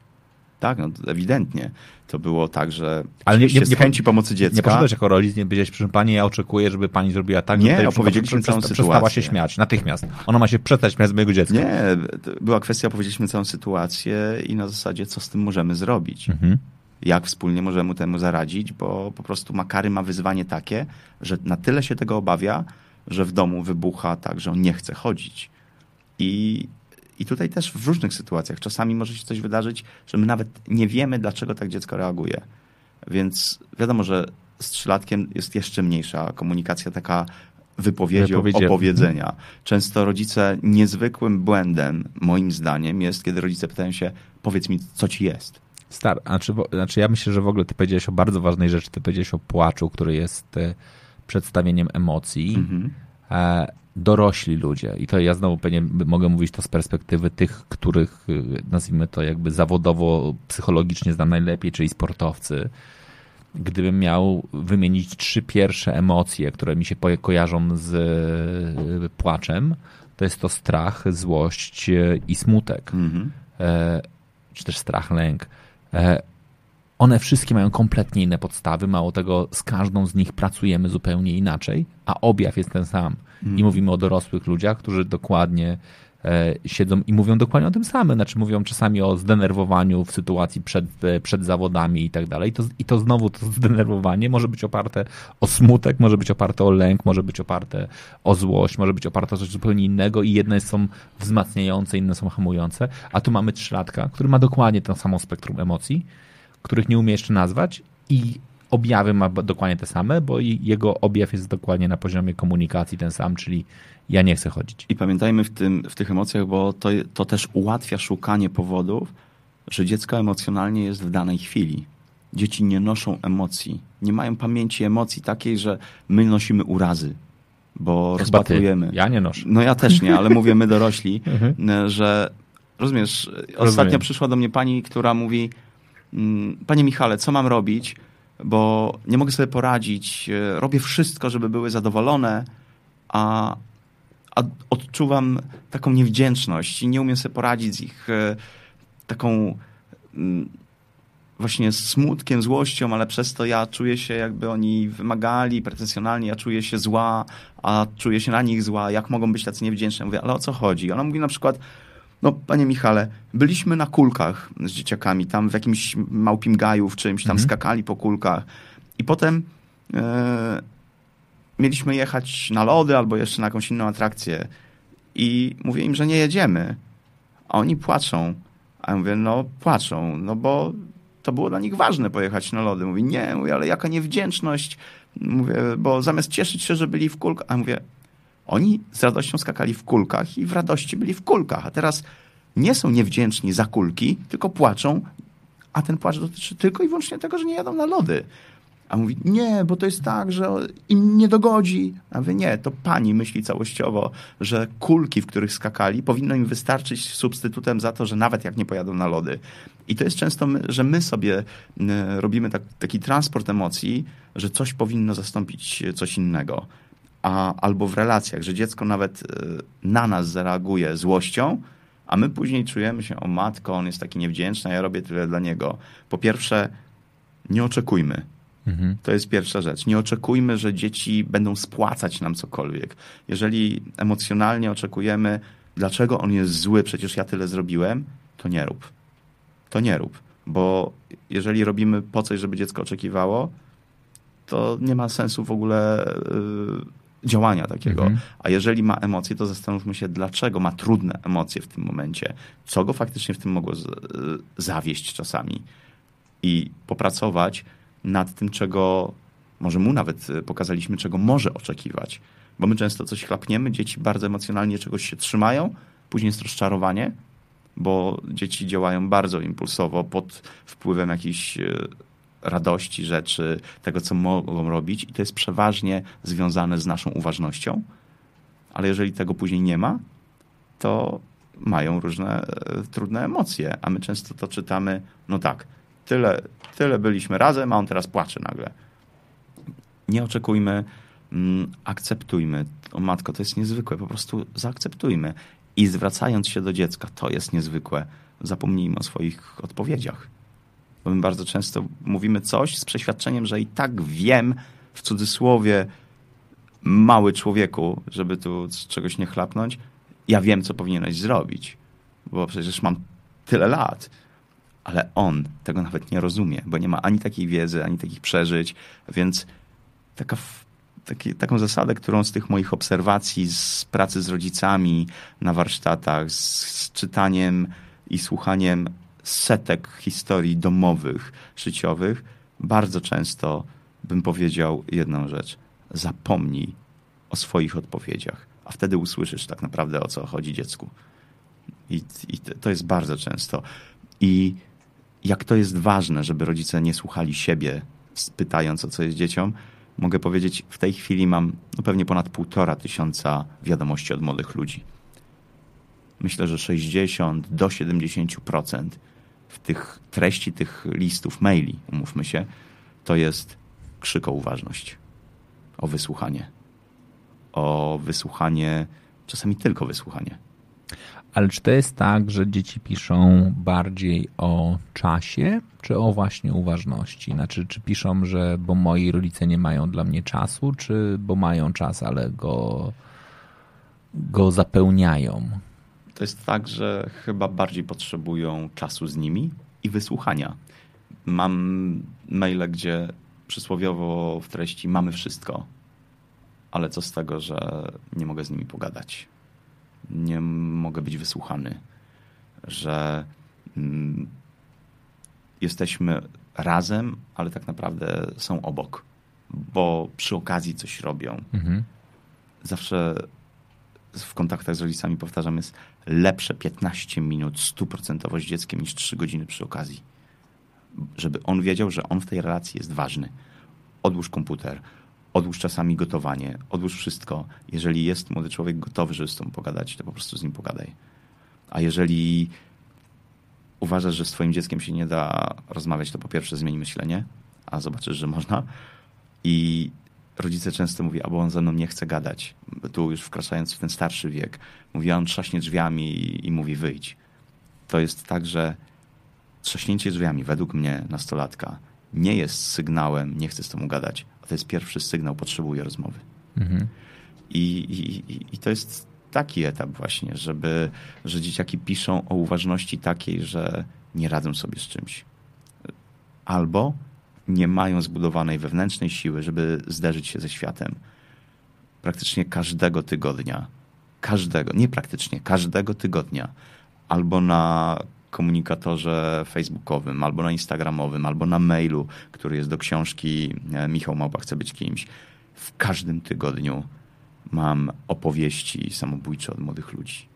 Tak, no ewidentnie. To było tak, że Ale nie, nie, nie chęci pomocy dziecka... Nie poszedłeś jako rodzic, nie powiedziałeś, proszę pani, ja oczekuję, żeby pani zrobiła tak, nie, opowiedzieliśmy całą sytuację. Przestała się śmiać, natychmiast. Ona ma się przestać śmiać z mojego dziecka. Nie, była kwestia, opowiedzieliśmy całą sytuację i na zasadzie, co z tym możemy zrobić. Mhm. Jak wspólnie możemy temu zaradzić, bo po prostu Makary ma wyzwanie takie, że na tyle się tego obawia, że w domu wybucha tak, że on nie chce chodzić. I i tutaj też w różnych sytuacjach. Czasami może się coś wydarzyć, że my nawet nie wiemy, dlaczego tak dziecko reaguje. Więc wiadomo, że z trzylatkiem jest jeszcze mniejsza komunikacja taka wypowiedzią, opowiedzenia. Często rodzice niezwykłym błędem, moim zdaniem, jest, kiedy rodzice pytają się, powiedz mi, co ci jest. Star, znaczy, znaczy ja myślę, że w ogóle ty powiedziałeś o bardzo ważnej rzeczy, ty powiedziałeś o płaczu, który jest e, przedstawieniem emocji. Mhm. E, dorośli ludzie, i to ja znowu pewnie mogę mówić to z perspektywy tych, których y, nazwijmy to jakby zawodowo, psychologicznie znam najlepiej, czyli sportowcy. Gdybym miał wymienić trzy pierwsze emocje, które mi się kojarzą z y, płaczem, to jest to strach, złość y, i smutek. Mhm. E, czy też strach, lęk. E, one wszystkie mają kompletnie inne podstawy, mało tego, z każdą z nich pracujemy zupełnie inaczej, a objaw jest ten sam. Mm. I mówimy o dorosłych ludziach, którzy dokładnie e, siedzą i mówią dokładnie o tym samym. Znaczy mówią czasami o zdenerwowaniu w sytuacji przed, e, przed zawodami i tak dalej. I to znowu to zdenerwowanie może być oparte o smutek, może być oparte o lęk, może być oparte o złość, może być oparte o coś zupełnie innego i jedne są wzmacniające, inne są hamujące. A tu mamy trzylatka, który ma dokładnie to samo spektrum emocji, których nie umie jeszcze nazwać i objawy ma dokładnie te same, bo jego objaw jest dokładnie na poziomie komunikacji ten sam, czyli ja nie chcę chodzić. I pamiętajmy w, tym, w tych emocjach, bo to, to też ułatwia szukanie powodów, że dziecko emocjonalnie jest w danej chwili. Dzieci nie noszą emocji, nie mają pamięci emocji takiej, że my nosimy urazy, bo Chyba rozpatrujemy. Ty. Ja nie noszę. No ja też nie, ale mówię my dorośli, mhm. że rozumiesz, ostatnio Rozumiem. przyszła do mnie pani, która mówi, panie Michale, co mam robić? bo nie mogę sobie poradzić. E, robię wszystko, żeby były zadowolone, a, a odczuwam taką niewdzięczność i nie umiem sobie poradzić z ich e, taką mm, właśnie smutkiem, złością, ale przez to ja czuję się jakby oni wymagali pretensjonalnie, ja czuję się zła, a czuję się na nich zła, jak mogą być tacy niewdzięczni? mówię, ale o co chodzi? Ona mówi na przykład, no panie Michale, byliśmy na kulkach z dzieciakami, tam w jakimś małpim gaju, w czymś, tam mhm. skakali po kulkach i potem e, mieliśmy jechać na lody albo jeszcze na jakąś inną atrakcję i mówię im, że nie jedziemy, a oni płaczą. A ja mówię, no płaczą, no bo to było dla nich ważne pojechać na lody. Mówi, nie, mówię, ale jaka niewdzięczność. Mówię, bo zamiast cieszyć się, że byli w kulkach, a mówię, oni z radością skakali w kulkach i w radości byli w kulkach, a teraz nie są niewdzięczni za kulki, tylko płaczą, a ten płacz dotyczy tylko i wyłącznie tego, że nie jadą na lody. A mówi, nie, bo to jest tak, że im nie dogodzi. A wy nie, to pani myśli całościowo, że kulki, w których skakali, powinno im wystarczyć substytutem za to, że nawet jak nie pojadą na lody. I to jest często, my, że my sobie robimy tak, taki transport emocji, że coś powinno zastąpić coś innego. A, albo w relacjach, że dziecko nawet e, na nas zareaguje złością, a my później czujemy się, o matko, on jest taki niewdzięczny, ja robię tyle dla niego. Po pierwsze, nie oczekujmy Mhm. To jest pierwsza rzecz. Nie oczekujmy, że dzieci będą spłacać nam cokolwiek. Jeżeli emocjonalnie oczekujemy, dlaczego on jest zły, przecież ja tyle zrobiłem, to nie rób. To nie rób. Bo jeżeli robimy po coś, żeby dziecko oczekiwało, to nie ma sensu w ogóle yy, działania takiego. Mhm. A jeżeli ma emocje, to zastanówmy się, dlaczego ma trudne emocje w tym momencie. Co go faktycznie w tym mogło z, yy, zawieść czasami. I popracować nad tym, czego może mu nawet y, pokazaliśmy, czego może oczekiwać. Bo my często coś chlapniemy, dzieci bardzo emocjonalnie czegoś się trzymają, później jest rozczarowanie, bo dzieci działają bardzo impulsowo pod wpływem jakiejś y, radości rzeczy, tego, co mogą robić, i to jest przeważnie związane z naszą uważnością. Ale jeżeli tego później nie ma, to mają różne y, trudne emocje, a my często to czytamy, no tak, tyle, tyle byliśmy razem, a on teraz płacze nagle. Nie oczekujmy, mm, akceptujmy. O matko, to jest niezwykłe, po prostu zaakceptujmy. I zwracając się do dziecka, to jest niezwykłe, zapomnijmy o swoich odpowiedziach. Bo my bardzo często mówimy coś z przeświadczeniem, że i tak wiem, w cudzysłowie, mały człowieku, żeby tu czegoś nie chlapnąć, ja wiem, co powinieneś zrobić, bo przecież mam tyle lat. Ale on tego nawet nie rozumie, bo nie ma ani takiej wiedzy, ani takich przeżyć, więc taka, taki, taką zasadę, którą z tych moich obserwacji, z pracy z rodzicami na warsztatach, z, z czytaniem i słuchaniem setek historii domowych, życiowych, bardzo często bym powiedział jedną rzecz. Zapomnij o swoich odpowiedziach, a wtedy usłyszysz tak naprawdę o co chodzi dziecku. I, i to jest bardzo często. I jak to jest ważne, żeby rodzice nie słuchali siebie, pytając o co jest dzieciom, mogę powiedzieć, w tej chwili mam no pewnie ponad półtora tysiąca wiadomości od młodych ludzi. Myślę, że 60 do 70% w tych treści tych listów, maili, umówmy się, to jest krzyk o uważność, o wysłuchanie. O wysłuchanie, czasami tylko wysłuchanie. Ale czy to jest tak, że dzieci piszą bardziej o czasie, czy o właśnie uważności? Znaczy, czy piszą, że bo moi rodzice nie mają dla mnie czasu, czy bo mają czas, ale go, go zapełniają? To jest tak, że chyba bardziej potrzebują czasu z nimi i wysłuchania. Mam maile, gdzie przysłowiowo w treści mamy wszystko, ale co z tego, że nie mogę z nimi pogadać nie mogę być wysłuchany, że mm, jesteśmy razem, ale tak naprawdę są obok, bo przy okazji coś robią. Mhm. Zawsze w kontaktach z rodzicami powtarzam, jest lepsze 15 minut stuprocentowo z dzieckiem niż 3 godziny przy okazji. Żeby on wiedział, że on w tej relacji jest ważny. Odłóż komputer, odłóż czasami gotowanie, odłóż wszystko. Jeżeli jest młody człowiek gotowy, żeby z tobą pogadać, to po prostu z nim pogadaj. A jeżeli uważasz, że z twoim dzieckiem się nie da rozmawiać, to po pierwsze zmień myślenie, a zobaczysz, że można. I rodzice często mówią, albo on ze mną nie chce gadać. Tu już wkraczając w ten starszy wiek, mówi, on trzaśnie drzwiami i, i mówi wyjdź. To jest tak, że trzaśnięcie drzwiami według mnie nastolatka nie jest sygnałem, nie chcę z tobą gadać, a to jest pierwszy sygnał, potrzebuję rozmowy. Mhm. I, i, I to jest taki etap właśnie, żeby, że dzieciaki piszą o uważności takiej, że nie radzą sobie z czymś. Albo nie mają zbudowanej wewnętrznej siły, żeby zderzyć się ze światem. Praktycznie każdego tygodnia, każdego, nie praktycznie, każdego tygodnia, albo na komunikatorze facebookowym, albo na instagramowym, albo na mailu, który jest do książki e, Michał Małpa chce być kimś. W każdym tygodniu mam opowieści samobójcze od młodych ludzi,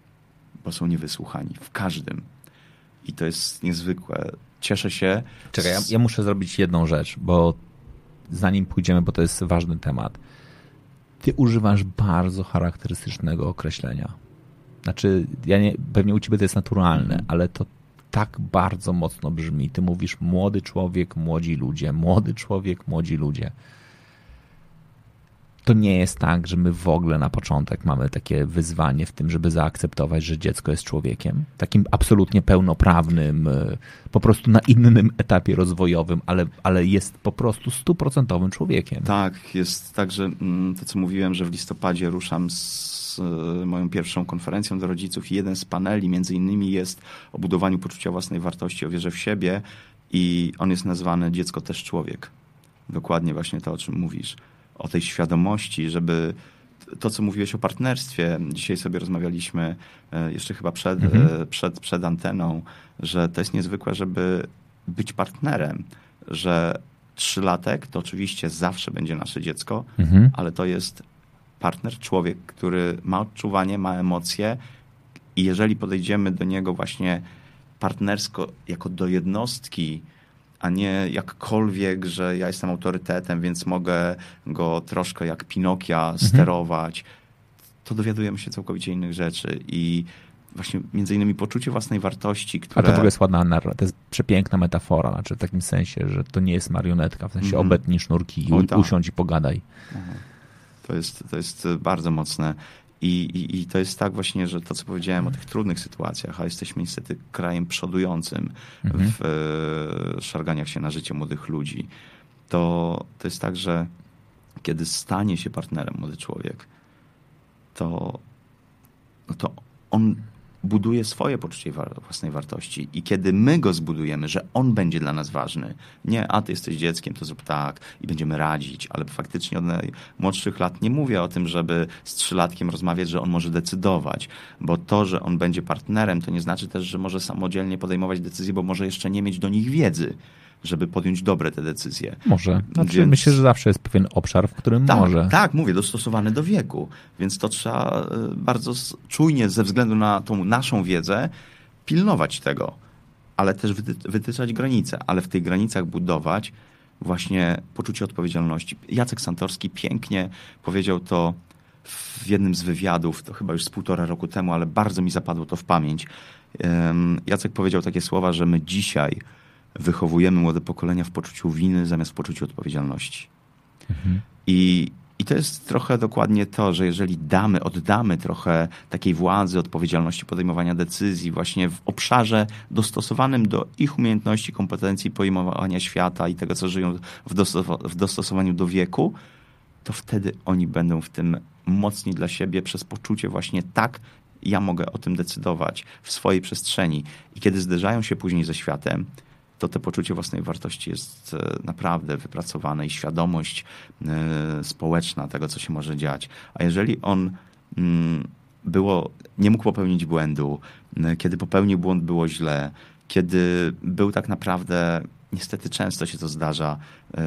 bo są niewysłuchani. W każdym. I to jest niezwykłe. Cieszę się. Czekaj, ja, ja muszę zrobić jedną rzecz, bo zanim pójdziemy, bo to jest ważny temat. Ty używasz bardzo charakterystycznego określenia. Znaczy, ja nie, pewnie u ciebie to jest naturalne, mhm. ale to tak bardzo mocno brzmi. Ty mówisz młody człowiek, młodzi ludzie, młody człowiek, młodzi ludzie to nie jest tak, że my w ogóle na początek mamy takie wyzwanie w tym, żeby zaakceptować, że dziecko jest człowiekiem, takim absolutnie pełnoprawnym, e, po prostu na innym etapie rozwojowym, ale, ale jest po prostu stuprocentowym człowiekiem. Tak, jest tak, że mm, to co mówiłem, że w listopadzie ruszam z e, moją pierwszą konferencją do rodziców i jeden z paneli między innymi jest o budowaniu poczucia własnej wartości, o wierze w siebie i on jest nazwany dziecko też człowiek. Dokładnie właśnie to, o czym mówisz o tej świadomości, żeby to, co mówiłeś o partnerstwie, dzisiaj sobie rozmawialiśmy e, jeszcze chyba przed, mhm. E, przed, przed anteną, że to jest niezwykłe, żeby być partnerem, że trzylatek to oczywiście zawsze będzie nasze dziecko, mhm. ale to jest partner, człowiek, który ma odczuwanie, ma emocje i jeżeli podejdziemy do niego właśnie partnersko jako do jednostki, a nie jakkolwiek, że ja jestem autorytetem, więc mogę go troszkę jak Pinokia mhm. sterować, to dowiadujemy się całkowicie innych rzeczy i właśnie między innymi poczucie własnej wartości, które... A to w ogóle jest ładna narracja, to jest przepiękna metafora, znaczy w takim sensie, że to nie jest marionetka, w sensie mm -hmm. obetnij sznurki i tak. usiądź i pogadaj. Mhm. To jest, to jest bardzo mocne. I, i, I, to jest tak właśnie, że to, co powiedziałem o tych trudnych sytuacjach, a jesteśmy niestety krajem przodującym mhm. w e, szarganiach się na życie młodych ludzi, to, to jest tak, że kiedy stanie się partnerem młody człowiek, to, no to on buduje swoje poczucie własnej wartości. I kiedy my go zbudujemy, że on będzie dla nas ważny, nie, a ty jesteś dzieckiem, to zrób tak i będziemy radzić, ale faktycznie od młodszych lat nie mówię o tym, żeby z trzylatkiem rozmawiać, że on może decydować, bo to, że on będzie partnerem, to nie znaczy też, że może samodzielnie podejmować decyzje, bo może jeszcze nie mieć do nich wiedzy żeby podjąć dobre te decyzje. Może. Znaczy, Więc... Myślę, że zawsze jest pewien obszar, w którym tak, może. Tak, mówię, dostosowany do wieku. Więc to trzeba e, bardzo czujnie, ze względu na tą naszą wiedzę, pilnować tego, ale też wytyczać granice, ale w tych granicach budować właśnie poczucie odpowiedzialności. Jacek Santorski pięknie powiedział to w jednym z wywiadów, to chyba już z półtora roku temu, ale bardzo mi zapadło to w pamięć. Jacek powiedział takie słowa, że my dzisiaj wychowujemy młode pokolenia w poczuciu winy zamiast w poczuciu odpowiedzialności. Mhm. I, I to jest trochę dokładnie to, że jeżeli damy, oddamy trochę takiej władzy, odpowiedzialności podejmowania decyzji właśnie w obszarze dostosowanym do ich umiejętności, kompetencji pojmowania świata i tego, co żyją w, w dostosowaniu do wieku, to wtedy oni będą w tym mocni dla siebie przez poczucie właśnie tak, ja mogę o tym decydować w swojej przestrzeni. I kiedy zderzają się później ze światem, to te poczucie własnej wartości jest e, naprawdę wypracowane i świadomość e, społeczna tego, co się może dziać. A jeżeli on mm, było, nie mógł popełnić błędu, kiedy popełnił błąd, było źle, kiedy był tak naprawdę, niestety często się to zdarza, e,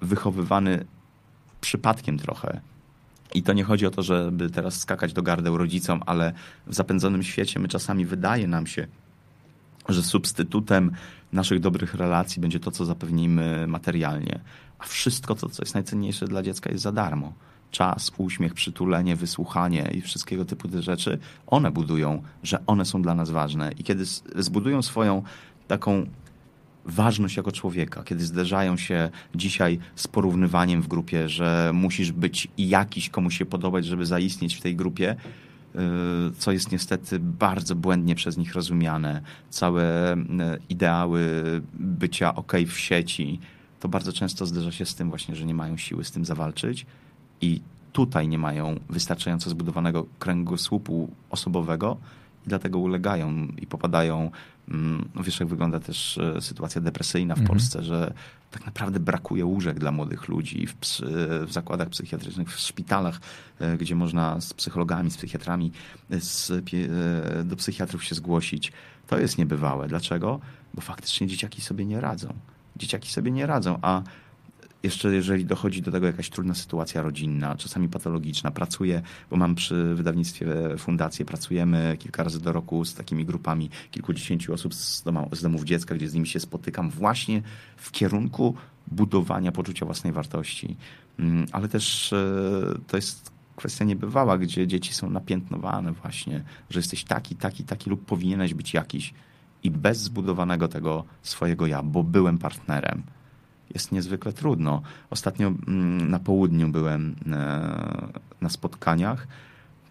wychowywany przypadkiem trochę. I to nie chodzi o to, żeby teraz skakać do gardeł rodzicom, ale w zapędzonym świecie my czasami wydaje nam się, że substytutem naszych dobrych relacji będzie to, co zapewnimy materialnie. A wszystko to, co jest najcenniejsze dla dziecka, jest za darmo. Czas, uśmiech, przytulenie, wysłuchanie i wszystkiego typu te rzeczy, one budują, że one są dla nas ważne. I kiedy zbudują swoją taką ważność jako człowieka, kiedy zderzają się dzisiaj z porównywaniem w grupie, że musisz być jakiś, komuś się podobać, żeby zaistnieć w tej grupie, co jest niestety bardzo błędnie przez nich rozumiane. Całe y, ideały bycia ok w sieci, to bardzo często zderza się z tym właśnie, że nie mają siły z tym zawalczyć i tutaj nie mają wystarczająco zbudowanego kręgosłupu osobowego i dlatego ulegają i popadają. Mm, no wiesz, jak wygląda też e, sytuacja depresyjna w mhm. Polsce, że tak naprawdę brakuje łóżek dla młodych ludzi w, w, zakładach psychiatrycznych, w szpitalach, e, gdzie można z psychologami, z psychiatrami e, z, do psychiatrów się zgłosić. To jest niebywałe. Dlaczego? Bo faktycznie dzieciaki sobie nie radzą. Dzieciaki sobie nie radzą, a jeszcze jeżeli dochodzi do tego jakaś trudna sytuacja rodzinna, czasami patologiczna, pracuję, bo mam przy wydawnictwie fundację, pracujemy kilka razy do roku z takimi grupami kilkudziesięciu osób z, z domów dziecka, gdzie z nimi się spotykam właśnie w kierunku budowania poczucia własnej wartości. Mm, ale też e, to jest kwestia niebywała, gdzie dzieci są napiętnowane właśnie, że jesteś taki, taki, taki lub powinieneś być jakiś i bez zbudowanego tego swojego ja, bo byłem partnerem, jest niezwykle trudno. Ostatnio mm, na południu byłem e, na spotkaniach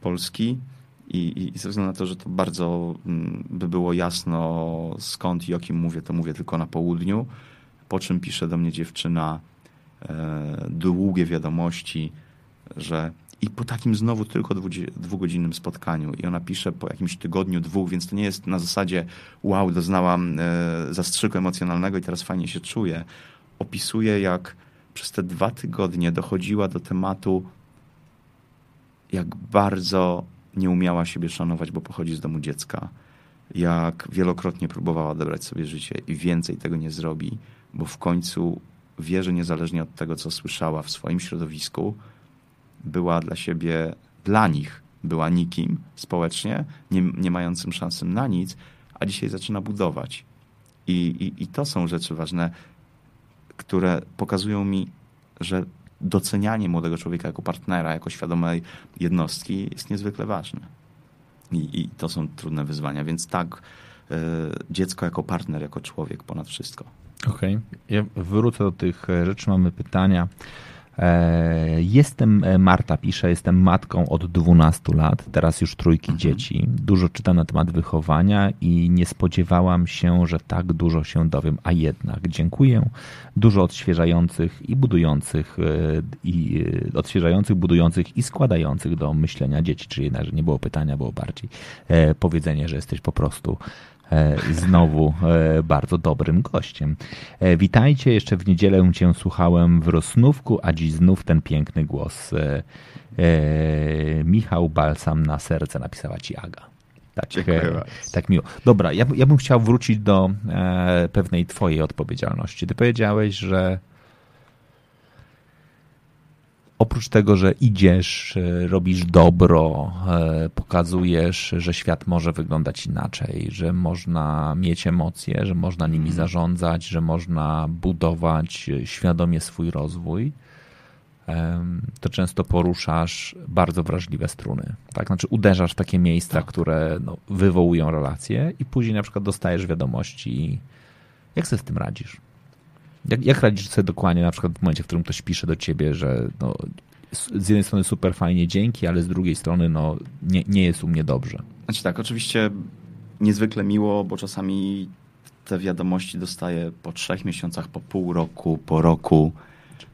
Polski i, i ze względu na to, że to bardzo mm, by było jasno skąd i o kim mówię, to mówię tylko na południu. Po czym pisze do mnie dziewczyna e, długie wiadomości, że i po takim znowu tylko dwugodzinnym spotkaniu. I ona pisze po jakimś tygodniu, dwóch, więc to nie jest na zasadzie wow, doznałam e, zastrzyku emocjonalnego i teraz fajnie się czuję. Opisuje, jak przez te dwa tygodnie dochodziła do tematu, jak bardzo nie umiała siebie szanować, bo pochodzi z domu dziecka. Jak wielokrotnie próbowała odebrać sobie życie i więcej tego nie zrobi, bo w końcu wie, że niezależnie od tego, co słyszała w swoim środowisku, była dla siebie, dla nich była nikim społecznie, nie, nie mającym szansy na nic, a dzisiaj zaczyna budować. I, i, I to są rzeczy ważne, które pokazują mi, że docenianie młodego człowieka jako partnera, jako świadomej jednostki jest niezwykle ważne. I, i to są trudne wyzwania, więc tak, y, dziecko jako partner, jako człowiek ponad wszystko. Okej, okay. ja wrócę do tych rzeczy, mamy pytania. E, jestem, e, Marta pisze, jestem matką od 12 lat, teraz już trójki mhm. dzieci. Dużo czytam na temat wychowania i nie spodziewałam się, że tak dużo się dowiem, a jednak dziękuję. Dużo odświeżających i budujących, e, i odświeżających, budujących i składających do myślenia dzieci, czyli jednak, że nie było pytania, było bardziej powiedzenie, że jesteś po prostu znowu e, bardzo dobrym gościem. E, witajcie, jeszcze w niedzielę Cię słuchałem w Rosnówku, a dziś znów ten piękny głos. Michał Balsam na serce napisała Ci Aga. Tak, tak miło. Dobra, ja, ja bym chciał wrócić do pewnej Twojej odpowiedzialności. Ty powiedziałeś, że oprócz tego, że idziesz, e, robisz dobro, e, pokazujesz, że świat może wyglądać inaczej, że można mieć emocje, że można nimi mhm. zarządzać, że można budować świadomie swój rozwój, to często poruszasz bardzo wrażliwe struny. Tak? Znaczy uderzasz w takie miejsca, tak. które no, wywołują relacje i później na przykład dostajesz wiadomości. Jak sobie z tym radzisz? Jak, jak radzisz sobie dokładnie, na przykład w momencie, w którym ktoś pisze do ciebie, że no, z jednej strony super fajnie, dzięki, ale z drugiej strony no, nie, nie jest u mnie dobrze. Znaczy tak, oczywiście niezwykle miło, bo czasami te wiadomości dostaję po trzech miesiącach, po pół roku, po roku.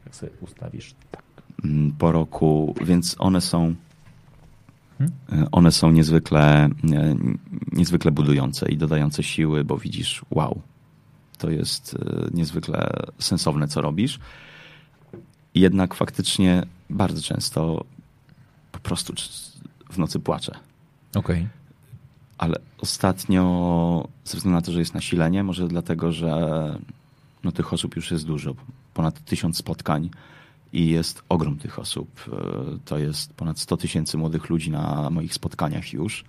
Jak sobie ustawisz tak. Mm, po roku, więc one są hmm? E, one są niezwykle, e, niezwykle budujące i dodające siły, bo widzisz, wow, to jest e, niezwykle sensowne, co robisz. Jednak faktycznie bardzo często po prostu w nocy płaczę. Okej. Okay. Ale ostatnio, ze względu na to, że jest nasilenie, może dlatego, że no, tych osób już jest dużo, ponad tysiąc spotkań i jest ogrom tych osób. E, to jest ponad 100 tysięcy młodych ludzi na moich spotkaniach już.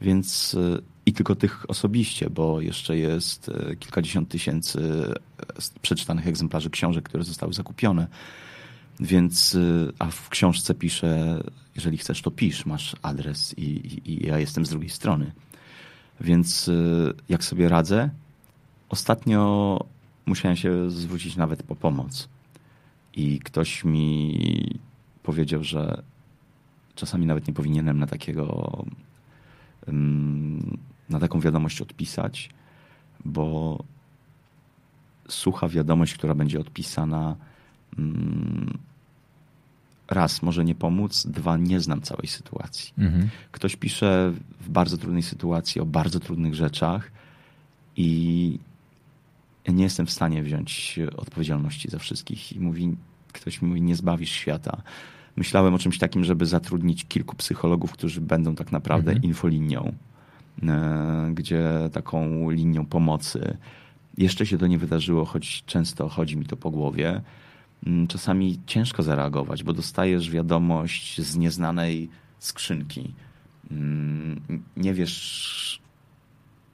Więc e, i tylko tych osobiście, bo jeszcze jest e, kilkadziesiąt tysięcy przeczytanych egzemplarzy książek, które zostały zakupione. Więc, a w książce piszę, jeżeli chcesz, to pisz, masz adres i, i, i ja jestem z drugiej strony. Więc jak sobie radzę? Ostatnio musiałem się zwrócić nawet po pomoc. I ktoś mi powiedział, że czasami nawet nie powinienem na takiego na taką wiadomość odpisać, bo sucha wiadomość, która będzie odpisana raz może nie pomóc, dwa nie znam całej sytuacji. Mhm. Ktoś pisze w bardzo trudnej sytuacji o bardzo trudnych rzeczach i nie jestem w stanie wziąć odpowiedzialności za wszystkich i mówi, ktoś mi mówi, nie zbawisz świata. Myślałem o czymś takim, żeby zatrudnić kilku psychologów, którzy będą tak naprawdę mhm. infolinią, e, gdzie taką linią pomocy. Jeszcze się to nie wydarzyło, choć często chodzi mi to po głowie. Mm, czasami ciężko zareagować, bo dostajesz wiadomość z nieznanej skrzynki. Mm, nie wiesz,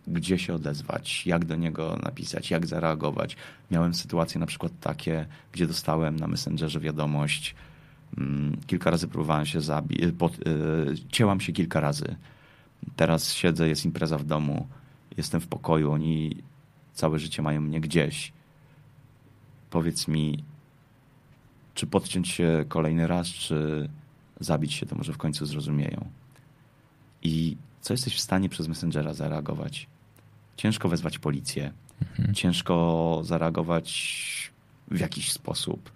gdzie się odezwać, jak do niego napisać, jak zareagować. Miałem sytuacje na przykład takie, gdzie dostałem na Messengerze wiadomość, kilka razy próbowałem się zabić, y, cięłam się kilka razy. Teraz siedzę, jest impreza w domu, jestem w pokoju, oni całe życie mają mnie gdzieś. Powiedz mi, czy podciąć się kolejny raz, czy zabić się, to może w końcu zrozumieją. I co jesteś w stanie przez Messengera zareagować? Ciężko wezwać policję, mhm. ciężko zareagować w jakiś sposób.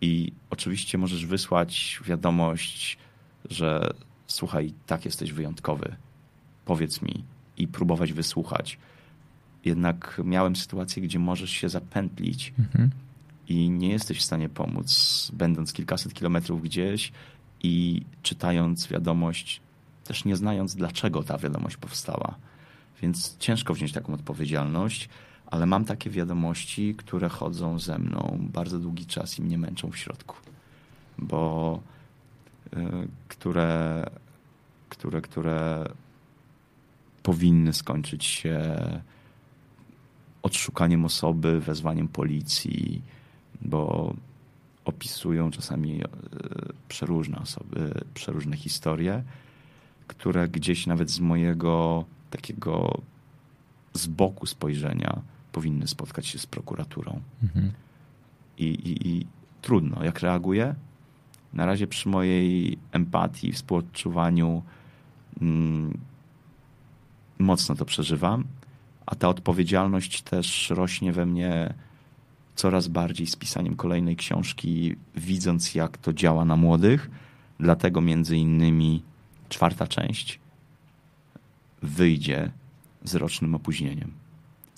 I oczywiście możesz wysłać wiadomość, że słuchaj, tak jesteś wyjątkowy, powiedz mi i próbować wysłuchać. Jednak miałem sytuację, gdzie możesz się zapętlić mhm i nie jesteś w stanie pomóc, będąc kilkaset kilometrów gdzieś i czytając wiadomość, też nie znając, dlaczego ta wiadomość powstała. Więc ciężko wziąć taką odpowiedzialność, ale mam takie wiadomości, które chodzą ze mną bardzo długi czas i mnie męczą w środku, bo y, które, które, które powinny skończyć się odszukaniem osoby, wezwaniem policji, bo opisują czasami e, przeróżne osoby, przeróżne historie, które gdzieś nawet z mojego takiego z boku spojrzenia powinny spotkać się z prokuraturą. Mhm. I, i, I trudno. Jak reaguję? Na razie przy mojej empatii, współodczuwaniu mm, mocno to przeżywam, a ta odpowiedzialność też rośnie we mnie coraz bardziej z pisaniem kolejnej książki, widząc jak to działa na młodych. Dlatego między innymi czwarta część wyjdzie z rocznym opóźnieniem.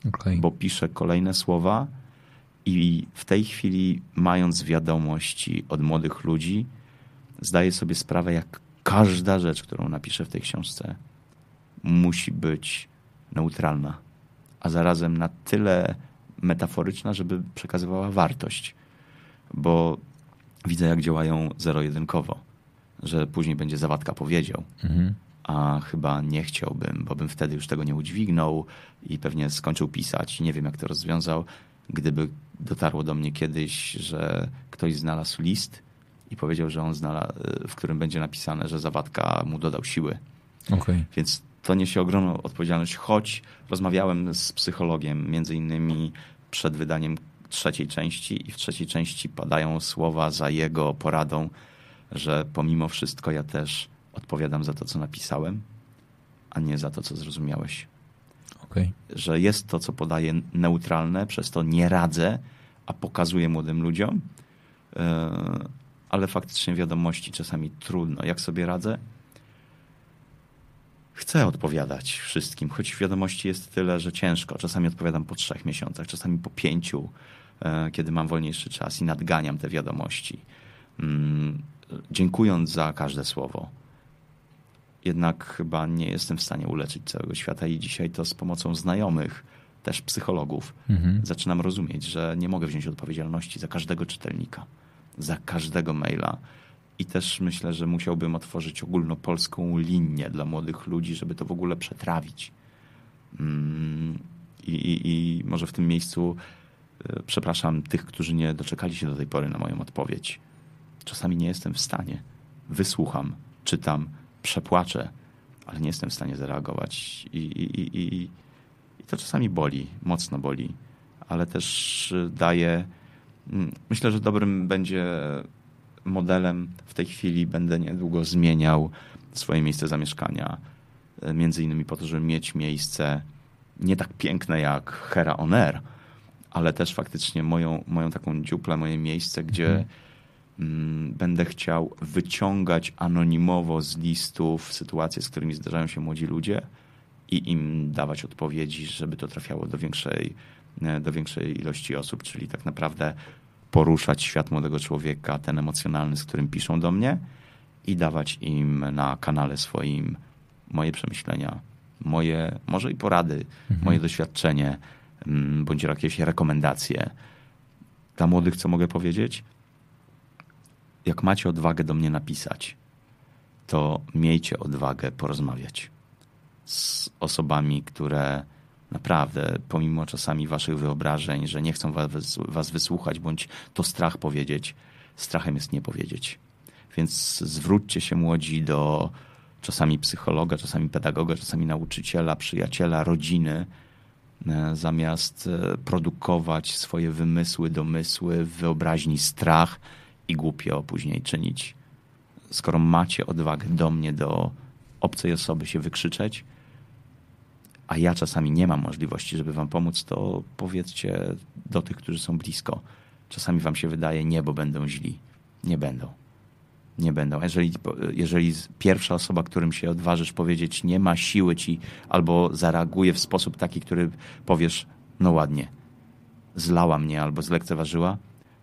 Okay. Bo piszę kolejne słowa i w tej chwili, mając wiadomości od młodych ludzi, zdaję sobie sprawę, jak każda rzecz, którą napiszę w tej książce, musi być neutralna, a zarazem na tyle metaforyczna, żeby przekazywała wartość. Bo widzę, jak działają zero-jedynkowo, że później będzie Zawadka powiedział, mhm. A chyba nie chciałbym, bo bym wtedy już tego nie udźwignął i pewnie skończył pisać. Nie wiem, jak to rozwiązał. Gdyby dotarło do mnie kiedyś, że ktoś znalazł list i powiedział, że on znalazł, w którym będzie napisane, że Zawadka mu dodał siły. Okay. Więc to niesie ogromną odpowiedzialność, choć rozmawiałem z psychologiem, między innymi przed wydaniem trzeciej części i w trzeciej części padają słowa za jego poradą, że pomimo wszystko ja też odpowiadam za to, co napisałem, a nie za to, co zrozumiałeś. Okay. Że jest to, co podaję neutralne, przez to nie radzę, a pokazuję młodym ludziom, e, ale faktycznie wiadomości czasami trudno. Jak sobie radzę? chcę odpowiadać wszystkim, choć wiadomości jest tyle, że ciężko. Czasami odpowiadam po trzech miesiącach, czasami po pięciu, e, kiedy mam wolniejszy czas i nadganiam te wiadomości. Mm, dziękując za każde słowo. Jednak chyba nie jestem w stanie uleczyć całego świata i dzisiaj to z pomocą znajomych, też psychologów, mhm. zaczynam rozumieć, że nie mogę wziąć odpowiedzialności za każdego czytelnika, za każdego maila i też myślę, że musiałbym otworzyć ogólnopolską linię dla młodych ludzi, żeby to w ogóle przetrawić. Mm, I, i, i może w tym miejscu e, przepraszam tych, którzy nie doczekali się do tej pory na moją odpowiedź. Czasami nie jestem w stanie. Wysłucham, czytam, przepłaczę, ale nie jestem w stanie zareagować. I, i, i, i to czasami boli, mocno boli. ale też daje. mm, Myślę, że dobrym będzie modelem. W tej chwili będę niedługo zmieniał swoje miejsce zamieszkania. e, Między innymi po to, żeby mieć miejsce nie tak piękne jak Hera On Air, ale też faktycznie moją, moją taką dziuplę, moje miejsce, gdzie mm, będę chciał wyciągać anonimowo z listów sytuacje, z którymi zdarzają się młodzi ludzie i im dawać odpowiedzi, żeby to trafiało do większej, e, do większej ilości osób, czyli tak naprawdę poruszać świat młodego człowieka, ten emocjonalny, z którym piszą do mnie i dawać im na kanale swoim moje przemyślenia, moje, może i porady, moje doświadczenie, mm, bądź jakieś rekomendacje. Dla młodych, co mogę powiedzieć? Jak macie odwagę do mnie napisać, to miejcie odwagę porozmawiać z osobami, które naprawdę, pomimo czasami waszych wyobrażeń, że nie chcą was, wysłuchać, bądź to strach powiedzieć, strachem jest nie powiedzieć. Więc zwróćcie się młodzi do czasami psychologa, czasami pedagoga, czasami nauczyciela, przyjaciela, rodziny, e, zamiast e, produkować swoje wymysły, domysły, wyobraźni strach i głupio później czynić. Skoro macie odwagę do mnie, do obcej osoby się wykrzyczeć, a ja czasami nie mam możliwości, żeby wam pomóc, to powiedzcie do tych, którzy są blisko. Czasami wam się wydaje, nie, bo będą źli. Nie będą. Nie będą. Jeżeli, jeżeli pierwsza osoba, którym się odważysz powiedzieć, nie ma siły ci, albo zareaguje w sposób taki, który powiesz, no ładnie, zlała mnie albo zlekceważyła,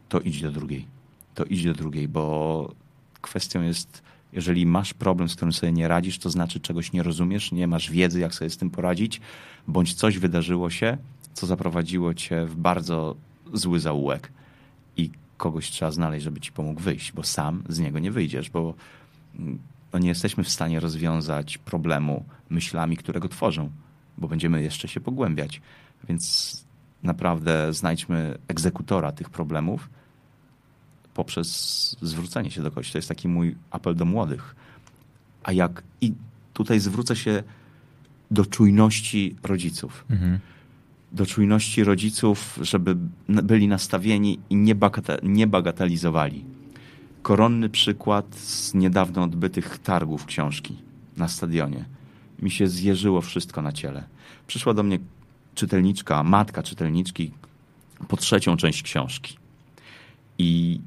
to idź do drugiej. To idź do drugiej, bo kwestią jest, jeżeli masz problem, z którym sobie nie radzisz, to znaczy czegoś nie rozumiesz, nie masz wiedzy, jak sobie z tym poradzić, bądź coś wydarzyło się, co zaprowadziło cię w bardzo zły zaułek i kogoś trzeba znaleźć, żeby ci pomógł wyjść, bo sam z niego nie wyjdziesz, bo mm, no nie jesteśmy w stanie rozwiązać problemu myślami, które go tworzą, bo będziemy jeszcze się pogłębiać. Więc naprawdę znajdźmy egzekutora tych problemów poprzez zwrócenie się do kogoś. To jest taki mój apel do młodych. A jak i tutaj zwrócę się do czujności rodziców. Do czujności rodziców, żeby byli nastawieni i nie, bagate, nie bagatelizowali. Koronny przykład z niedawno odbytych targów książki na stadionie. Mi się zjeżyło wszystko na ciele. Przyszła do mnie czytelniczka, matka czytelniczki po trzecią część książki. I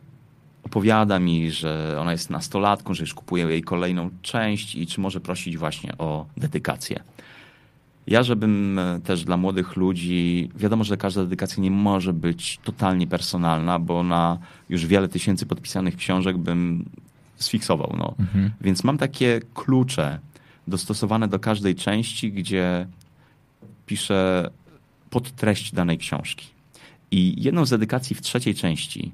opowiada mi, że ona jest nastolatką, że już kupuje jej kolejną część i czy może prosić właśnie o dedykację. Ja, żebym e, też dla młodych ludzi, wiadomo, że każda dedykacja nie może być totalnie personalna, bo na już wiele tysięcy podpisanych książek bym sfiksował. No. Więc mam takie klucze dostosowane do każdej części, gdzie piszę pod treść danej książki. I jedną z dedykacji w trzeciej części,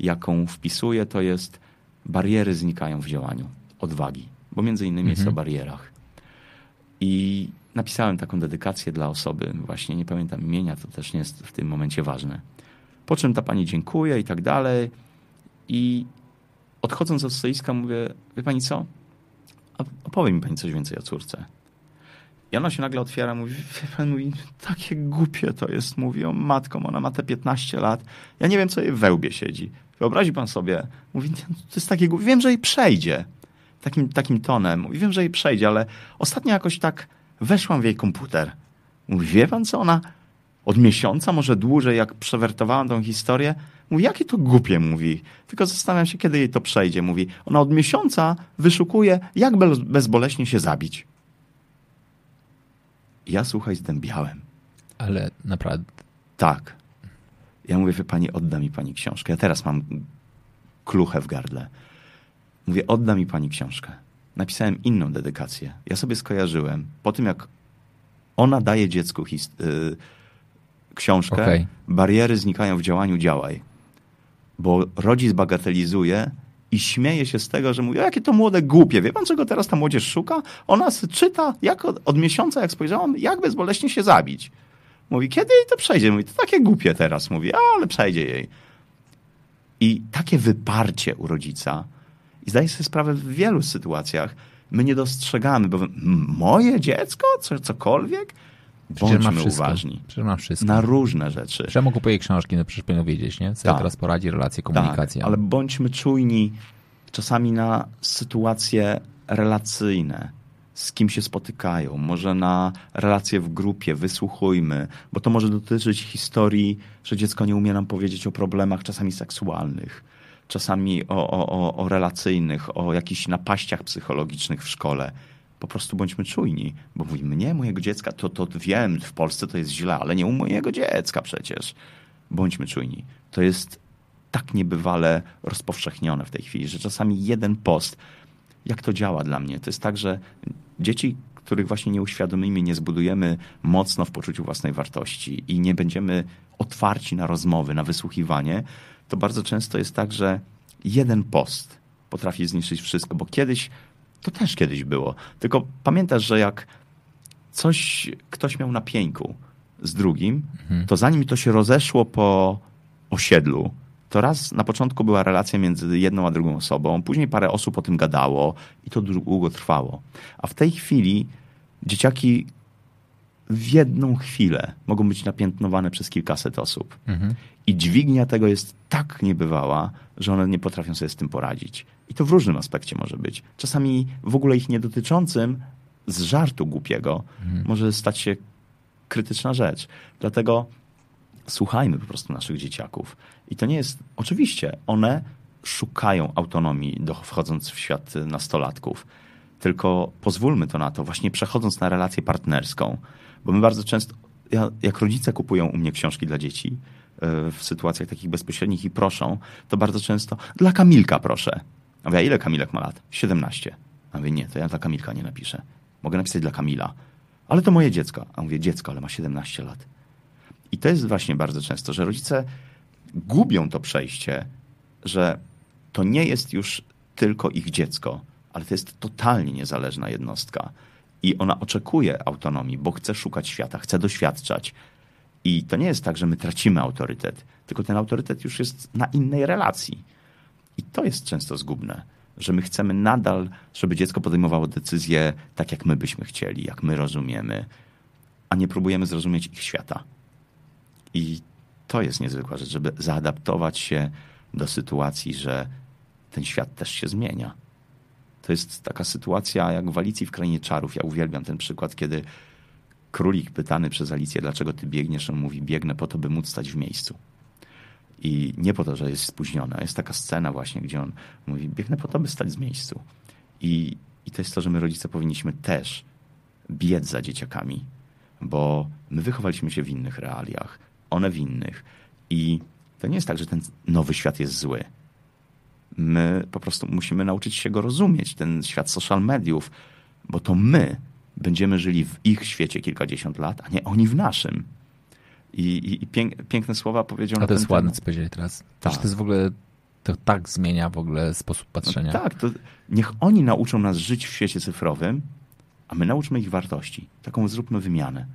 jaką wpisuję, to jest bariery znikają w działaniu, odwagi, bo między innymi jest o barierach. I napisałem taką dedykację dla osoby, właśnie nie pamiętam imienia, to też nie jest w tym momencie ważne. Po czym ta pani dziękuje i tak dalej. I odchodząc od stoiska mówię, wie pani co? Opowie mi pani coś więcej o córce. I ona się nagle otwiera, mówi, wie pan, mówi, takie głupie to jest, mówi, o matką, ona ma te 15 lat, ja nie wiem, co jej wełbie siedzi. Wyobrazi pan sobie, mówi, "Nie, to jest takie głupie, wiem, że jej przejdzie. Takim, takim tonem, mówi, wiem, że jej przejdzie, ale ostatnio jakoś tak weszłam w jej komputer. Mówi, wie pan co, ona od miesiąca, może dłużej, jak przewertowałam tą historię, mówi, jakie to głupie, mówi. Tylko zastanawiam się, kiedy jej to przejdzie. Mówi, ona od miesiąca wyszukuje, jak bez, bezboleśnie się zabić. Ja słuchaj, zdębiałem. Ale naprawdę, Tak. Ja mówię, wie pani, odda mi pani książkę. Ja teraz mam kluchę w gardle. Mówię, odda mi pani książkę. Napisałem inną dedykację. Ja sobie skojarzyłem, po tym jak ona daje dziecku his- y, książkę, Okej. bariery znikają w działaniu, działaj. Bo rodzic bagatelizuje i śmieje się z tego, że mówi, o, jakie to młode głupie. Wie pan, czego teraz ta młodzież szuka? Ona czyta, jak od, od miesiąca, jak spojrzałam, jak bezboleśnie się zabić. Mówi, kiedy jej to przejdzie? Mówi, to takie głupie teraz. Mówi, ale przejdzie jej. I takie wyparcie u rodzica, i zdaję sobie sprawę w wielu sytuacjach, my nie dostrzegamy, bo moje dziecko, co, cokolwiek, ma Bądźmy wszystko. uważni. Przecież ma wszystko. Na różne rzeczy. Przemo kupuje książki, no przecież powinno wiedzieć, nie? Co Tak. teraz poradzi, relacje, komunikacja. Tak, ale bądźmy czujni czasami na sytuacje relacyjne, z kim się spotykają, może na relacje w grupie, wysłuchujmy, bo to może dotyczyć historii, że dziecko nie umie nam powiedzieć o problemach czasami seksualnych, czasami o, o, o, o relacyjnych, o jakichś napaściach psychologicznych w szkole. Po prostu bądźmy czujni, bo mówimy, nie, mojego dziecka, to, to wiem, w Polsce to jest źle, ale nie u mojego dziecka przecież. Bądźmy czujni. To jest tak niebywale rozpowszechnione w tej chwili, że czasami jeden post, jak to działa dla mnie? To jest tak, że dzieci, których właśnie nie uświadomimy, nie zbudujemy mocno w poczuciu własnej wartości i nie będziemy otwarci na rozmowy, na wysłuchiwanie, to bardzo często jest tak, że jeden post potrafi zniszczyć wszystko, bo kiedyś, to też kiedyś było. Tylko pamiętasz, że jak coś ktoś miał na pieńku z drugim, to zanim to się rozeszło po osiedlu, to raz na początku była relacja między jedną a drugą osobą, później parę osób o tym gadało i to długo trwało. A w tej chwili dzieciaki w jedną chwilę mogą być napiętnowane przez kilkaset osób. I dźwignia tego jest tak niebywała, że one nie potrafią sobie z tym poradzić. I to w różnym aspekcie może być. Czasami w ogóle ich nie dotyczącym, z żartu głupiego, może stać się krytyczna rzecz. Dlatego słuchajmy po prostu naszych dzieciaków. I to nie jest, oczywiście, one szukają autonomii, do, wchodząc w świat nastolatków. Tylko pozwólmy to na to, właśnie przechodząc na relację partnerską. Bo my bardzo często, ja, jak rodzice kupują u mnie książki dla dzieci, e, w sytuacjach takich bezpośrednich i proszą, to bardzo często dla Kamilka proszę. A mówię, a ile Kamilek ma lat? 17. A mówię, nie, to ja dla Kamilka nie napiszę. Mogę napisać dla Kamila. Ale to moje dziecko. A mówię, dziecko, ale ma 17 lat. I to jest właśnie bardzo często, że rodzice gubią to przejście, że to nie jest już tylko ich dziecko, ale to jest totalnie niezależna jednostka. I ona oczekuje autonomii, bo chce szukać świata, chce doświadczać. I to nie jest tak, że my tracimy autorytet, tylko ten autorytet już jest na innej relacji. I to jest często zgubne, że my chcemy nadal, żeby dziecko podejmowało decyzje tak, jak my byśmy chcieli, jak my rozumiemy, a nie próbujemy zrozumieć ich świata. I to jest niezwykła rzecz, żeby zaadaptować się do sytuacji, że ten świat też się zmienia. To jest taka sytuacja jak w Alicji w Krainie Czarów. Ja uwielbiam ten przykład, kiedy królik pytany przez Alicję, dlaczego ty biegniesz, on mówi, biegnę po to, by móc stać w miejscu. I nie po to, że jest spóźniony. Jest taka scena właśnie, gdzie on mówi, biegnę po to, by stać w miejscu. I, I to jest to, że my rodzice powinniśmy też biec za dzieciakami, bo my wychowaliśmy się w innych realiach, one w innych. I to nie jest tak, że ten nowy świat jest zły. My po prostu musimy nauczyć się go rozumieć, ten świat social mediów, bo to my będziemy żyli w ich świecie kilkadziesiąt lat, a nie oni w naszym. I, i, i pięk, piękne słowa powiedział A to jest ładne, co powiedzieli teraz. Tak. Tak. To jest w ogóle, to tak zmienia w ogóle sposób patrzenia. No tak, to niech oni nauczą nas żyć w świecie cyfrowym, a my nauczmy ich wartości. Taką zróbmy wymianę.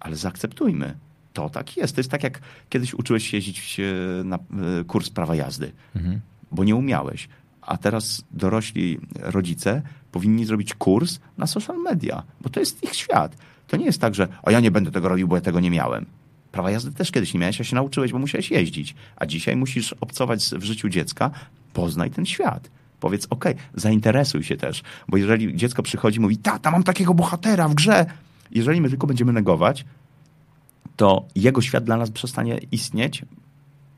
Ale zaakceptujmy. To tak jest. To jest tak, jak kiedyś uczyłeś się jeździć e, na e, kurs prawa jazdy, Mhm. bo nie umiałeś. A teraz dorośli rodzice powinni zrobić kurs na social media, bo to jest ich świat. To nie jest tak, że a ja nie będę tego robił, bo ja tego nie miałem. Prawa jazdy też kiedyś nie miałeś, a się nauczyłeś, bo musiałeś jeździć. A dzisiaj musisz obcować w życiu dziecka, poznaj ten świat. Powiedz, okej, zainteresuj się też. Bo jeżeli dziecko przychodzi i mówi, tata, mam takiego bohatera w grze. Jeżeli my tylko będziemy negować, to jego świat dla nas przestanie istnieć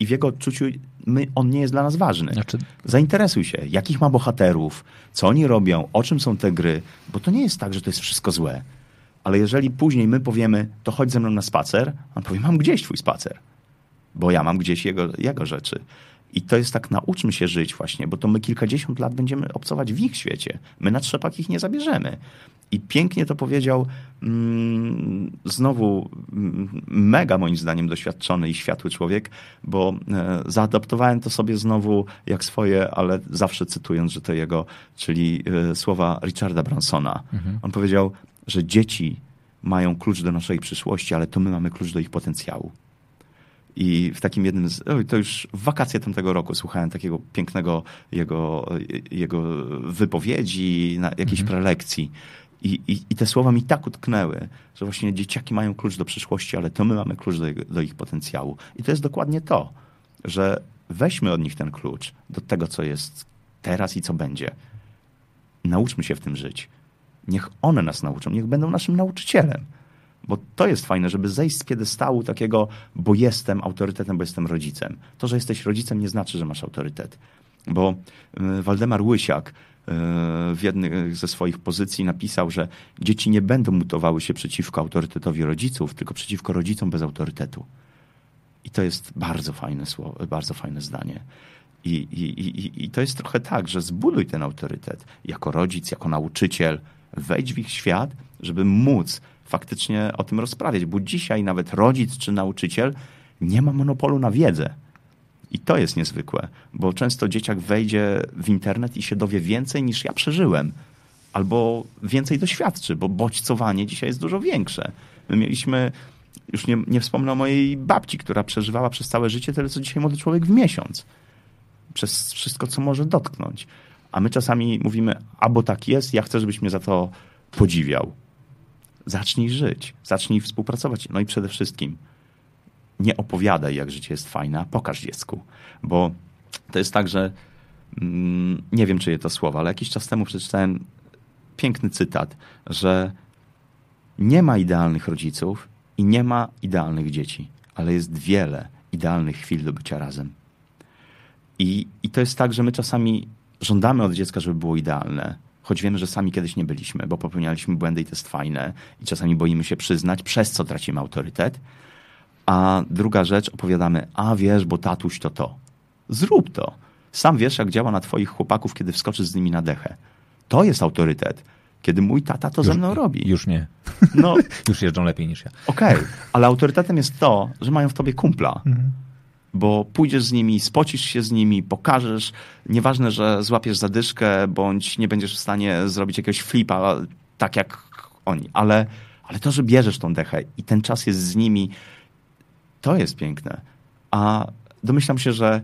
i w jego odczuciu my, on nie jest dla nas ważny. Znaczy, Zainteresuj się, jakich ma bohaterów, co oni robią, o czym są te gry, bo to nie jest tak, że to jest wszystko złe. Ale jeżeli później my powiemy, to chodź ze mną na spacer, on powie, mam gdzieś twój spacer, bo ja mam gdzieś jego, jego rzeczy. I to jest tak, nauczmy się żyć właśnie, bo to my kilkadziesiąt lat będziemy obcować w ich świecie. My na trzepak ich nie zabierzemy. I pięknie to powiedział mm, znowu mm, mega moim zdaniem doświadczony i światły człowiek, bo e, zaadaptowałem to sobie znowu jak swoje, ale zawsze cytując, że to jego, czyli e, słowa Richarda Bransona. On powiedział, że dzieci mają klucz do naszej przyszłości, ale to my mamy klucz do ich potencjału. I w takim jednym z, to już w wakacje tamtego roku słuchałem takiego pięknego jego, jego wypowiedzi, na jakiejś prelekcji. I, i, I te słowa mi tak utknęły, że właśnie dzieciaki mają klucz do przyszłości, ale to my mamy klucz do, do ich potencjału. I to jest dokładnie to, że weźmy od nich ten klucz do tego, co jest teraz i co będzie. Nauczmy się w tym żyć. Niech one nas nauczą, niech będą naszym nauczycielem. Bo to jest fajne, żeby zejść z piedestału takiego, bo jestem autorytetem, bo jestem rodzicem. To, że jesteś rodzicem, nie znaczy, że masz autorytet. Bo y, Waldemar Łysiak y, w jednej ze swoich pozycji napisał, że dzieci nie będą mutowały się przeciwko autorytetowi rodziców, tylko przeciwko rodzicom bez autorytetu. I to jest bardzo fajne słowo, bardzo fajne zdanie. I, i, i, I to jest trochę tak, że zbuduj ten autorytet jako rodzic, jako nauczyciel, wejdź w ich świat, żeby móc faktycznie o tym rozprawiać, bo dzisiaj nawet rodzic czy nauczyciel nie ma monopolu na wiedzę. I to jest niezwykłe, bo często dzieciak wejdzie w internet i się dowie więcej niż ja przeżyłem, albo więcej doświadczy, bo bodźcowanie dzisiaj jest dużo większe. My mieliśmy, już nie, nie wspomnę o mojej babci, która przeżywała przez całe życie tyle, co dzisiaj młody człowiek w miesiąc. Przez wszystko, co może dotknąć. A my czasami mówimy, albo tak jest, ja chcę, żebyś mnie za to podziwiał. Zacznij żyć, zacznij współpracować. No i przede wszystkim nie opowiadaj, jak życie jest fajne, pokaż dziecku. Bo to jest tak, że mm, nie wiem, czyje to słowa, ale jakiś czas temu przeczytałem piękny cytat, że nie ma idealnych rodziców i nie ma idealnych dzieci, ale jest wiele idealnych chwil do bycia razem. I, I to jest tak, że my czasami żądamy od dziecka, żeby było idealne, choć wiemy, że sami kiedyś nie byliśmy, bo popełnialiśmy błędy i to jest fajne i czasami boimy się przyznać, przez co tracimy autorytet. A druga rzecz, opowiadamy, a wiesz, bo tatuś to to. Zrób to. Sam wiesz, jak działa na twoich chłopaków, kiedy wskoczysz z nimi na dechę. To jest autorytet. Kiedy mój tata to już, ze mną robi. Już nie. No, już jeżdżą lepiej niż ja. Okej, okay. ale autorytetem jest to, że mają w tobie kumpla. Mhm bo pójdziesz z nimi, spocisz się z nimi, pokażesz, nieważne, że złapiesz zadyszkę, bądź nie będziesz w stanie zrobić jakiegoś flipa tak jak oni, ale, ale to, że bierzesz tą dechę i ten czas jest z nimi, to jest piękne. A domyślam się, że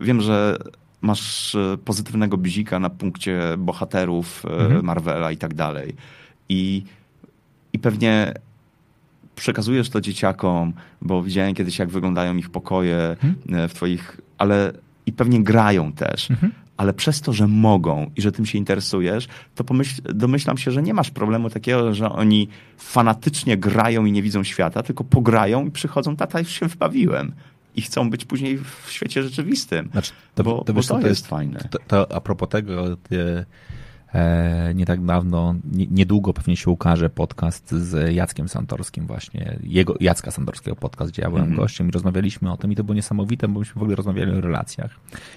wiem, że masz e, pozytywnego bzika na punkcie bohaterów e, mhm. Marvela i tak dalej. I, I pewnie przekazujesz to dzieciakom, bo widziałem kiedyś, jak wyglądają ich pokoje hmm? w twoich, ale i pewnie grają też. Mhm. Ale przez to, że mogą i że tym się interesujesz, to pomyśl, domyślam się, że nie masz problemu takiego, że oni fanatycznie grają i nie widzą świata, tylko pograją i przychodzą, tata, już się wybawiłem i chcą być później w świecie rzeczywistym. Znaczy, to, bo, to, bo to, to, jest, fajne. To, a propos tego, ty, nie tak dawno, niedługo pewnie się ukaże podcast z Jackiem Santorskim właśnie, jego, Jacka Santorskiego podcast, gdzie ja byłem mm -hmm. gościem i rozmawialiśmy o tym i to było niesamowite, bo myśmy w ogóle rozmawiali o relacjach.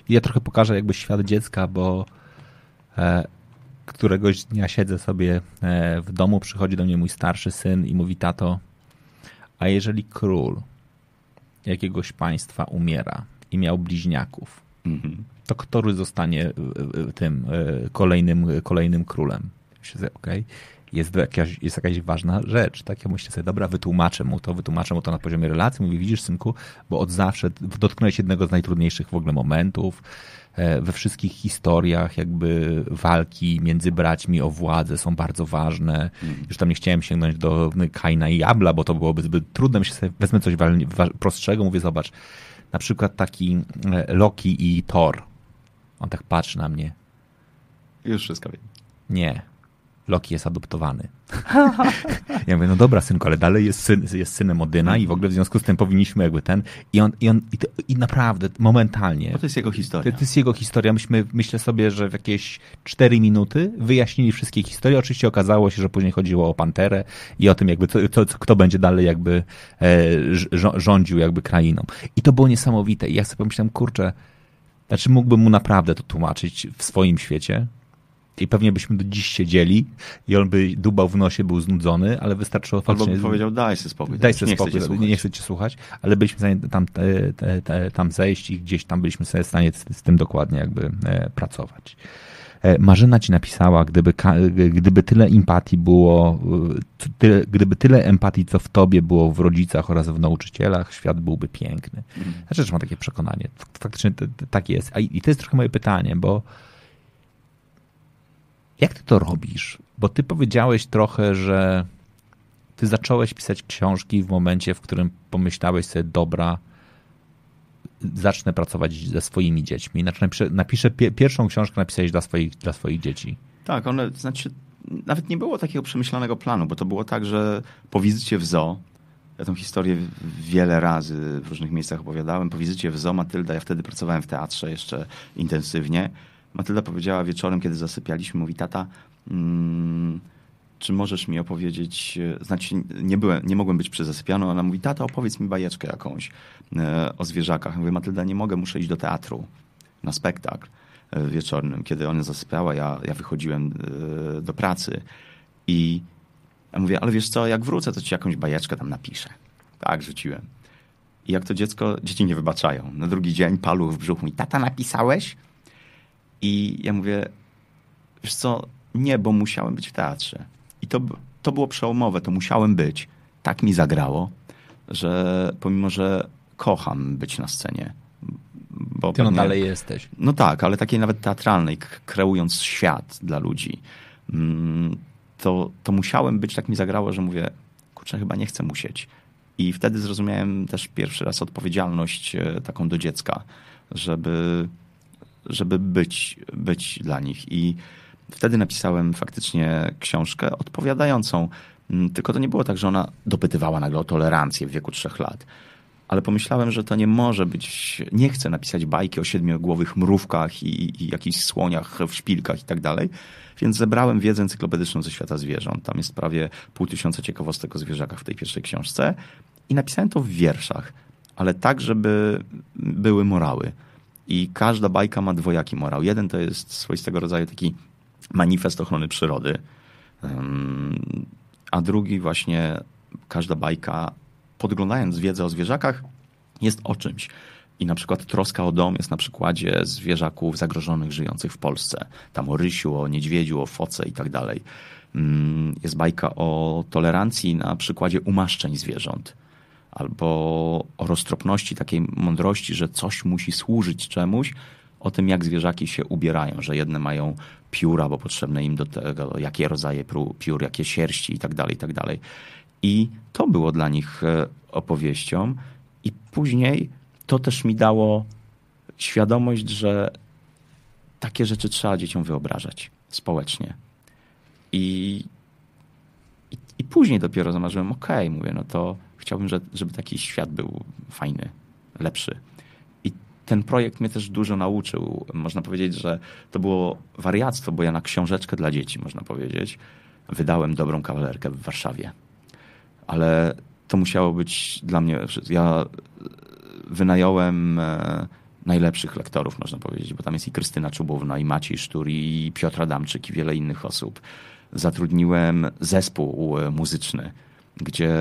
I ja trochę pokażę jakby świat dziecka, bo e, któregoś dnia siedzę sobie e, w domu, przychodzi do mnie mój starszy syn i mówi, tato, a jeżeli król jakiegoś państwa umiera i miał bliźniaków, mm -hmm to który zostanie e, e, tym e, kolejnym, kolejnym królem? Okay. Jest jakaś, jest jakaś ważna rzecz, tak? Ja myślę sobie, dobra, wytłumaczę mu to, wytłumaczę mu to na poziomie relacji. Mówi, widzisz, synku, bo od zawsze dotknąłeś jednego z najtrudniejszych w ogóle momentów. We wszystkich historiach jakby walki między braćmi o władzę są bardzo ważne. Mm. Już tam nie chciałem sięgnąć do Kaina i Jabla, bo to byłoby zbyt trudne. Myślę sobie, wezmę coś prostszego, mówię, zobacz, na przykład taki Loki i Thor on tak patrzy na mnie. Już wszystko wiem. Nie. Loki jest adoptowany. ja mówię, no dobra, synku, ale dalej jest, syn, jest synem Odyna i w ogóle w związku z tym powinniśmy jakby ten. I on, i on i, to, i naprawdę, momentalnie. Bo to jest jego historia. To, to, jest jego historia. Myśmy, myślę sobie, że w jakieś cztery minuty wyjaśnili wszystkie historie. Oczywiście okazało się, że później chodziło o Panterę i o tym jakby, to, to, kto będzie dalej jakby e, rządził jakby krainą. I to było niesamowite. I ja sobie pomyślałem, kurczę, znaczy mógłbym mu naprawdę to tłumaczyć w swoim świecie i pewnie byśmy do dziś siedzieli i on by dubał w nosie, był znudzony, ale wystarczyło Albo by powiedział, daj sobie spokój. Daj sobie spokój, chcę nie, chcę cię słuchać, ale byliśmy w stanie tam, te, tam zejść i gdzieś tam byliśmy sobie w stanie z, z tym dokładnie jakby e, pracować. E, Marzyna ci napisała, gdyby, gdyby tyle empatii było, e, tyle, gdyby tyle empatii, co w tobie było w rodzicach oraz w nauczycielach, świat byłby piękny. Mhm. Znaczy, że mam takie przekonanie. Faktycznie tak jest. I to jest trochę moje pytanie, bo jak ty to robisz? bo ty powiedziałeś trochę, że ty zacząłeś pisać książki w momencie, w którym pomyślałeś sobie, dobra, zacznę pracować ze swoimi dziećmi. Znaczy napiszę, pierwszą książkę napisałeś dla swoich, dla swoich dzieci. Tak, one, znaczy nawet nie było takiego przemyślanego planu, bo to było tak, że po wizycie w zoo, ja tę historię wiele razy w różnych miejscach opowiadałem, po wizycie w zoo Matylda, ja wtedy pracowałem w teatrze jeszcze intensywnie, Matylda powiedziała wieczorem, kiedy zasypialiśmy, mówi tata, mm, czy możesz mi opowiedzieć, e, znaczy nie, byłem, nie mogłem być przy zasypianu, ona mówi, tata opowiedz mi bajeczkę jakąś e, o zwierzakach. mówię, Matylda, nie mogę, muszę iść do teatru na spektakl e, wieczornym. Kiedy ona zasypiała, ja, ja wychodziłem do pracy i ja mówię, ale wiesz co, jak wrócę, to ci jakąś bajeczkę tam napiszę. Tak, rzuciłem. I jak to dziecko, dzieci nie wybaczają. Na drugi dzień paluch w brzuchu mi, tata napisałeś? I ja mówię, wiesz co, nie, bo musiałem być w teatrze. I to, to było przełomowe, to musiałem być. Tak mi zagrało, że pomimo, że kocham być na scenie. Bo Ty no dalej jesteś. No tak, ale takiej nawet teatralnej, kreując świat dla ludzi, mm, to, to musiałem być, tak mi zagrało, że mówię, kurczę, chyba nie chcę musieć. I wtedy zrozumiałem też pierwszy raz odpowiedzialność e, taką do dziecka, żeby, żeby być, być dla nich. I wtedy napisałem faktycznie książkę odpowiadającą. Mm, tylko to nie było tak, że ona dopytywała nagle o tolerancję w wieku trzech lat. Ale pomyślałem, że to nie może być. Nie chcę napisać bajki o siedmiogłowych mrówkach i, i jakichś słoniach w szpilkach i tak dalej. Więc zebrałem wiedzę encyklopedyczną ze świata zwierząt. Tam jest prawie pół tysiąca ciekawostek o zwierzakach w tej pierwszej książce. I napisałem to w wierszach, ale tak, żeby były morały. I każda bajka ma dwojaki morał. Jeden to jest swoistego rodzaju taki manifest ochrony przyrody, a drugi właśnie każda bajka, podglądając wiedzę o zwierzakach, jest o czymś. I na przykład troska o dom jest na przykładzie zwierzaków zagrożonych żyjących w Polsce. Tam o rysiu, o niedźwiedziu, o foce i tak dalej. Jest bajka o tolerancji na przykładzie umaszczeń zwierząt. Albo o roztropności, takiej mądrości, że coś musi służyć czemuś, o tym, jak zwierzaki się ubierają, że jedne mają pióra, bo potrzebne im do tego, jakie rodzaje piór, jakie sierści i tak dalej, i tak dalej. I to było dla nich e, opowieścią. I później to też mi dało świadomość, że takie rzeczy trzeba dzieciom wyobrażać społecznie. I, i, i później dopiero zamarzyłem, okej, okay, mówię, no to chciałbym, żeby taki świat był fajny, lepszy ten projekt mnie też dużo nauczył. Można powiedzieć, że to było wariactwo, bo ja na książeczkę dla dzieci, można powiedzieć, wydałem dobrą kawalerkę w Warszawie. Ale to musiało być dla mnie. Ja wynająłem e, najlepszych lektorów, można powiedzieć, bo tam jest i Krystyna Czubówna, i Maciej Sztur, i Piotr Adamczyk, i wiele innych osób. Zatrudniłem zespół e, muzyczny gdzie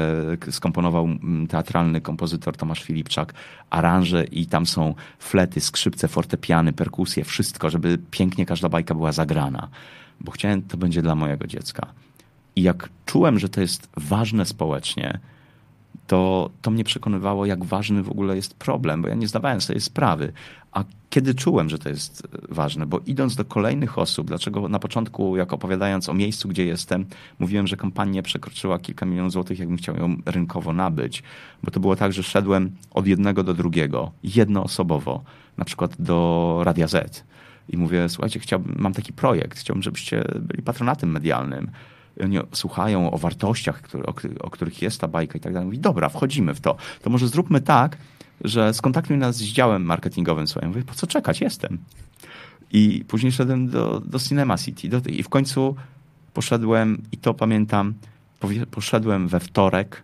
skomponował mm, teatralny kompozytor Tomasz Filipczak aranże i tam są flety, skrzypce, fortepiany, perkusje, wszystko, żeby pięknie każda bajka była zagrana. Bo chciałem, to będzie dla mojego dziecka. I jak czułem, że to jest ważne społecznie, to, to mnie przekonywało, jak ważny w ogóle jest problem, bo ja nie zdawałem sobie sprawy. A kiedy czułem, że to jest ważne, bo idąc do kolejnych osób, dlaczego na początku, jak opowiadając o miejscu, gdzie jestem, mówiłem, że kampania przekroczyła kilka milionów złotych, jakbym chciał ją rynkowo nabyć, bo to było tak, że szedłem od jednego do drugiego, jednoosobowo, na przykład do Radia Z. I mówię, słuchajcie, chciałbym, mam taki projekt, chciałbym, żebyście byli patronatem medialnym oni słuchają o wartościach, o, o, których jest ta bajka i tak dalej. Mówi, dobra, wchodzimy w to. To może zróbmy tak, że skontaktuj nas z działem marketingowym swoim. Mówię, po co czekać? Jestem. I później szedłem do, do Cinema City. Do, I w końcu poszedłem, i to pamiętam, poszedłem we wtorek,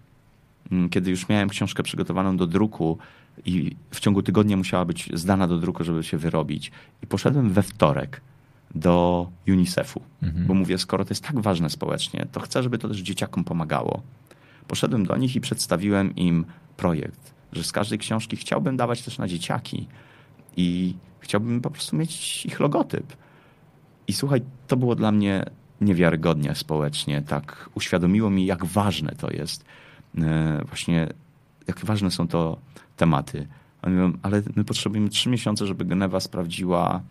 mm, kiedy już miałem książkę przygotowaną do druku i w ciągu tygodnia musiała być zdana do druku, żeby się wyrobić. I poszedłem we wtorek do UNICEF-u, mhm. bo mówię, skoro to jest tak ważne społecznie, to chcę, żeby to też dzieciakom pomagało. Poszedłem do nich i przedstawiłem im projekt, że z każdej książki chciałbym dawać też na dzieciaki i chciałbym po prostu mieć ich logotyp. I słuchaj, to było dla mnie niewiarygodnie społecznie, tak uświadomiło mi, jak ważne to jest, e, właśnie jak ważne są to tematy. Oni mówią, ale my potrzebujemy trzy miesiące, żeby Genewa sprawdziła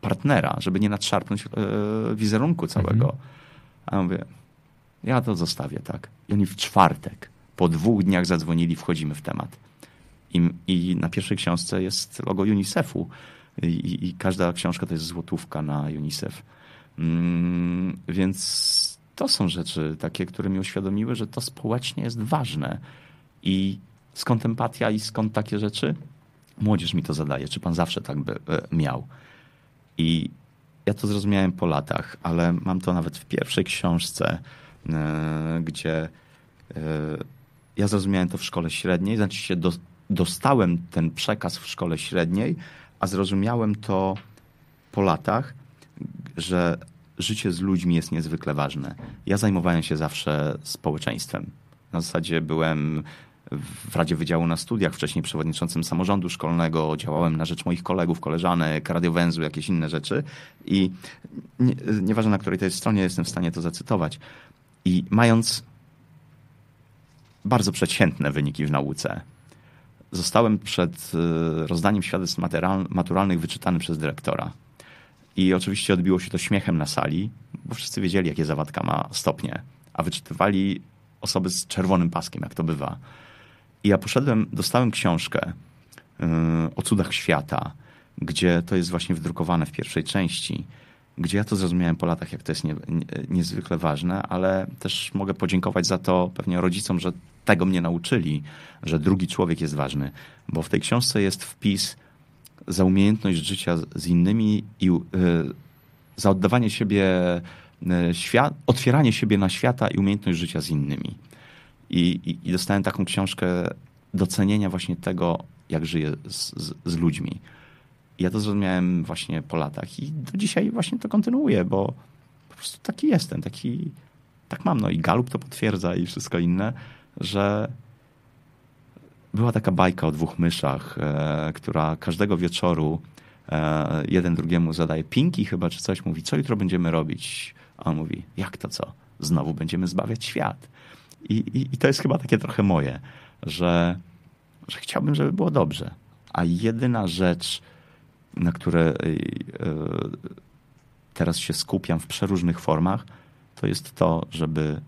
partnera, żeby nie nadszarpnąć e, wizerunku całego. Mhm. A ja mówię, ja to zostawię, tak. I oni w czwartek, po dwóch dniach zadzwonili, wchodzimy w temat. I, i na pierwszej książce jest logo UNICEF-u. I, I, każda książka to jest złotówka na UNICEF. Mm, więc to są rzeczy takie, które mi uświadomiły, że to społecznie jest ważne. I skąd empatia i skąd takie rzeczy? Młodzież mi to zadaje. Czy pan zawsze tak by e, miał? I ja to zrozumiałem po latach, ale mam to nawet w pierwszej książce, e, gdzie e, ja zrozumiałem to w szkole średniej, znaczy się dostałem ten przekaz w szkole średniej, a zrozumiałem to po latach, że życie z ludźmi jest niezwykle ważne. Ja zajmowałem się zawsze społeczeństwem. Na zasadzie byłem w Radzie Wydziału na Studiach, wcześniej przewodniczącym samorządu szkolnego, działałem na rzecz moich kolegów, koleżanek, radiowęzu, jakieś inne rzeczy. I nie, nieważne na której to jest stronie, jestem w stanie to zacytować. I mając bardzo przeciętne wyniki w nauce, zostałem przed y, rozdaniem świadectw maturalnych wyczytany przez dyrektora. I oczywiście odbiło się to śmiechem na sali, bo wszyscy wiedzieli, jakie zawadka ma stopnie, a wyczytywali osoby z czerwonym paskiem, jak to bywa. I ja poszedłem, dostałem książkę yy, o cudach świata, gdzie to jest właśnie wydrukowane w pierwszej części, gdzie ja to zrozumiałem po latach, jak to jest nie, nie, niezwykle ważne, ale też mogę podziękować za to pewnie rodzicom, że tego mnie nauczyli, że drugi człowiek jest ważny, bo w tej książce jest wpis za umiejętność życia z innymi i yy, za oddawanie siebie, yy, świat, otwieranie siebie na świata i umiejętność życia z innymi. I, i, i dostałem taką książkę docenienia właśnie tego, jak żyję z, z, z ludźmi. I ja to zrozumiałem właśnie po latach i do dzisiaj właśnie to kontynuuję, bo po prostu taki jestem, taki, tak mam. No i Galup to potwierdza i wszystko inne, że była taka bajka o dwóch myszach, e, która każdego wieczoru e, jeden drugiemu zadaje pinki chyba, czy coś, mówi, co jutro będziemy robić? A on mówi, jak to co? Znowu będziemy zbawiać świat. I, i, i to jest chyba takie trochę moje, że, że chciałbym, żeby było dobrze. A jedyna rzecz, na które e, teraz się skupiam w przeróżnych formach, to jest to, żeby,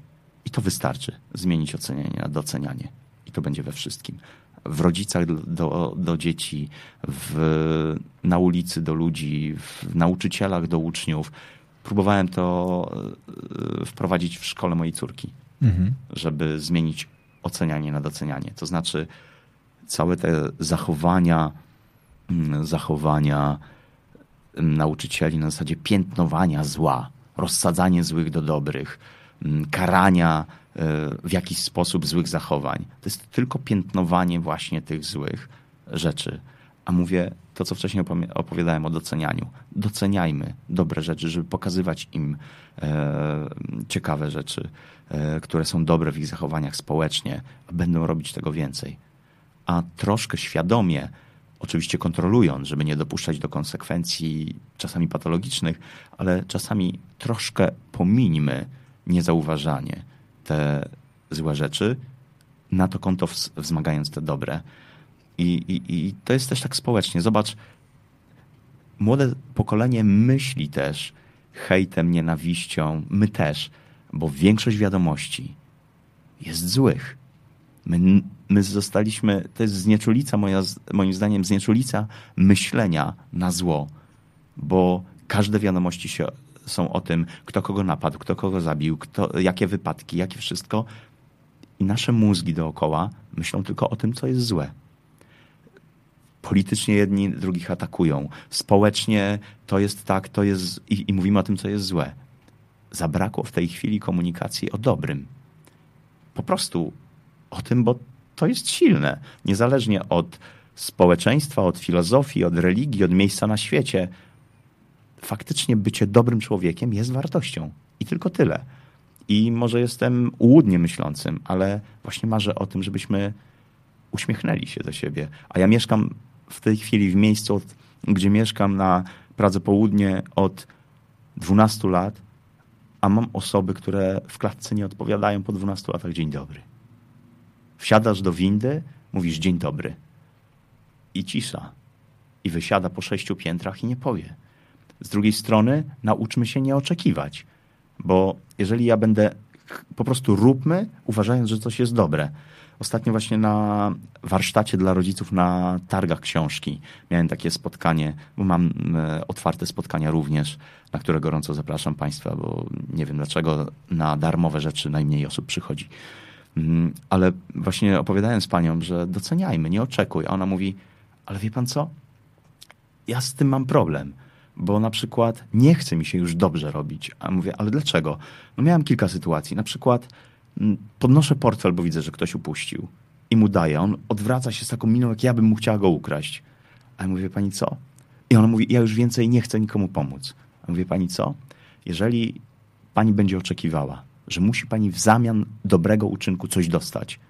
i to wystarczy, zmienić ocenianie na docenianie. I to będzie we wszystkim. W rodzicach do, do dzieci, w, na ulicy do ludzi, w nauczycielach do uczniów. Próbowałem to e, wprowadzić w szkole mojej córki mhm. żeby zmienić ocenianie na docenianie. To znaczy całe te zachowania, mm, zachowania mm, nauczycieli na zasadzie piętnowania zła, rozsadzanie złych do dobrych, mm, karania e, w jakiś sposób złych zachowań. To jest tylko piętnowanie właśnie tych złych rzeczy. A mówię to, co wcześniej opowiadałem o docenianiu. Doceniajmy dobre rzeczy, żeby pokazywać im e, ciekawe rzeczy, które są dobre w ich zachowaniach społecznie, będą robić tego więcej. A troszkę świadomie, oczywiście kontrolując, żeby nie dopuszczać do konsekwencji czasami patologicznych, ale czasami troszkę pomińmy niezauważanie te złe rzeczy, na to konto wzmagając te dobre. I, i, I to jest też tak społecznie. Zobacz, młode pokolenie myśli też hejtem, nienawiścią, my też, bo większość wiadomości jest złych. My, my zostaliśmy, to jest znieczulica, moja, moim zdaniem, znieczulica myślenia na zło, bo każde wiadomości się, są o tym, kto kogo napadł, kto kogo zabił, kto, jakie wypadki, jakie wszystko. I nasze mózgi dookoła myślą tylko o tym, co jest złe. Politycznie jedni drugich atakują. Społecznie to jest tak, to jest i, i mówimy o tym, co jest złe. Zabrakło w tej chwili komunikacji o dobrym. Po prostu o tym, bo to jest silne. Niezależnie od społeczeństwa, od filozofii, od religii, od miejsca na świecie. Faktycznie bycie dobrym człowiekiem jest wartością. I tylko tyle. I może jestem ułudnie myślącym, ale właśnie marzę o tym, żebyśmy uśmiechnęli się do siebie. A ja mieszkam w tej chwili w miejscu, gdzie mieszkam na Pradze Południe od 12 lat, a mam osoby, które w klatce nie odpowiadają po 12 latach dzień dobry. Wsiadasz do windy, mówisz dzień dobry. I cisza. I wysiada po sześciu piętrach i nie powie. Z drugiej strony nauczmy się nie oczekiwać, bo jeżeli ja będę po prostu róbmy, uważając, że coś jest dobre. Ostatnio właśnie na warsztacie dla rodziców na targach książki miałem takie spotkanie, bo mam e, otwarte spotkania również, na które gorąco zapraszam Państwa, bo nie wiem dlaczego na darmowe rzeczy najmniej osób przychodzi. Mm, ale właśnie opowiadałem z panią, że doceniajmy, nie oczekuj. A ona mówi, ale wie pan co? Ja z tym mam problem, bo na przykład nie chce mi się już dobrze robić. A mówię, ale dlaczego? No miałem kilka sytuacji. Na przykład podnoszę portfel, bo widzę, że ktoś upuścił i mu daję. On odwraca się z taką miną, jak ja bym mu chciała go ukraść. A ja mówię, pani co? I ona mówi, ja już więcej nie chcę nikomu pomóc. A mówię, pani co? Jeżeli pani będzie oczekiwała, że musi pani w zamian dobrego uczynku coś dostać,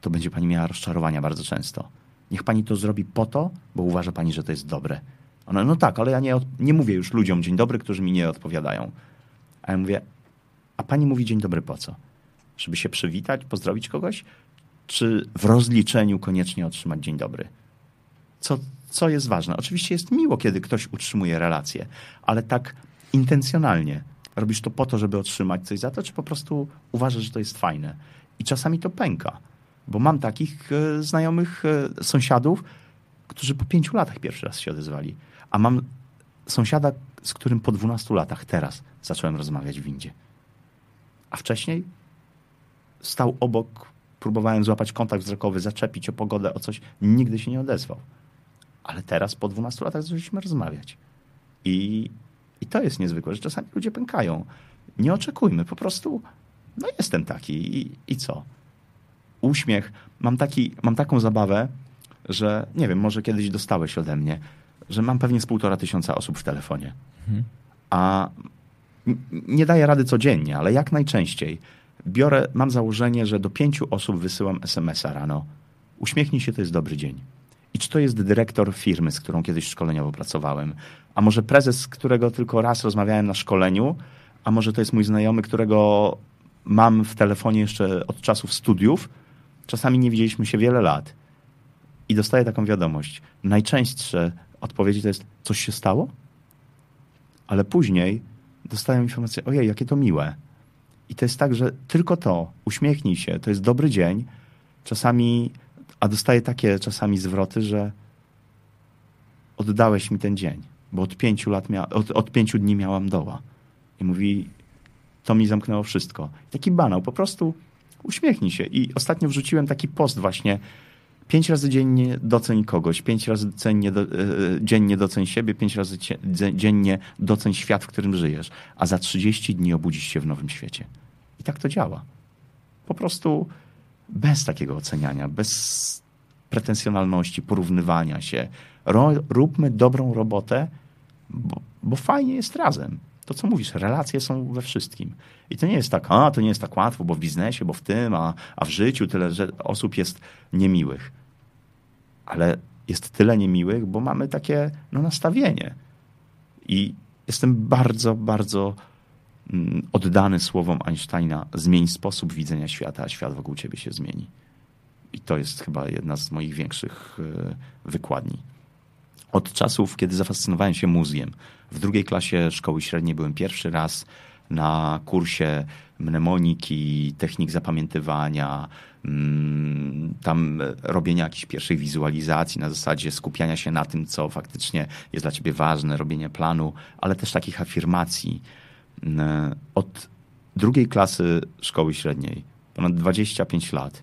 to będzie pani miała rozczarowania bardzo często. Niech pani to zrobi po to, bo uważa pani, że to jest dobre. Ona, no tak, ale ja nie, nie mówię już ludziom dzień dobry, którzy mi nie odpowiadają. A ja mówię, a pani mówi dzień dobry po co? Żeby się przywitać, pozdrowić kogoś? Czy w rozliczeniu koniecznie otrzymać dzień dobry? Co, co jest ważne? Oczywiście jest miło, kiedy ktoś utrzymuje relację, ale tak intencjonalnie. Robisz to po to, żeby otrzymać coś za to, czy po prostu uważasz, że to jest fajne? I czasami to pęka, bo mam takich e, znajomych e, sąsiadów, którzy po pięciu latach pierwszy raz się odezwali. A mam sąsiada, z którym po 12 latach teraz zacząłem rozmawiać w windzie. A wcześniej stał obok, próbowałem złapać kontakt wzrokowy, zaczepić o pogodę, o coś. Nigdy się nie odezwał. Ale teraz po 12 latach zaczęliśmy rozmawiać. I, I to jest niezwykłe, że czasami ludzie pękają. Nie oczekujmy, po prostu no jestem taki i, i co? Uśmiech. Mam, taki, mam taką zabawę, że nie wiem, może kiedyś dostałeś ode mnie, że mam pewnie z półtora tysiąca osób w telefonie. Mhm. A nie daję rady codziennie, ale jak najczęściej biorę, mam założenie, że do pięciu osób wysyłam SMS-a rano. Uśmiechnij się, to jest dobry dzień. I czy to jest dyrektor firmy, z którą kiedyś szkoleniowo pracowałem, a może prezes, z którego tylko raz rozmawiałem na szkoleniu, a może to jest mój znajomy, którego mam w telefonie jeszcze od czasów studiów. Czasami nie widzieliśmy się wiele lat. I dostaję taką wiadomość. Najczęstsze odpowiedzi to jest, coś się stało? Ale później dostają informację, ojej, jakie to miłe. I to jest tak, że tylko to, uśmiechnij się, to jest dobry dzień. Czasami, a dostaję takie czasami zwroty, że oddałeś mi ten dzień, bo od pięciu lat, mia- od, od pięciu dni miałam doła. I mówi, to mi zamknęło wszystko. Taki banał, po prostu uśmiechnij się. I ostatnio wrzuciłem taki post właśnie, pięć razy dziennie doceń kogoś, pięć razy cennie do, e, dziennie doceń siebie, pięć razy dziennie doceń świat, w którym żyjesz, a za 30 dni obudzisz się w nowym świecie. I tak to działa. Po prostu bez takiego oceniania, bez pretensjonalności, porównywania się. Róbmy dobrą robotę, bo, bo fajnie jest razem. To, co mówisz, relacje są we wszystkim. I to nie jest tak, a to nie jest tak łatwo, bo w biznesie, bo w tym, a, a w życiu tyle że osób jest niemiłych ale jest tyle niemiłych, bo mamy takie no, nastawienie. I jestem bardzo, bardzo oddany słowom Einsteina: zmień sposób widzenia świata, a świat wokół ciebie się zmieni. I to jest chyba jedna z moich większych e, wykładni. Od czasów, kiedy zafascynowałem się mózgiem, w drugiej klasie szkoły średniej byłem pierwszy raz na kursie mnemoniki, technik zapamiętywania, mm, tam robienia jakichś pierwszych wizualizacji na zasadzie skupiania się na tym, co faktycznie jest dla ciebie ważne, robienia planu, ale też takich afirmacji. Mm, od drugiej klasy szkoły średniej, ponad 25 lat,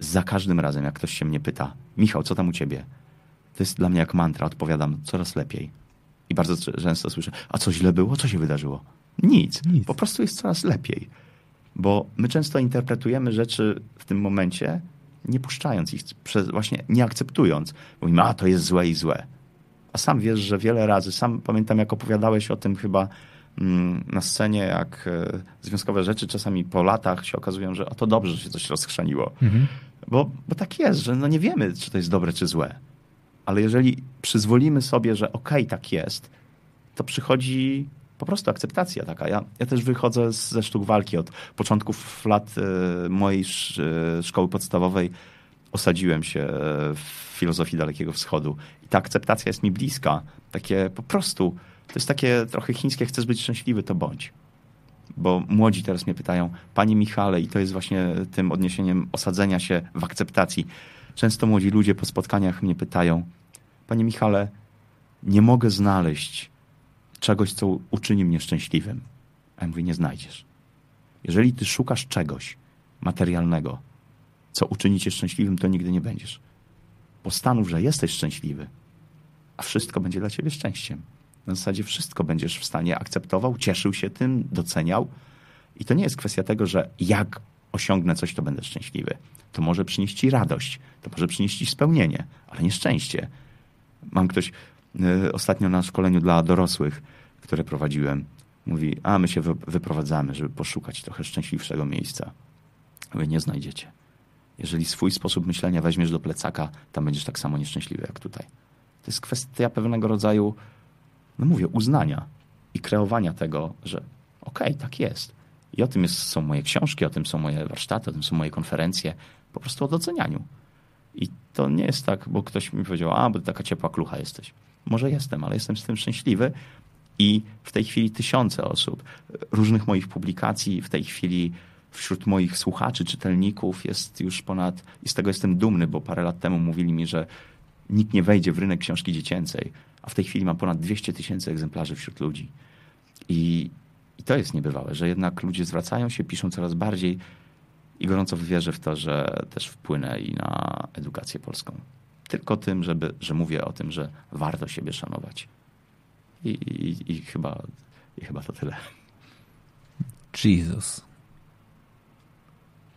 za każdym razem, jak ktoś się mnie pyta, Michał, co tam u ciebie? To jest dla mnie jak mantra, odpowiadam coraz lepiej. I bardzo często słyszę, a co źle było? Co się wydarzyło? Nic. Nic. Po prostu jest coraz lepiej. Bo my często interpretujemy rzeczy w tym momencie, nie puszczając ich, właśnie nie akceptując. Mówimy, a to jest złe i złe. A sam wiesz, że wiele razy, sam pamiętam, jak opowiadałeś o tym chyba mm, na scenie, jak e, związkowe rzeczy czasami po latach się okazują, że o to dobrze, że się coś rozchrzaniło. Mhm. Bo, bo tak jest, że no nie wiemy, czy to jest dobre, czy złe. Ale jeżeli przyzwolimy sobie, że okej, okay, tak jest, to przychodzi po prostu akceptacja taka. Ja, ja też wychodzę ze sztuk walki od początków lat y, mojej sz, y, szkoły podstawowej. osadziłem się w filozofii Dalekiego Wschodu i ta akceptacja jest mi bliska. Takie po prostu, to jest takie trochę chińskie, chcesz być szczęśliwy, to bądź. Bo młodzi teraz mnie pytają, panie Michale, i to jest właśnie tym odniesieniem osadzenia się w akceptacji. Często młodzi ludzie po spotkaniach mnie pytają, panie Michale, nie mogę znaleźć czegoś, co uczyni mnie szczęśliwym. A ja mówię, nie znajdziesz. Jeżeli ty szukasz czegoś materialnego, co uczyni cię szczęśliwym, to nigdy nie będziesz. Postanów, że jesteś szczęśliwy, a wszystko będzie dla ciebie szczęściem. Na zasadzie wszystko będziesz w stanie akceptował, cieszył się tym, doceniał. I to nie jest kwestia tego, że jak osiągnę coś, to będę szczęśliwy. To może przynieść ci radość, to może przynieść ci spełnienie, ale nie szczęście. Mam ktoś y, ostatnio na szkoleniu dla dorosłych, które prowadziłem, mówi, a my się wyprowadzamy, żeby poszukać trochę szczęśliwszego miejsca. Wy nie znajdziecie. Jeżeli swój sposób myślenia weźmiesz do plecaka, tam będziesz tak samo nieszczęśliwy jak tutaj. To jest kwestia pewnego rodzaju, no mówię, uznania i kreowania tego, że okej, okay, tak jest. I o tym jest, są moje książki, o tym są moje warsztaty, o tym są moje konferencje. Po prostu o docenianiu. I to nie jest tak, bo ktoś mi powiedział, a, bo taka ciepła klucha jesteś. Może jestem, ale jestem z tym szczęśliwy. I w tej chwili tysiące osób, różnych moich publikacji, w tej chwili wśród moich słuchaczy, czytelników jest już ponad, i z tego jestem dumny, bo parę lat temu mówili mi, że nikt nie wejdzie w rynek książki dziecięcej, a w tej chwili mam ponad 200 tysięcy egzemplarzy wśród ludzi. I, I to jest niebywałe, że jednak ludzie zwracają się, piszą coraz bardziej i gorąco wierzę w to, że też wpłynę i na edukację polską. Tylko tym, żeby, że mówię o tym, że warto siebie szanować. I, i, i chyba, i chyba to tyle. Jesus.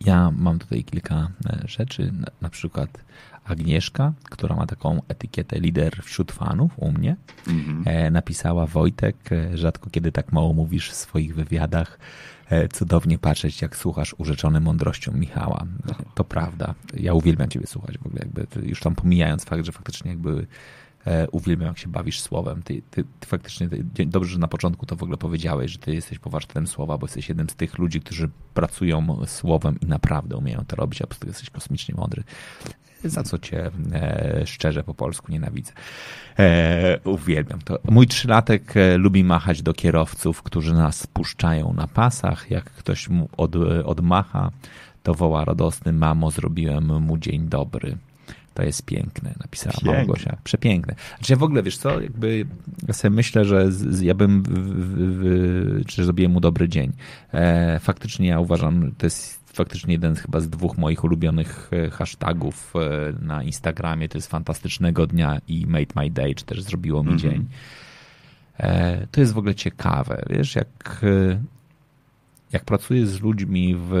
Ja mam tutaj kilka e, rzeczy, na, przykład Agnieszka, która ma taką etykietę lider wśród fanów u mnie, mm -hmm. napisała Wojtek, e, rzadko kiedy tak mało mówisz w swoich wywiadach, cudownie patrzeć, jak słuchasz urzeczony mądrością Michała. To prawda. Ja uwielbiam ciebie słuchać w ogóle, jakby już tam pomijając fakt, że faktycznie jakby E, uwielbiam, jak się bawisz słowem. Ty, ty, ty faktycznie, ty, dobrze, że na początku to w ogóle powiedziałeś, że ty jesteś powarczytem słowa, bo jesteś jednym z tych ludzi, którzy pracują słowem i naprawdę umieją to robić, a po prostu jesteś kosmicznie mądry. Za co cię e, szczerze po polsku nienawidzę. E, uwielbiam to. Mój trzylatek e, lubi machać do kierowców, którzy nas puszczają na pasach. Jak ktoś mu od, odmacha, to woła radosny, mamo, zrobiłem mu dzień dobry. To jest piękne, napisała Piękne. Małgosia. Przepiękne. Znaczy ja w ogóle, wiesz co, jakby ja sobie myślę, że z, z, ja bym, w, w, w, czy zrobiłem mu dobry dzień. E, faktycznie ja uważam, to jest faktycznie jeden chyba z dwóch moich ulubionych e, hashtagów e, na Instagramie. To jest fantastycznego dnia i made my day, czy też zrobiło mi mm -hmm. dzień. E, to jest w ogóle ciekawe, wiesz, jak jak pracuję z ludźmi w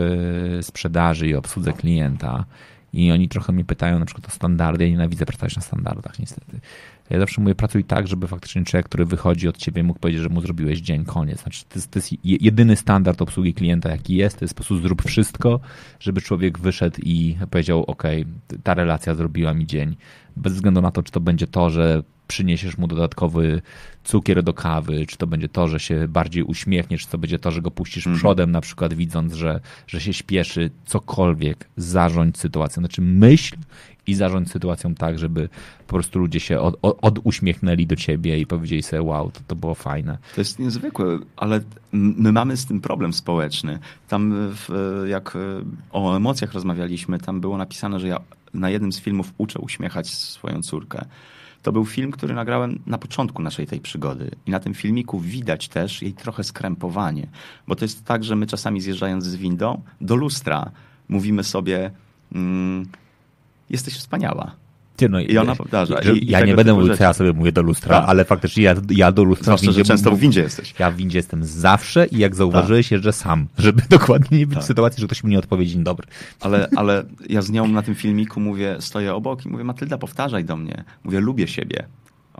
sprzedaży i obsłudze klienta, i oni trochę mnie pytają na przykład o standardy. Ja nienawidzę pracować na standardach, niestety. Ja zawsze mówię, pracuj tak, żeby faktycznie człowiek, który wychodzi od ciebie, mógł powiedzieć, że mu zrobiłeś dzień, koniec. Znaczy, to jest, to jest jedyny standard obsługi klienta, jaki jest. To jest po prostu zrób wszystko, żeby człowiek wyszedł i powiedział, ok, ta relacja zrobiła mi dzień. Bez względu na to, czy to będzie to, że przyniesiesz mu dodatkowy cukier do kawy, czy to będzie to, że się bardziej uśmiechnie, czy to będzie to, że go puścisz mm. przodem, na przykład widząc, że, że się śpieszy, cokolwiek, zarządź sytuacją. Znaczy myśl i zarządź sytuacją tak, żeby po prostu ludzie się od, od, od uśmiechnęli do ciebie i powiedzieli sobie, wow, to, to było fajne. To jest niezwykłe, ale my mamy z tym problem społeczny. Tam w, jak o emocjach rozmawialiśmy, tam było napisane, że ja na jednym z filmów uczę uśmiechać swoją córkę. To był film, który nagrałem na początku naszej tej przygody. I na tym filmiku widać też jej trochę skrępowanie. Bo to jest tak, że my czasami zjeżdżając z windą do lustra mówimy sobie mm, jesteś wspaniała. Ty, no, I ona powtarza. I, ja nie będę mówił, co ja sobie mówię do lustra, tak. ale faktycznie ja, ja do lustra Zwłaszcza, windzie... że często w windzie jesteś. Ja w windzie jestem zawsze i jak zauważyłeś, tak. jeżdżę sam, żeby dokładnie nie być tak. w sytuacji, że ktoś mi nie odpowie dzień dobry. Ale, ale ja z nią na tym filmiku mówię, stoję obok i mówię, Matylda, powtarzaj do mnie. Mówię, lubię siebie.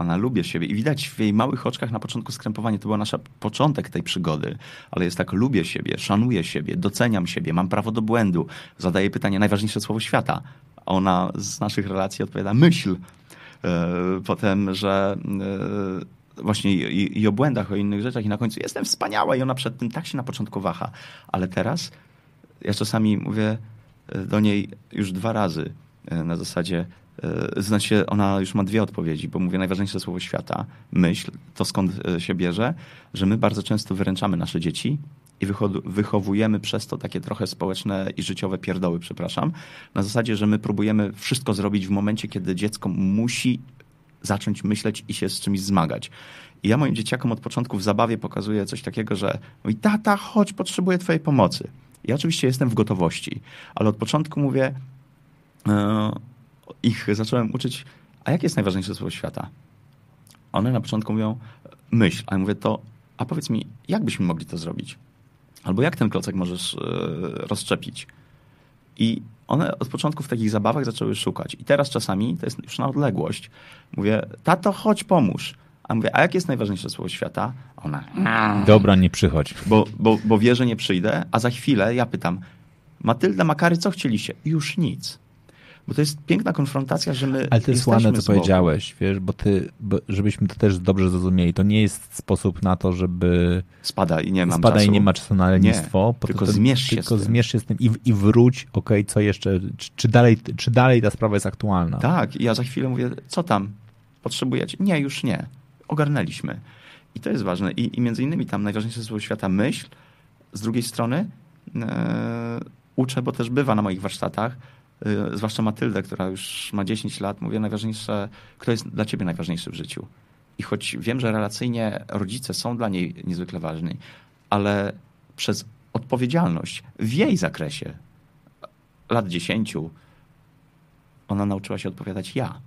Ona lubię siebie i widać w jej małych oczkach na początku skrępowanie. To był nasz początek tej przygody, ale jest tak, lubię siebie, szanuję siebie, doceniam siebie, mam prawo do błędu. Zadaję pytanie, najważniejsze słowo świata ona z naszych relacji odpowiada myśl. E, potem, że e, właśnie i, i, o błędach, o innych rzeczach i na końcu jestem wspaniała i ona przed tym tak się na początku waha. Ale teraz ja czasami mówię e, do niej już dwa razy, na zasadzie, znaczy ona już ma dwie odpowiedzi, bo mówię najważniejsze słowo świata, myśl, to skąd e, się bierze, że my bardzo często wyręczamy nasze dzieci i wychowujemy przez to takie trochę społeczne i życiowe pierdoły, przepraszam, na zasadzie, że my próbujemy wszystko zrobić w momencie, kiedy dziecko musi zacząć myśleć i się z czymś zmagać. I ja moim dzieciakom od początku w zabawie pokazuję coś takiego, że mówi, tata, chodź, potrzebuję twojej pomocy. Ja oczywiście jestem w gotowości, ale od początku mówię, e, ich zacząłem uczyć, a jakie jest najważniejsze słowo świata? One na początku mówią, myśl, a ja mówię to, a powiedz mi, jak byśmy mogli to zrobić? Albo jak ten klocek możesz e, rozszczepić? I one od początku w takich zabawach zaczęły szukać. I teraz czasami, to jest już na odległość, mówię, tato, chodź, pomóż. A mówię, a jakie jest najważniejsze słowo świata? Ona, dobra, nie przychodź. Bo, bo, bo wie, że nie przyjdę, a za chwilę ja pytam, Matylda, Makary, co chcieliście? Już nic. Bo to jest piękna konfrontacja, że my. Ale to jest ładne, co powiedziałeś, wiesz, bo ty, bo żebyśmy to też dobrze zrozumieli, to nie jest sposób na to, żeby. Spada i nie mam Spada czasu. i nie ma czasu na lenistwo. Nie, tylko zmierz się tylko z tym. zmierz się z tym i, i wróć, okej, okay, co jeszcze, czy, czy, dalej, czy dalej ta sprawa jest aktualna. Tak, i ja za chwilę mówię, co tam? Potrzebujecie? Nie, już nie. Ogarnęliśmy. I to jest ważne. I, i między innymi tam najważniejsze słowo świata myśl. Z drugiej strony e, uczę, bo też bywa na moich warsztatach, zwłaszcza Matyldę, która już ma 10 lat, mówię najważniejsze, kto jest dla ciebie najważniejszy w życiu. I choć wiem, że relacyjnie rodzice są dla niej niezwykle ważni, ale przez odpowiedzialność w jej zakresie lat 10 ona nauczyła się odpowiadać ja.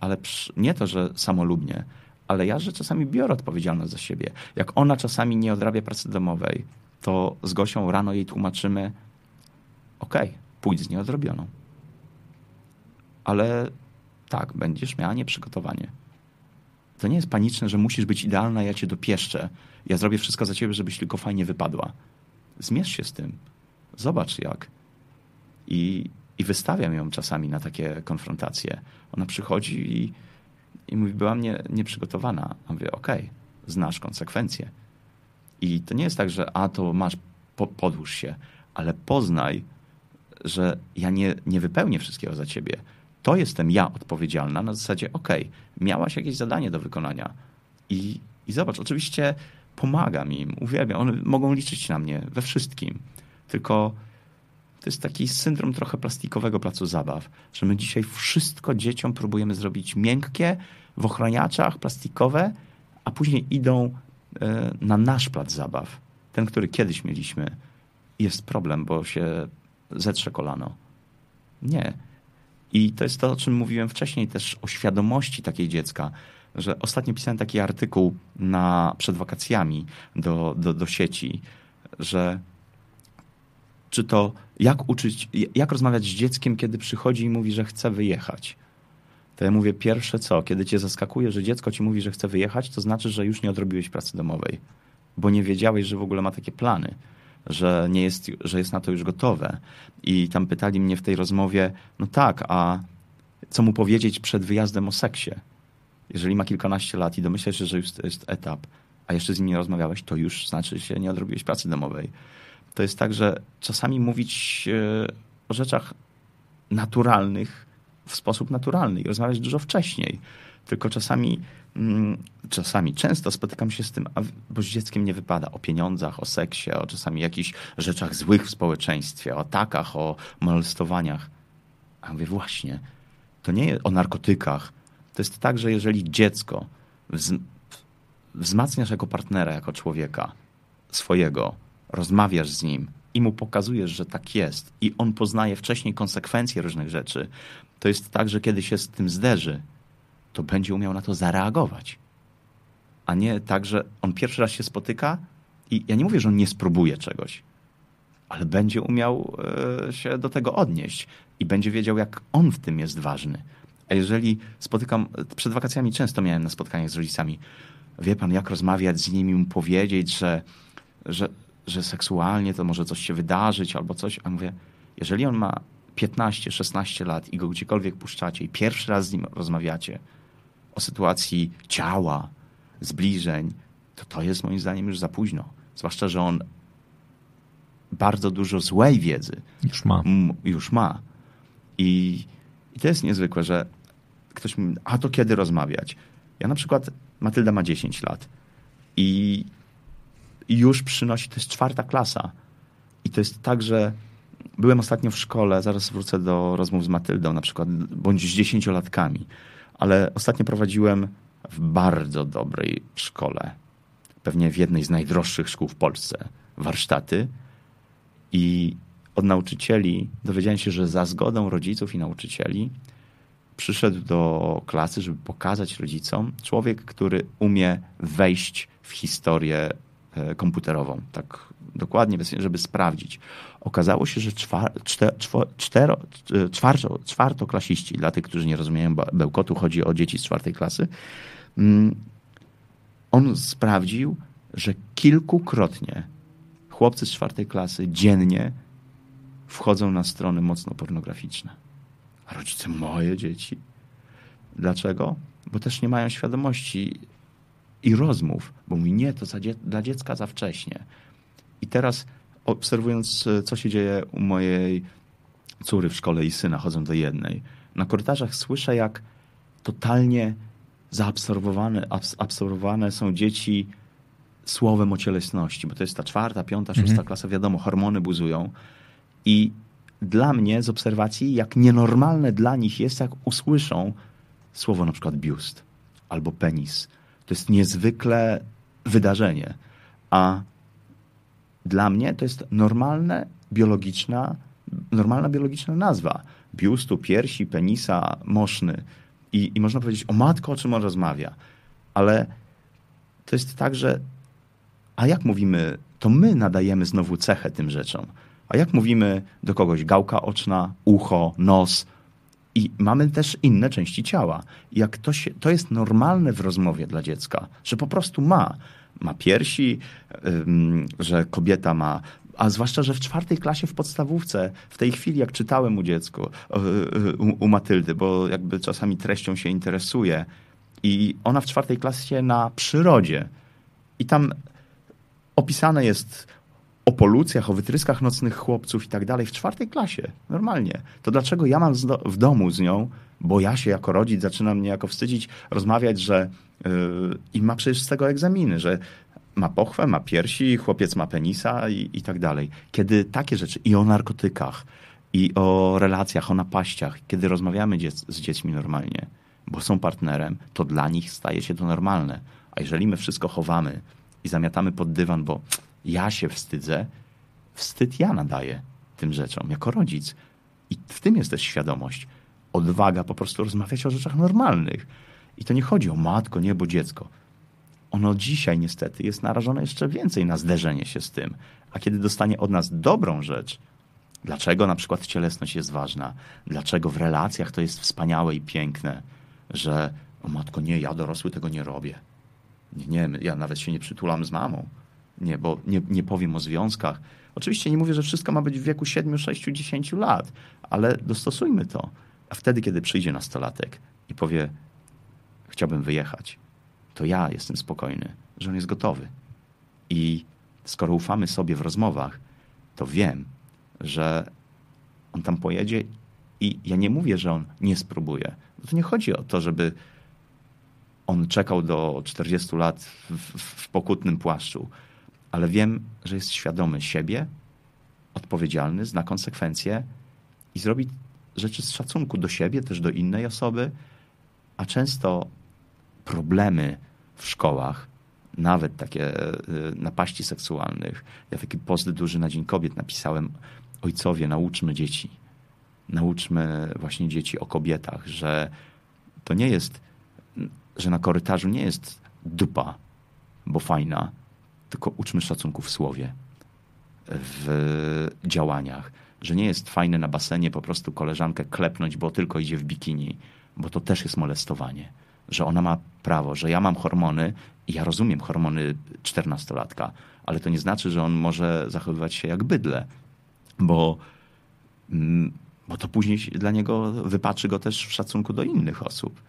Ale nie to, że samolubnie, ale ja, że czasami biorę odpowiedzialność za siebie. Jak ona czasami nie odrabia pracy domowej, to z Gosią rano jej tłumaczymy, okej, okay, pójdź z nieodrobioną. Ale tak, będziesz miała nieprzygotowanie. To nie jest paniczne, że musisz być idealna, ja cię dopieszczę. Ja zrobię wszystko za ciebie, żebyś tylko fajnie wypadła. Zmierz się z tym. Zobacz jak. I, i wystawiam ją czasami na takie konfrontacje. Ona przychodzi i i mówi, byłam nie, nieprzygotowana. A mówię, okej, okay, znasz konsekwencje. I to nie jest tak, że a to masz, po, podłóż się, ale poznaj, że ja nie, nie wypełnię wszystkiego za ciebie. To jestem ja odpowiedzialna na zasadzie, okay, miałaś jakieś zadanie do wykonania. I, I zobacz, oczywiście pomagam im, uwielbiam. One mogą liczyć na mnie we wszystkim. Tylko to jest taki syndrom trochę plastikowego placu zabaw, że my dzisiaj wszystko dzieciom próbujemy zrobić miękkie, w ochraniaczach, plastikowe, a później idą e, na nasz plac zabaw. Ten, który kiedyś mieliśmy. Jest problem, bo się zetrze kolano. Nie. I to jest to, o czym mówiłem wcześniej, też o świadomości takiej dziecka, że ostatnio pisałem taki artykuł na, przed wakacjami do, do, do sieci, że czy to jak uczyć, jak rozmawiać z dzieckiem, kiedy przychodzi i mówi, że chce wyjechać. To ja mówię pierwsze co, kiedy cię zaskakuje, że dziecko ci mówi, że chce wyjechać, to znaczy, że już nie odrobiłeś pracy domowej, bo nie wiedziałeś, że w ogóle ma takie plany, że, nie jest, że jest na to już gotowe. I tam pytali mnie w tej rozmowie, no tak, a co mu powiedzieć przed wyjazdem o seksie? Jeżeli ma kilkanaście lat i domyślasz się, że już to jest etap, a jeszcze z nim nie rozmawiałeś, to już znaczy się nie odrobiłeś pracy domowej to jest tak, że czasami mówić e, o rzeczach naturalnych w sposób naturalny i rozmawiać dużo wcześniej. Tylko czasami, czasami, często spotykam się z tym, bo z dzieckiem nie wypada o pieniądzach, o seksie, o czasami jakichś rzeczach złych w społeczeństwie, o atakach, o molestowaniach. A mówię, właśnie, to nie jest o narkotykach. To jest tak, że jeżeli dziecko wzmacniasz jako partnera, jako człowieka swojego, rozmawiasz z nim i mu pokazujesz, że tak jest, i on poznaje wcześniej konsekwencje różnych rzeczy, to jest tak, że kiedy się z tym zderzy, to będzie umiał na to zareagować. A nie tak, że on pierwszy raz się spotyka i ja nie mówię, że on nie spróbuje czegoś, ale będzie umiał e, się do tego odnieść i będzie wiedział, jak on w tym jest ważny. A jeżeli spotykam, przed wakacjami często miałem na spotkaniach z rodzicami, wie pan, jak rozmawiać z nimi, powiedzieć, że, że, że seksualnie to może coś się wydarzyć albo coś. A mówię, jeżeli on ma 15-16 lat i go gdziekolwiek puszczacie i pierwszy raz z nim rozmawiacie o sytuacji ciała, zbliżeń, to to jest moim zdaniem już za późno. Zwłaszcza, że on bardzo dużo złej wiedzy już ma. już ma. I, I to jest niezwykłe, że ktoś mówi, a to kiedy rozmawiać? Ja na przykład, Matylda ma 10 lat i już przynosi, to jest czwarta klasa. I to jest tak, że byłem ostatnio w szkole, zaraz wrócę do rozmów z Matyldą na przykład, bądź z dziesięciolatkami, ale ostatnio prowadziłem w bardzo dobrej szkole, pewnie w jednej z najdroższych szkół w Polsce, warsztaty i od nauczycieli dowiedziałem się, że za zgodą rodziców i nauczycieli przyszedł do klasy, żeby pokazać rodzicom człowiek, który umie wejść w historię e, komputerową. Tak dokładnie, żeby sprawdzić. Okazało się, że czwar, czter, czwarto, czwartoklasiści, dla tych, którzy nie rozumieją bełkotu, chodzi o dzieci z czwartej klasy, mm, on sprawdził, że kilkukrotnie chłopcy z czwartej klasy dziennie wchodzą na strony mocno pornograficzne. A rodzice moje dzieci. Dlaczego? Bo też nie mają świadomości i rozmów, bo mówi nie, to dzie dla dziecka za wcześnie. I teraz obserwując, co się dzieje u mojej córy w szkole i syna, chodzą do jednej, na korytarzach słyszę, jak totalnie zaabsorbowane absorbowane są dzieci słowem o cielesności, bo to jest ta czwarta, piąta, szósta mhm. klasa, wiadomo, hormony buzują. I dla mnie z obserwacji, jak nienormalne dla nich jest, jak usłyszą słowo na przykład biust albo penis. To jest niezwykle wydarzenie. A dla mnie to jest normalne, biologiczna, normalna biologiczna nazwa. Biustu, piersi, penisa, moszny. I, I można powiedzieć, o matko, o czym on rozmawia. Ale to jest tak, że a jak mówimy, to my nadajemy znowu cechę tym rzeczom. A jak mówimy do kogoś gałka oczna, ucho, nos i mamy też inne części ciała. Jak to, się, to jest normalne w rozmowie dla dziecka, że po prostu ma. Ma piersi, że kobieta ma a zwłaszcza, że w czwartej klasie w podstawówce, w tej chwili, jak czytałem u dziecku, u, u Matyldy, bo jakby czasami treścią się interesuje, i ona w czwartej klasie na przyrodzie. I tam opisane jest o polucjach, o wytryskach nocnych chłopców i tak dalej w czwartej klasie. Normalnie. To dlaczego ja mam w domu z nią, bo ja się jako rodzic zaczynam niejako wstydzić, rozmawiać, że yy, i ma przecież z tego egzaminy, że ma pochwę, ma piersi, chłopiec ma penisa i, i tak dalej. Kiedy takie rzeczy i o narkotykach, i o relacjach, o napaściach, kiedy rozmawiamy dziec z dziećmi normalnie, bo są partnerem, to dla nich staje się to normalne. A jeżeli my wszystko chowamy i zamiatamy pod dywan, bo ja się wstydzę, wstyd ja nadaję tym rzeczom jako rodzic. I w tym jest też świadomość. Odwaga po prostu rozmawiać o rzeczach normalnych. I to nie chodzi o matko, niebo, dziecko ono dzisiaj niestety jest narażone jeszcze więcej na zderzenie się z tym. A kiedy dostanie od nas dobrą rzecz, dlaczego na przykład cielesność jest ważna, dlaczego w relacjach to jest wspaniałe i piękne, że o matko, nie, ja dorosły tego nie robię. Nie, nie, ja nawet się nie przytulam z mamą. Nie, bo nie, nie powiem o związkach. Oczywiście nie mówię, że wszystko ma być w wieku 7, 6, 10 lat, ale dostosujmy to. A wtedy, kiedy przyjdzie nastolatek i powie, chciałbym wyjechać, to ja jestem spokojny, że on jest gotowy. I skoro ufamy sobie w rozmowach, to wiem, że on tam pojedzie i ja nie mówię, że on nie spróbuje. To nie chodzi o to, żeby on czekał do 40 lat w, w pokutnym płaszczu, ale wiem, że jest świadomy siebie, odpowiedzialny, zna konsekwencje i zrobi rzeczy z szacunku do siebie, też do innej osoby, a często problemy w szkołach, nawet takie e, napaści seksualnych. Ja taki post duży na Dzień Kobiet napisałem, ojcowie, nauczmy dzieci. Nauczmy właśnie dzieci o kobietach, że to nie jest, że na korytarzu nie jest dupa, bo fajna, tylko uczmy szacunku w słowie, w działaniach. Że nie jest fajne na basenie po prostu koleżankę klepnąć, bo tylko idzie w bikini, bo to też jest molestowanie że ona ma prawo, że ja mam hormony i ja rozumiem hormony czternastolatka, ale to nie znaczy, że on może zachowywać się jak bydle, bo, mm, bo to później dla niego wypaczy go też w szacunku do innych osób.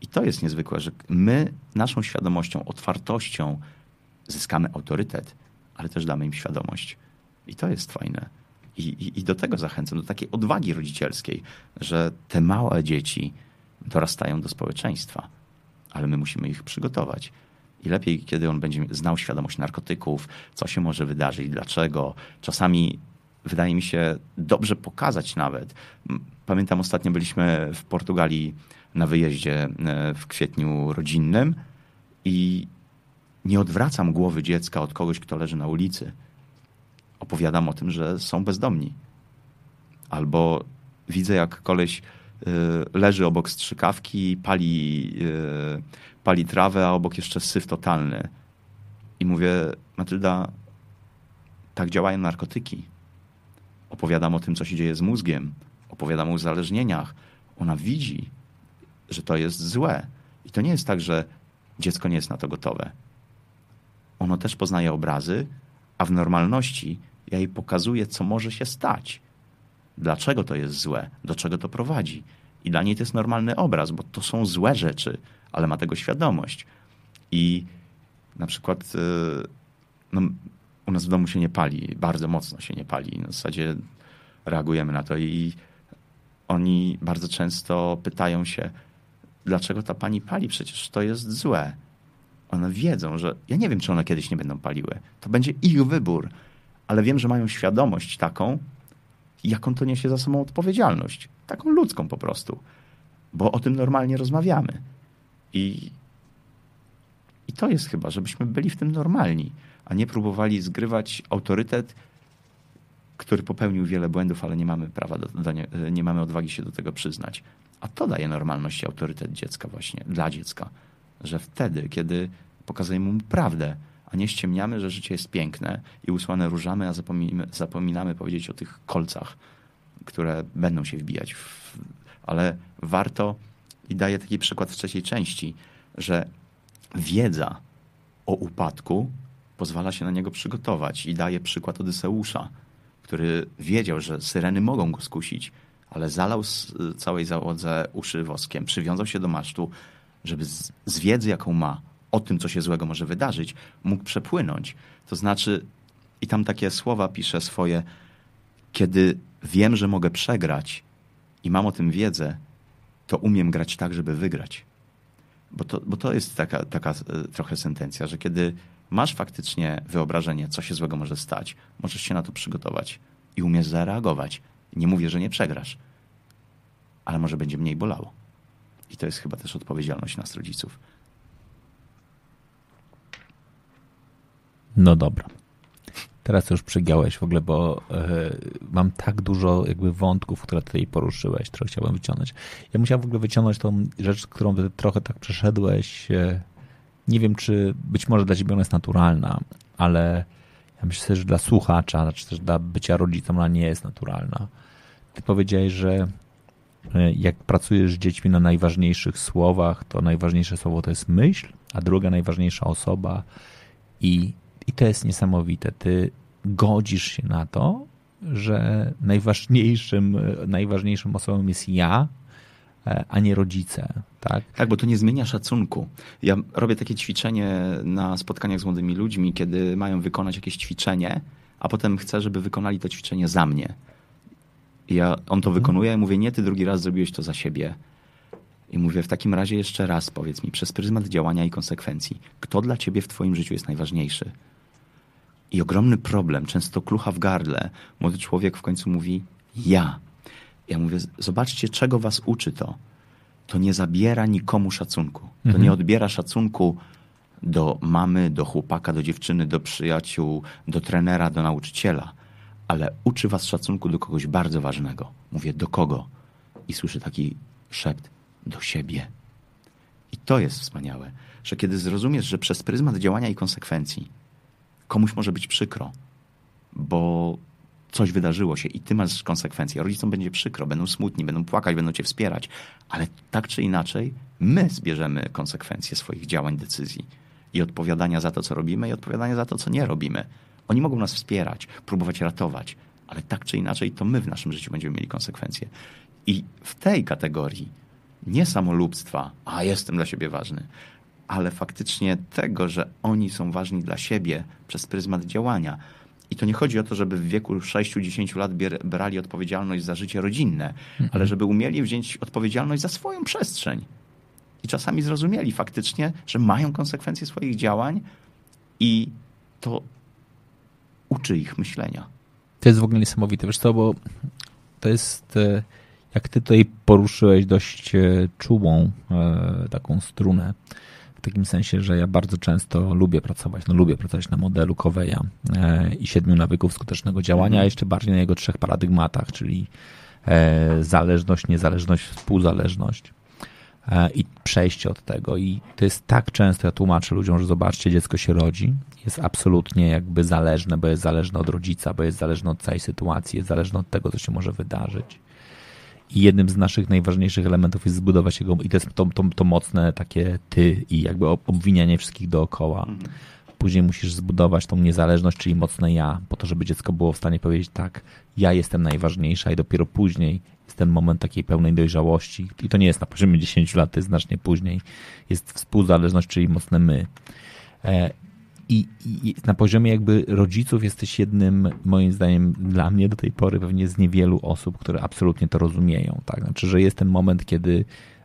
I to jest niezwykłe, że my naszą świadomością, otwartością zyskamy autorytet, ale też damy im świadomość. I to jest fajne. I, i, I do tego zachęcam, do takiej odwagi rodzicielskiej, że te małe dzieci dorastają do społeczeństwa, ale my musimy ich przygotować. I lepiej, kiedy on będzie znał świadomość narkotyków, co się może wydarzyć, dlaczego. Czasami wydaje mi się dobrze pokazać nawet. Pamiętam, ostatnio byliśmy w Portugalii na wyjeździe e, w kwietniu rodzinnym i nie odwracam głowy dziecka od kogoś, kto leży na ulicy. Opowiadam o tym, że są bezdomni. Albo widzę, jak koleś y, leży obok strzykawki, pali, y, pali trawę, a obok jeszcze syf totalny. I mówię, Matylda, tak działają narkotyki. Opowiadam o tym, co się dzieje z mózgiem. Opowiadam o uzależnieniach. Ona widzi, że to jest złe. I to nie jest tak, że dziecko nie jest na to gotowe. Ono też poznaje obrazy, a w normalności ja jej pokazuję, co może się stać. Dlaczego to jest złe, do czego to prowadzi. I dla niej to jest normalny obraz, bo to są złe rzeczy, ale ma tego świadomość. I na przykład y, no, u nas w domu się nie pali, bardzo mocno się nie pali. W zasadzie reagujemy na to i oni bardzo często pytają się, dlaczego ta pani pali? Przecież to jest złe. One wiedzą, że ja nie wiem, czy one kiedyś nie będą paliły. To będzie ich wybór, ale wiem, że mają świadomość taką, jaką to niesie za sobą odpowiedzialność. Taką ludzką po prostu. Bo o tym normalnie rozmawiamy. I, i to jest chyba, żebyśmy byli w tym normalni, a nie próbowali zgrywać autorytet, który popełnił wiele błędów, ale nie mamy prawa, do, do nie, nie mamy odwagi się do tego przyznać. A to daje normalność i autorytet dziecka właśnie, dla dziecka. Że wtedy, kiedy pokazujemy mu prawdę, a nie ściemniamy, że życie jest piękne i usłane różami, a zapominamy, zapominamy powiedzieć o tych kolcach, które będą się wbijać. W, ale warto, i daję taki przykład w trzeciej części, że wiedza o upadku pozwala się na niego przygotować i daje przykład Odyseusza, który wiedział, że syreny mogą go skusić, ale zalał całej załodze uszy woskiem, przywiązał się do masztu, żeby z, z wiedzy, jaką ma o tym, co się złego może wydarzyć, mógł przepłynąć. To znaczy, i tam takie słowa pisze swoje, kiedy wiem, że mogę przegrać i mam o tym wiedzę, to umiem grać tak, żeby wygrać. Bo to, bo to jest taka, taka e, trochę sentencja, że kiedy masz faktycznie wyobrażenie, co się złego może stać, możesz się na to przygotować i umiesz zareagować. Nie mówię, że nie przegrasz, ale może będzie mniej bolało. I to jest chyba też odpowiedzialność nas, rodziców. No dobra. Teraz już przegiałeś w ogóle, bo e, mam tak dużo jakby wątków, które tutaj poruszyłeś, które chciałbym wyciągnąć. Ja musiałem w ogóle wyciągnąć tą rzecz, którą ty trochę tak przeszedłeś. E, nie wiem, czy być może dla ciebie ona jest naturalna, ale ja myślę, że dla słuchacza, czy też dla bycia rodzicem ona nie jest naturalna. Ty powiedziałeś, że jak pracujesz z dziećmi na najważniejszych słowach, to najważniejsze słowo to jest myśl, a druga najważniejsza osoba i i to jest niesamowite. Ty godzisz się na to, że najważniejszym, najważniejszą osobą jest ja, e, a nie rodzice. Tak? tak, bo to nie zmienia szacunku. Ja robię takie ćwiczenie na spotkaniach z młodymi ludźmi, kiedy mają wykonać jakieś ćwiczenie, a potem chcę, żeby wykonali to ćwiczenie za mnie. I ja, on to wykonuje, i mówię, nie, ty drugi raz zrobiłeś to za siebie. I mówię, w takim razie jeszcze raz powiedz mi, przez pryzmat działania i konsekwencji, kto dla ciebie w twoim życiu jest najważniejszy? I ogromny problem, często klucha w gardle. Młody człowiek w końcu mówi: Ja. Ja mówię: Zobaczcie, czego was uczy to. To nie zabiera nikomu szacunku. To mhm. nie odbiera szacunku do mamy, do chłopaka, do dziewczyny, do przyjaciół, do trenera, do nauczyciela, ale uczy was szacunku do kogoś bardzo ważnego. Mówię: Do kogo? I słyszę taki szept: Do siebie. I to jest wspaniałe, że kiedy zrozumiesz, że przez pryzmat działania i konsekwencji komuś może być przykro, bo coś wydarzyło się i ty masz konsekwencje. Rodzicom będzie przykro, będą smutni, będą płakać, będą cię wspierać, ale tak czy inaczej my zbierzemy konsekwencje swoich działań, decyzji i odpowiadania za to, co robimy i odpowiadania za to, co nie robimy. Oni mogą nas wspierać, próbować ratować, ale tak czy inaczej to my w naszym życiu będziemy mieli konsekwencje. I w tej kategorii nie samolubstwa, a jestem dla siebie ważny, ale faktycznie tego, że oni są ważni dla siebie przez pryzmat działania I to nie chodzi o to, żeby w wieku 6-10 lat brali odpowiedzialność za życie rodzinne, ale żeby umieli wziąć odpowiedzialność za swoją przestrzeń. I czasami zrozumieli faktycznie, że mają konsekwencje swoich działań i to uczy ich myślenia. To jest w ogóle niesamowite, wiesz co, bo to jest, e, jak ty tutaj poruszyłeś dość e, czułą e, taką strunę, w takim sensie, że ja bardzo często lubię pracować, no lubię pracować na modelu Coveya i siedmiu nawyków skutecznego działania, a jeszcze bardziej na jego trzech paradygmatach, czyli zależność, niezależność, współzależność i przejście od tego. I to jest tak często, ja tłumaczę ludziom, że zobaczcie, dziecko się rodzi, jest absolutnie jakby zależne, bo jest zależne od rodzica, bo jest zależne od całej sytuacji, jest zależne od tego, co się może wydarzyć. I jednym z naszych najważniejszych elementów jest zbudować jego, i to jest to, to, to mocne takie ty i jakby obwinianie wszystkich dookoła. Później musisz zbudować tą niezależność, czyli mocne ja, po to, żeby dziecko było w stanie powiedzieć tak, ja jestem najważniejsza i dopiero później ten moment takiej pełnej dojrzałości. I to nie jest na poziomie 10 lat, to jest znacznie później. Jest współzależność, czyli mocne my. E, I, I, na poziomie jakby rodziców jesteś jednym, moim zdaniem, dla mnie do tej pory pewnie z niewielu osób, które absolutnie to rozumieją. Tak? Znaczy, że jest ten moment, kiedy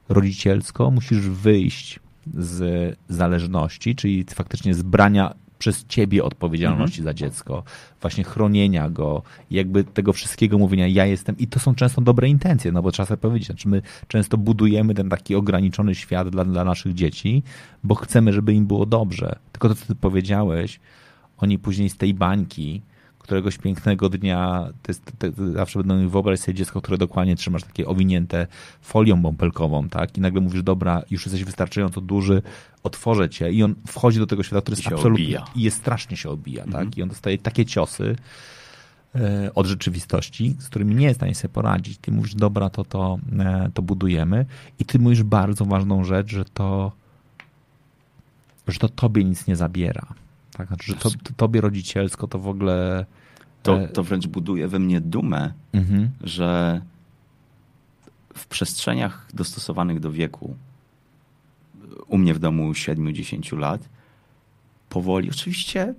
rodzicielsko musisz wyjść z zależności, czyli faktycznie z brania przez ciebie odpowiedzialności mhm. za dziecko, właśnie chronienia go, jakby tego wszystkiego mówienia, ja jestem, i to są często dobre intencje, no bo trzeba sobie powiedzieć, znaczy my często budujemy ten taki ograniczony świat dla, dla naszych dzieci, bo chcemy, żeby im było dobrze. Tylko to, co ty powiedziałeś, oni później z tej bańki, któregoś pięknego dnia, to jest, to, to zawsze będą wyobrazić sobie dziecko, które dokładnie trzymasz takie owinięte folią bąbelkową, tak? I nagle mówisz, dobra, już jesteś wystarczająco duży, otworzę cię i on wchodzi do tego świata, który jest absolutnie i jest strasznie się obija, tak? mhm. tak? I on dostaje takie ciosy e, od rzeczywistości, z którymi nie jest w stanie sobie poradzić. Ty mówisz, dobra, to, to, e, to budujemy i ty mówisz bardzo ważną rzecz, że to że to tobie nic nie zabiera. Tak, znaczy, że to, to tobie rodzicielsko to w ogóle. To, e, to wręcz buduje we mnie dumę, mhm. że w przestrzeniach dostosowanych do wieku, u mnie w domu 7-10 lat, powoli, oczywiście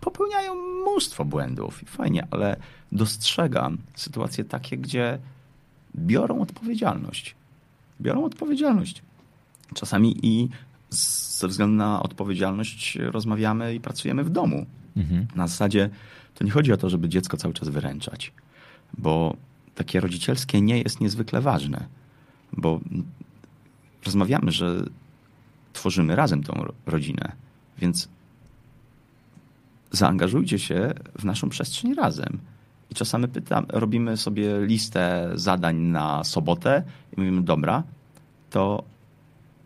popełniają mnóstwo błędów i fajnie, ale dostrzegam sytuacje takie, gdzie biorą odpowiedzialność. Biorą odpowiedzialność. Czasami i ze względu na odpowiedzialność rozmawiamy i pracujemy w domu. Mhm. Na zasadzie to nie chodzi o to, żeby dziecko cały czas wyręczać, bo takie rodzicielskie nie jest niezwykle ważne, bo rozmawiamy, że tworzymy razem tą rodzinę, więc zaangażujcie się w naszą przestrzeń razem. I czasami pytam, robimy sobie listę zadań na sobotę i mówimy, dobra, to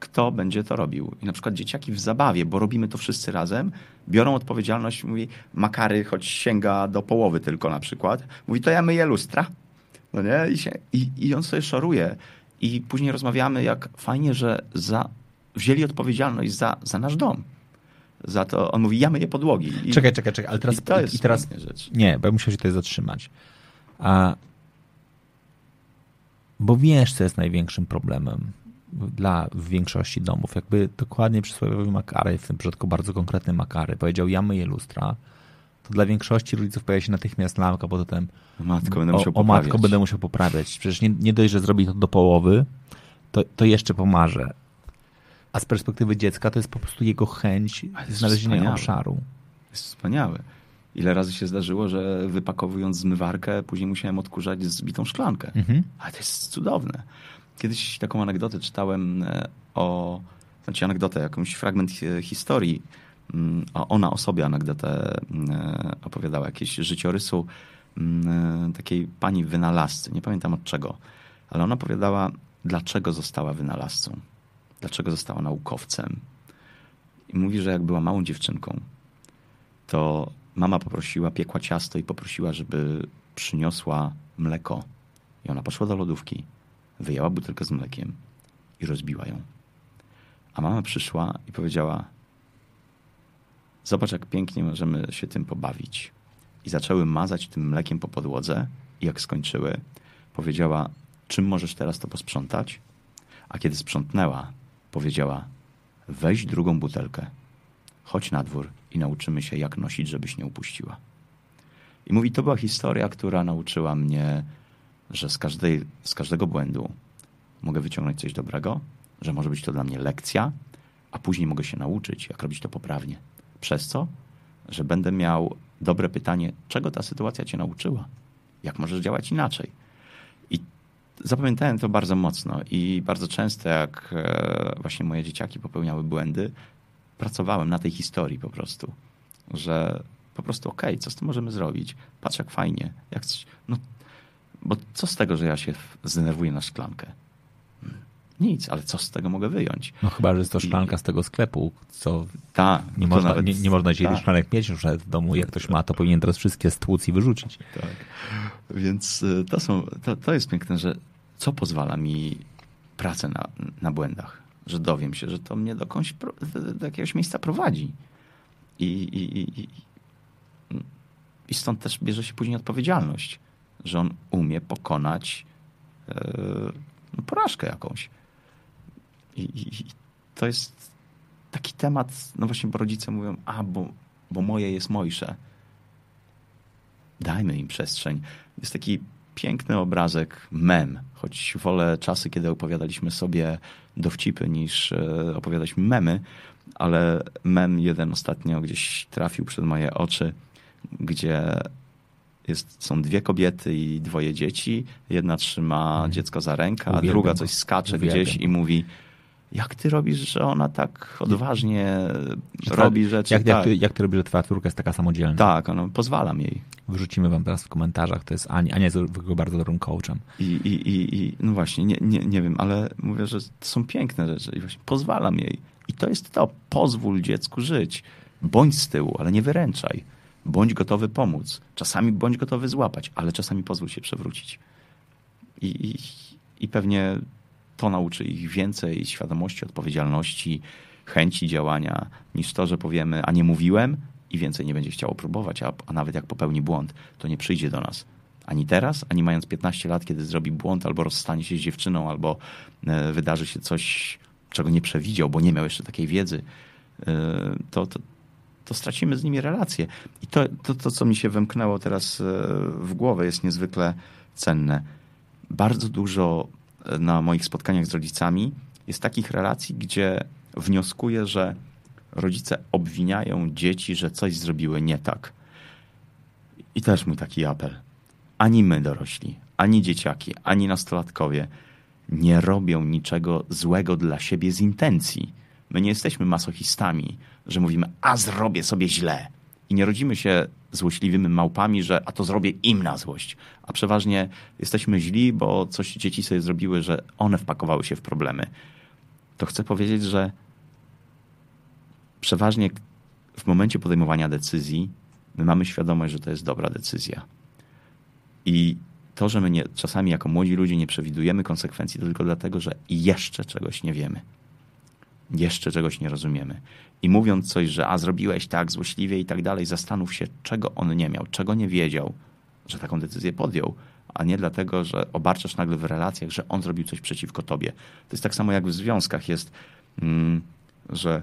kto będzie to robił. I na przykład dzieciaki w zabawie, bo robimy to wszyscy razem, biorą odpowiedzialność, mówi Makary, choć sięga do połowy tylko na przykład, mówi to ja myję lustra. No nie? I, się, i, i on sobie szoruje. I później rozmawiamy, jak fajnie, że za, wzięli odpowiedzialność za, za nasz dom. Za to, on mówi, ja myję podłogi. I, czekaj, czekaj, czekaj, ale teraz... I to jest i teraz rzecz. Nie, bo ja muszę się tutaj zatrzymać. A, bo wiesz, co jest największym problemem dla większości domów. Jakby dokładnie przysłowiowy Makary, w tym przypadku bardzo konkretny Makary, powiedział ja myję lustra, to dla większości rodziców pojawia się natychmiast lamka pod tym matko, będę musiał o, o matko będę musiał poprawiać. Przecież nie, nie dość, że zrobi to do połowy, to, to jeszcze pomarze. A z perspektywy dziecka to jest po prostu jego chęć znalezienia wspaniałe. obszaru. Jest wspaniałe. Ile razy się zdarzyło, że wypakowując zmywarkę, później musiałem odkurzać zbitą szklankę. Mhm. Ale to jest cudowne. Kiedyś taką anegdotę czytałem e, o, znaczy anegdotę, jakąś fragment historii, mm, a ona o sobie anegdotę e, opowiadała, jakieś życiorysu mm, e, takiej pani wynalazcy, nie pamiętam od czego, ale ona opowiadała, dlaczego została wynalazcą, dlaczego została naukowcem. I mówi, że jak była małą dziewczynką, to mama poprosiła, piekła ciasto i poprosiła, żeby przyniosła mleko. I ona poszła do lodówki wyjęła butelkę z mlekiem i rozbiła ją. A mama przyszła i powiedziała: Zobacz, jak pięknie możemy się tym pobawić. I zaczęły mazać tym mlekiem po podłodze, i jak skończyły, powiedziała: Czym możesz teraz to posprzątać? A kiedy sprzątnęła, powiedziała: Weź drugą butelkę, chodź na dwór i nauczymy się, jak nosić, żebyś nie upuściła. I mówi, to była historia, która nauczyła mnie, że z, każdej, z każdego błędu mogę wyciągnąć coś dobrego, że może być to dla mnie lekcja, a później mogę się nauczyć, jak robić to poprawnie. Przez co? Że będę miał dobre pytanie, czego ta sytuacja cię nauczyła? Jak możesz działać inaczej? I zapamiętałem to bardzo mocno i bardzo często, jak e, właśnie moje dzieciaki popełniały błędy, pracowałem na tej historii po prostu, że po prostu okej, okay, co z tym możemy zrobić? Patrz jak fajnie. Jak no, bo co z tego, że ja się zdenerwuję na szklankę? Hmm, nic, ale co z tego mogę wyjąć? No chyba, że jest to szklanka I... z tego sklepu, co ta, nie, no można, nawet, nie, nie można dzisiaj ta. szklanek mieć już w domu. Jak ktoś ma, to powinien teraz wszystkie stłuc i wyrzucić. Tak. Więc y, to, są, to, to jest piękne, że co pozwala mi pracę na, na błędach? Że dowiem się, że to mnie do, jakąś, do jakiegoś miejsca prowadzi. I, i, i, i stąd też bierze się później odpowiedzialność, że on umie pokonać yy, porażkę jakąś. I, I, to jest taki temat, no właśnie, bo rodzice mówią, a bo, bo moje jest mojsze. Dajmy im przestrzeń. Jest taki piękny obrazek, mem, choć wolę czasy, kiedy opowiadaliśmy sobie dowcipy niż e, opowiadaliśmy memy, ale mem jeden ostatnio gdzieś trafił przed moje oczy, gdzie jest, są dwie kobiety i dwoje dzieci. Jedna trzyma hmm. dziecko za rękę, a druga coś skacze Uwielbiam. gdzieś i mówi jak ty robisz, że ona tak odważnie robi rzeczy. Jak, tak. jak, ty, jak ty robisz, że twoja córka jest taka samodzielna? Tak, ono pozwalam jej. Wrzucimy wam teraz w komentarzach, to jest Ania. Ania jest bardzo dobrym coachem. I, i, i, i no właśnie, nie, nie, nie wiem, ale mówię, że to są piękne rzeczy i właśnie pozwalam jej. I to jest to, pozwól dziecku żyć. Bądź z tyłu, ale nie wyręczaj. Bądź gotowy pomóc. Czasami bądź gotowy złapać, ale czasami pozwól się przewrócić. I, i, i pewnie to nauczy ich więcej świadomości, odpowiedzialności, chęci działania, niż to, że powiemy, a nie mówiłem i więcej nie będzie chciało próbować, a, a nawet jak popełni błąd, to nie przyjdzie do nas. Ani teraz, ani mając 15 lat, kiedy zrobi błąd, albo rozstanie się z dziewczyną, albo e, wydarzy się coś, czego nie przewidział, bo nie miał jeszcze takiej wiedzy, e, to, to, to stracimy z nimi relacje. I to, to, to, co mi się wymknęło teraz e, w głowę, jest niezwykle cenne. Bardzo dużo na moich spotkaniach z rodzicami jest takich relacji, gdzie wnioskuję, że rodzice obwiniają dzieci, że coś zrobiły nie tak. I też mój taki apel. Ani my dorośli, ani dzieciaki, ani nastolatkowie nie robią niczego złego dla siebie z intencji. My nie jesteśmy masochistami, że mówimy, a zrobię sobie źle. I nie rodzimy się złośliwymi małpami, że a to zrobię im na złość. A przeważnie jesteśmy źli, bo coś dzieci sobie zrobiły, że one wpakowały się w problemy. To chcę powiedzieć, że przeważnie w momencie podejmowania decyzji my mamy świadomość, że to jest dobra decyzja. I to, że my nie, czasami jako młodzi ludzie nie przewidujemy konsekwencji, to tylko dlatego, że jeszcze czegoś nie wiemy. Jeszcze czegoś nie rozumiemy. I mówiąc coś, że a zrobiłeś tak złośliwie i tak dalej, zastanów się, czego on nie miał, czego nie wiedział, że taką decyzję podjął, a nie dlatego, że obarczasz nagle w relacjach, że on zrobił coś przeciwko tobie. To jest tak samo jak w związkach jest, mm, że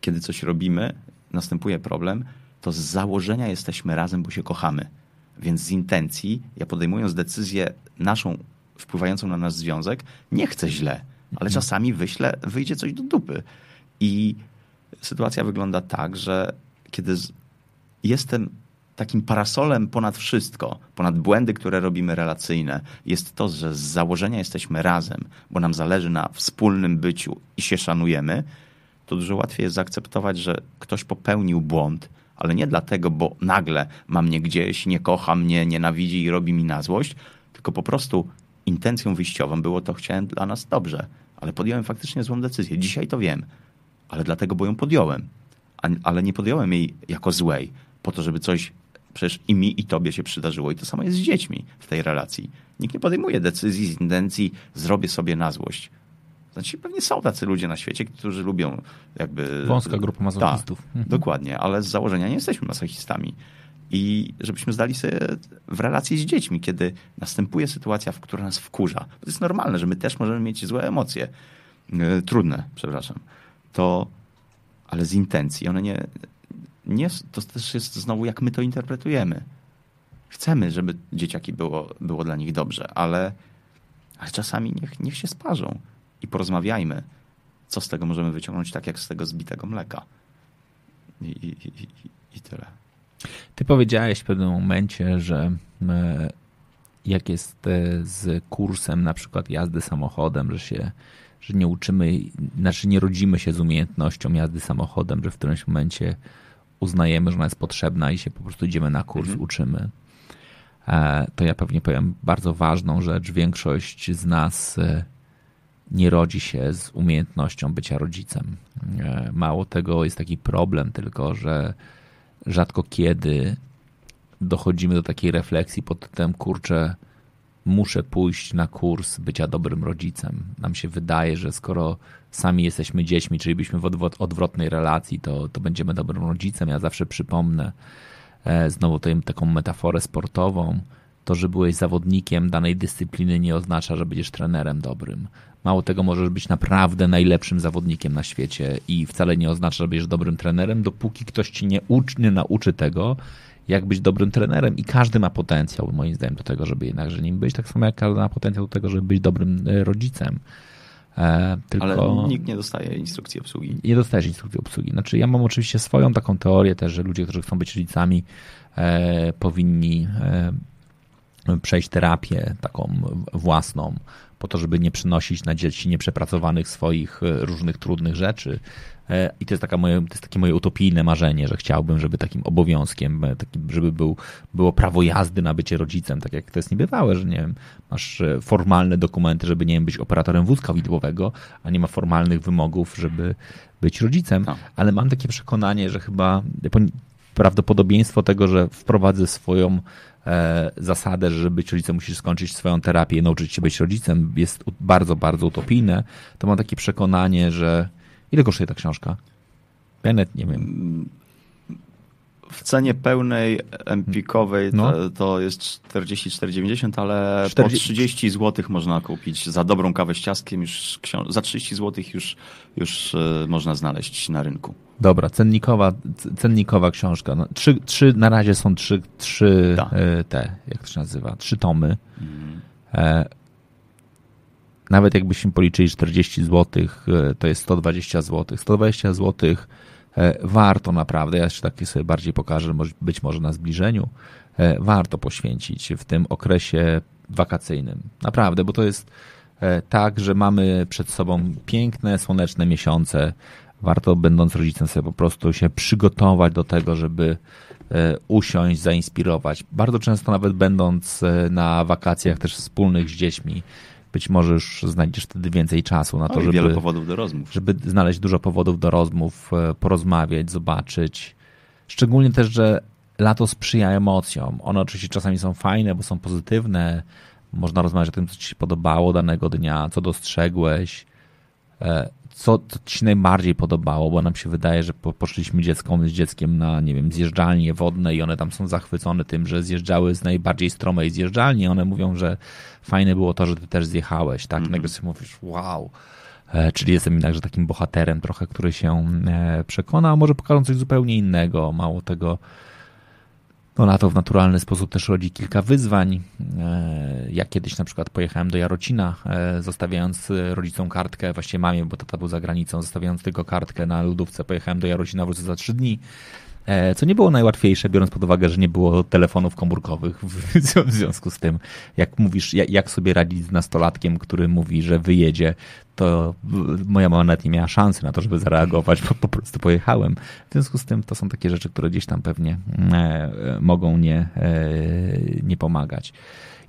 kiedy coś robimy, następuje problem, to z założenia jesteśmy razem, bo się kochamy. Więc z intencji, ja podejmując decyzję naszą, wpływającą na nasz związek, nie chcę źle, ale mhm. czasami wyślę, wyjdzie coś do dupy. I sytuacja wygląda tak, że kiedy jestem takim parasolem ponad wszystko, ponad błędy, które robimy relacyjne, jest to, że z założenia jesteśmy razem, bo nam zależy na wspólnym byciu i się szanujemy, to dużo łatwiej jest zaakceptować, że ktoś popełnił błąd, ale nie dlatego, bo nagle ma mnie gdzieś, nie kocha mnie, nienawidzi i robi mi na złość, tylko po prostu intencją wyjściową było to, chciałem dla nas dobrze, ale podjąłem faktycznie złą decyzję. Dzisiaj to wiem, ale dlatego, bo ją podjąłem. Ale nie podjąłem jej jako złej, po to, żeby coś przecież i mi, i tobie się przydarzyło. I to samo jest z dziećmi w tej relacji. Nikt nie podejmuje decyzji z intencji, zrobię sobie na złość. Znaczy, pewnie są tacy ludzie na świecie, którzy lubią jakby... Wąska grupa masochistów. Tak, mhm. dokładnie, ale z założenia nie jesteśmy masochistami. I żebyśmy zdali sobie w relacji z dziećmi, kiedy następuje sytuacja, w która nas wkurza. To jest normalne, że my też możemy mieć złe emocje. Yy, trudne, przepraszam. To, ale z intencji. One nie, nie, to też jest znowu, jak my to interpretujemy. chcemy, żeby dzieciaki było, było dla nich dobrze, ale, ale czasami niech, niech się sparzą i porozmawiajmy, co z tego możemy wyciągnąć, tak jak z tego zbitego mleka. I, i, i, i tyle. Ty powiedziałeś w pewnym momencie, że e, jak jest e, z kursem na przykład jazdy samochodem, że się że nie uczymy, znaczy nie rodzimy się z umiejętnością jazdy samochodem, że w którymś momencie uznajemy, że ona jest potrzebna i się po prostu idziemy na kurs, mhm. uczymy. E, to ja pewnie powiem bardzo ważną rzecz. Większość z nas nie rodzi się z umiejętnością bycia rodzicem. Mało tego, jest taki problem tylko, że rzadko kiedy dochodzimy do takiej refleksji pod tym, kurczę, muszę pójść na kurs bycia dobrym rodzicem. Nam się wydaje, że skoro sami jesteśmy dziećmi, czyli byśmy w odwrotnej relacji, to, to będziemy dobrym rodzicem. Ja zawsze przypomnę e, znowu tę taką metaforę sportową. To, że byłeś zawodnikiem danej dyscypliny nie oznacza, że będziesz trenerem dobrym. Mało tego, możesz być naprawdę najlepszym zawodnikiem na świecie i wcale nie oznacza, że będziesz dobrym trenerem, dopóki ktoś ci nie, uczy, nie nauczy tego, jak być dobrym trenerem i każdy ma potencjał, moim zdaniem, do tego, żeby jednakże nim być, tak samo jak każdy ma potencjał do tego, żeby być dobrym e, rodzicem. E, tylko Ale nikt nie dostaje instrukcji obsługi. Nie dostajesz instrukcji obsługi. Znaczy, ja mam oczywiście swoją taką teorię też, że ludzie, którzy chcą być rodzicami, e, powinni e, przejść terapię taką własną, po to, żeby nie przynosić na dzieci nieprzepracowanych swoich e, różnych trudnych rzeczy. E, I to jest, taka moje, to jest takie moje utopijne marzenie, że chciałbym, żeby takim obowiązkiem, e, takim, żeby był, było prawo jazdy na bycie rodzicem, tak jak to jest niebywałe, że nie wiem, masz formalne dokumenty, żeby nie wiem, być operatorem wózka widłowego, a nie ma formalnych wymogów, żeby być rodzicem. No. Ale mam takie przekonanie, że chyba prawdopodobieństwo tego, że wprowadzę swoją zasadę, że żeby być rodzicem musisz skończyć swoją terapię i nauczyć się być rodzicem jest bardzo, bardzo utopijne, to mam takie przekonanie, że ile kosztuje ta książka? Ja nie wiem. W cenie pełnej empikowej no. to, to jest 44,90, ale 40... po 30 zł można kupić za dobrą kawę z ciastkiem. Już za 30 zł już, już e, można znaleźć na rynku. Dobra, cennikowa, cennikowa książka. No, trzy, trzy, na razie są trzy, trzy e, te, jak to się nazywa, trzy tomy. Mhm. E, nawet jakbyśmy policzyli 40 zł, e, to jest 120 zł. 120 zł warto naprawdę, ja jeszcze takie sobie bardziej pokażę, być może na zbliżeniu, e, warto poświęcić w tym okresie wakacyjnym. Naprawdę, bo to jest tak, że mamy przed sobą piękne, słoneczne miesiące, warto będąc rodzicem sobie po prostu się przygotować do tego, żeby e, usiąść, zainspirować. Bardzo często nawet będąc e, na wakacjach też wspólnych z dziećmi, być może już znajdziesz wtedy więcej czasu na to, żeby, wiele powodów do rozmów. żeby znaleźć dużo powodów do rozmów, e, porozmawiać, zobaczyć. Szczególnie też, że lato sprzyja emocjom. One oczywiście czasami są fajne, bo są pozytywne. Można rozmawiać o tym, co ci się podobało danego dnia, co dostrzegłeś co, co ci się najbardziej podobało, bo nam się wydaje, że poszliśmy dzieckom z dzieckiem na, nie wiem, zjeżdżalnie wodne i one tam są zachwycone tym, że zjeżdżały z najbardziej stromej zjeżdżalni. One mówią, że fajne było to, że ty też zjechałeś, tak? Mm -hmm. Nagle sobie mówisz, wow. E, czyli jestem jednakże takim bohaterem trochę, który się e, przekona, a może pokażą coś zupełnie innego. Mało tego, no lato w naturalny sposób też rodzi kilka wyzwań. E, ja kiedyś na przykład pojechałem do Jarocina, e, zostawiając rodzicom kartkę, właściwie mamie, bo tata był za granicą, zostawiając tylko kartkę na lodówce, pojechałem do Jarocina, wrócę za trzy dni. E, co nie było najłatwiejsze, biorąc pod uwagę, że nie było telefonów komórkowych. W związku z tym, jak mówisz, jak sobie radzić z nastolatkiem, który mówi, że wyjedzie, to moja mama nawet nie miała szansy na to, żeby zareagować, bo po prostu pojechałem. W związku z tym to są takie rzeczy, które gdzieś tam pewnie e, mogą nie, e, nie pomagać.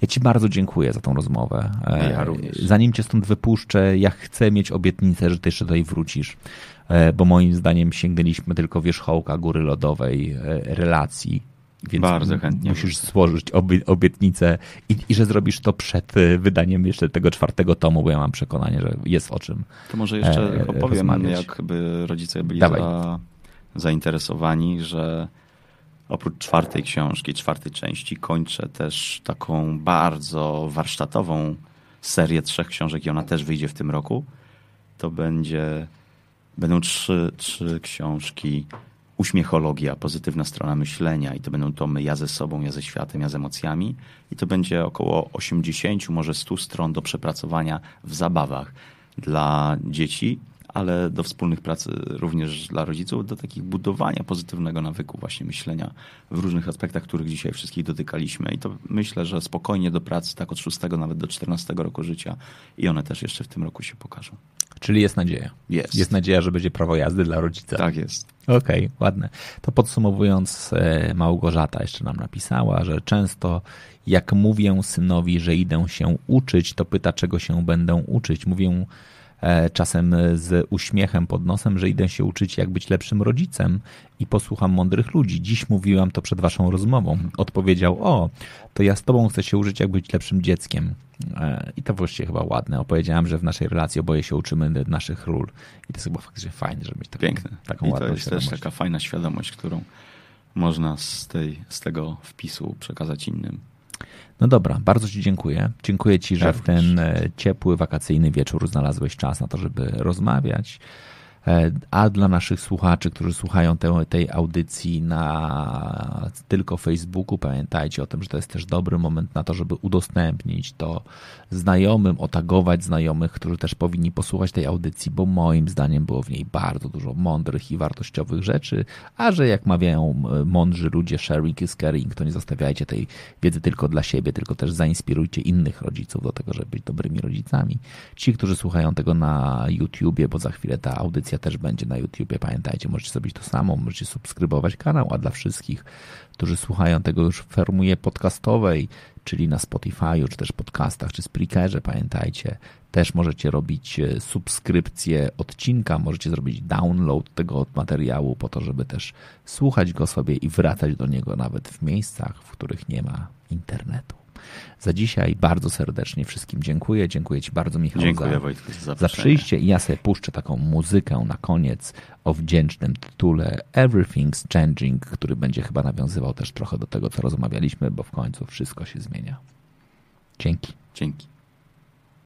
Ja Ci bardzo dziękuję za tą rozmowę. Ja również. Zanim Cię stąd wypuszczę, ja chcę mieć obietnicę, że Ty jeszcze tutaj wrócisz. E, bo moim zdaniem sięgnęliśmy tylko wierzchołka góry lodowej e, relacji. Więc Bardzo chętnie. Musisz złożyć obietnicę i, i, że zrobisz to przed e, wydaniem jeszcze tego czwartego tomu, bo ja mam przekonanie, że jest o czym. To może jeszcze opowiem, jakby rodzice byli za, zainteresowani, że oprócz czwartej książki, czwartej części, kończę też taką bardzo warsztatową serię trzech książek i ona też wyjdzie w tym roku. To będzie Będą trzy, trzy książki uśmiechologia, pozytywna strona myślenia i to będą tomy ja ze sobą, ja ze światem, ja z emocjami i to będzie około 80, może 100 stron do przepracowania w zabawach dla dzieci, ale do wspólnych pracy również dla rodziców, do takich budowania pozytywnego nawyku właśnie myślenia w różnych aspektach, których dzisiaj wszystkich dotykaliśmy i to myślę, że spokojnie do pracy tak od 6 nawet do 14 roku życia i one też jeszcze w tym roku się pokażą. Czyli jest nadzieja. Jest. Jest nadzieja, że będzie prawo jazdy dla rodzica. Tak jest. Okej, okay, ładne. To podsumowując, e, Małgorzata jeszcze nam napisała, że często jak mówię synowi, że idę się uczyć, to pyta, czego się będę uczyć. Mówię czasem z uśmiechem pod nosem, że idę się uczyć, jak być lepszym rodzicem i posłucham mądrych ludzi. Dziś mówiłam to przed waszą rozmową. Odpowiedział, o, to ja z tobą chcę się uczyć, jak być lepszym dzieckiem. E, I to właściwie chyba ładne. Opowiedziałem, że w naszej relacji oboje się uczymy naszych ról. I to jest chyba faktycznie fajne, żeby mieć taką, Piękne. taką I to jest też taka fajna świadomość, którą można z, tej, z tego wpisu przekazać innym. No dobra, bardzo Ci dziękuję. Dziękuję Ci, że w ten e, ciepły, wakacyjny wieczór znalazłeś czas na to, żeby rozmawiać. E, a dla naszych słuchaczy, którzy słuchają te, tej audycji na tylko Facebooku, pamiętajcie o tym, że to jest też dobry moment na to, żeby udostępnić to znajomym, otagować znajomych, którzy też powinni posłuchać tej audycji, bo moim zdaniem było w niej bardzo dużo mądrych i wartościowych rzeczy, a że jak mawiają mądrzy ludzie, sharing is caring, to nie zostawiajcie tej wiedzy tylko dla siebie, tylko też zainspirujcie innych rodziców do tego, żeby być dobrymi rodzicami. Ci, którzy słuchają tego na YouTubie, bo za chwilę ta audycja też będzie na YouTubie. Pamiętajcie, możecie zrobić to samo, możecie subskrybować kanał, a dla wszystkich, którzy słuchają tego już w formie podcastowej, czyli na Spotify'u, czy też podcastach, czy Spreakerze, pamiętajcie, też możecie robić e, subskrypcję odcinka, możecie zrobić download tego materiału po to, żeby też słuchać go sobie i wracać do niego nawet w miejscach, w których nie ma internetu. Za dzisiaj bardzo serdecznie wszystkim dziękuję. Dziękuję Ci bardzo, Michał, dziękuję, za, Wojtku, za, za przyjście. I ja sobie puszczę taką muzykę na koniec o wdzięcznym tytule Everything's Changing, który będzie chyba nawiązywał też trochę do tego, co rozmawialiśmy, bo w końcu wszystko się zmienia. Dzięki. Dzięki.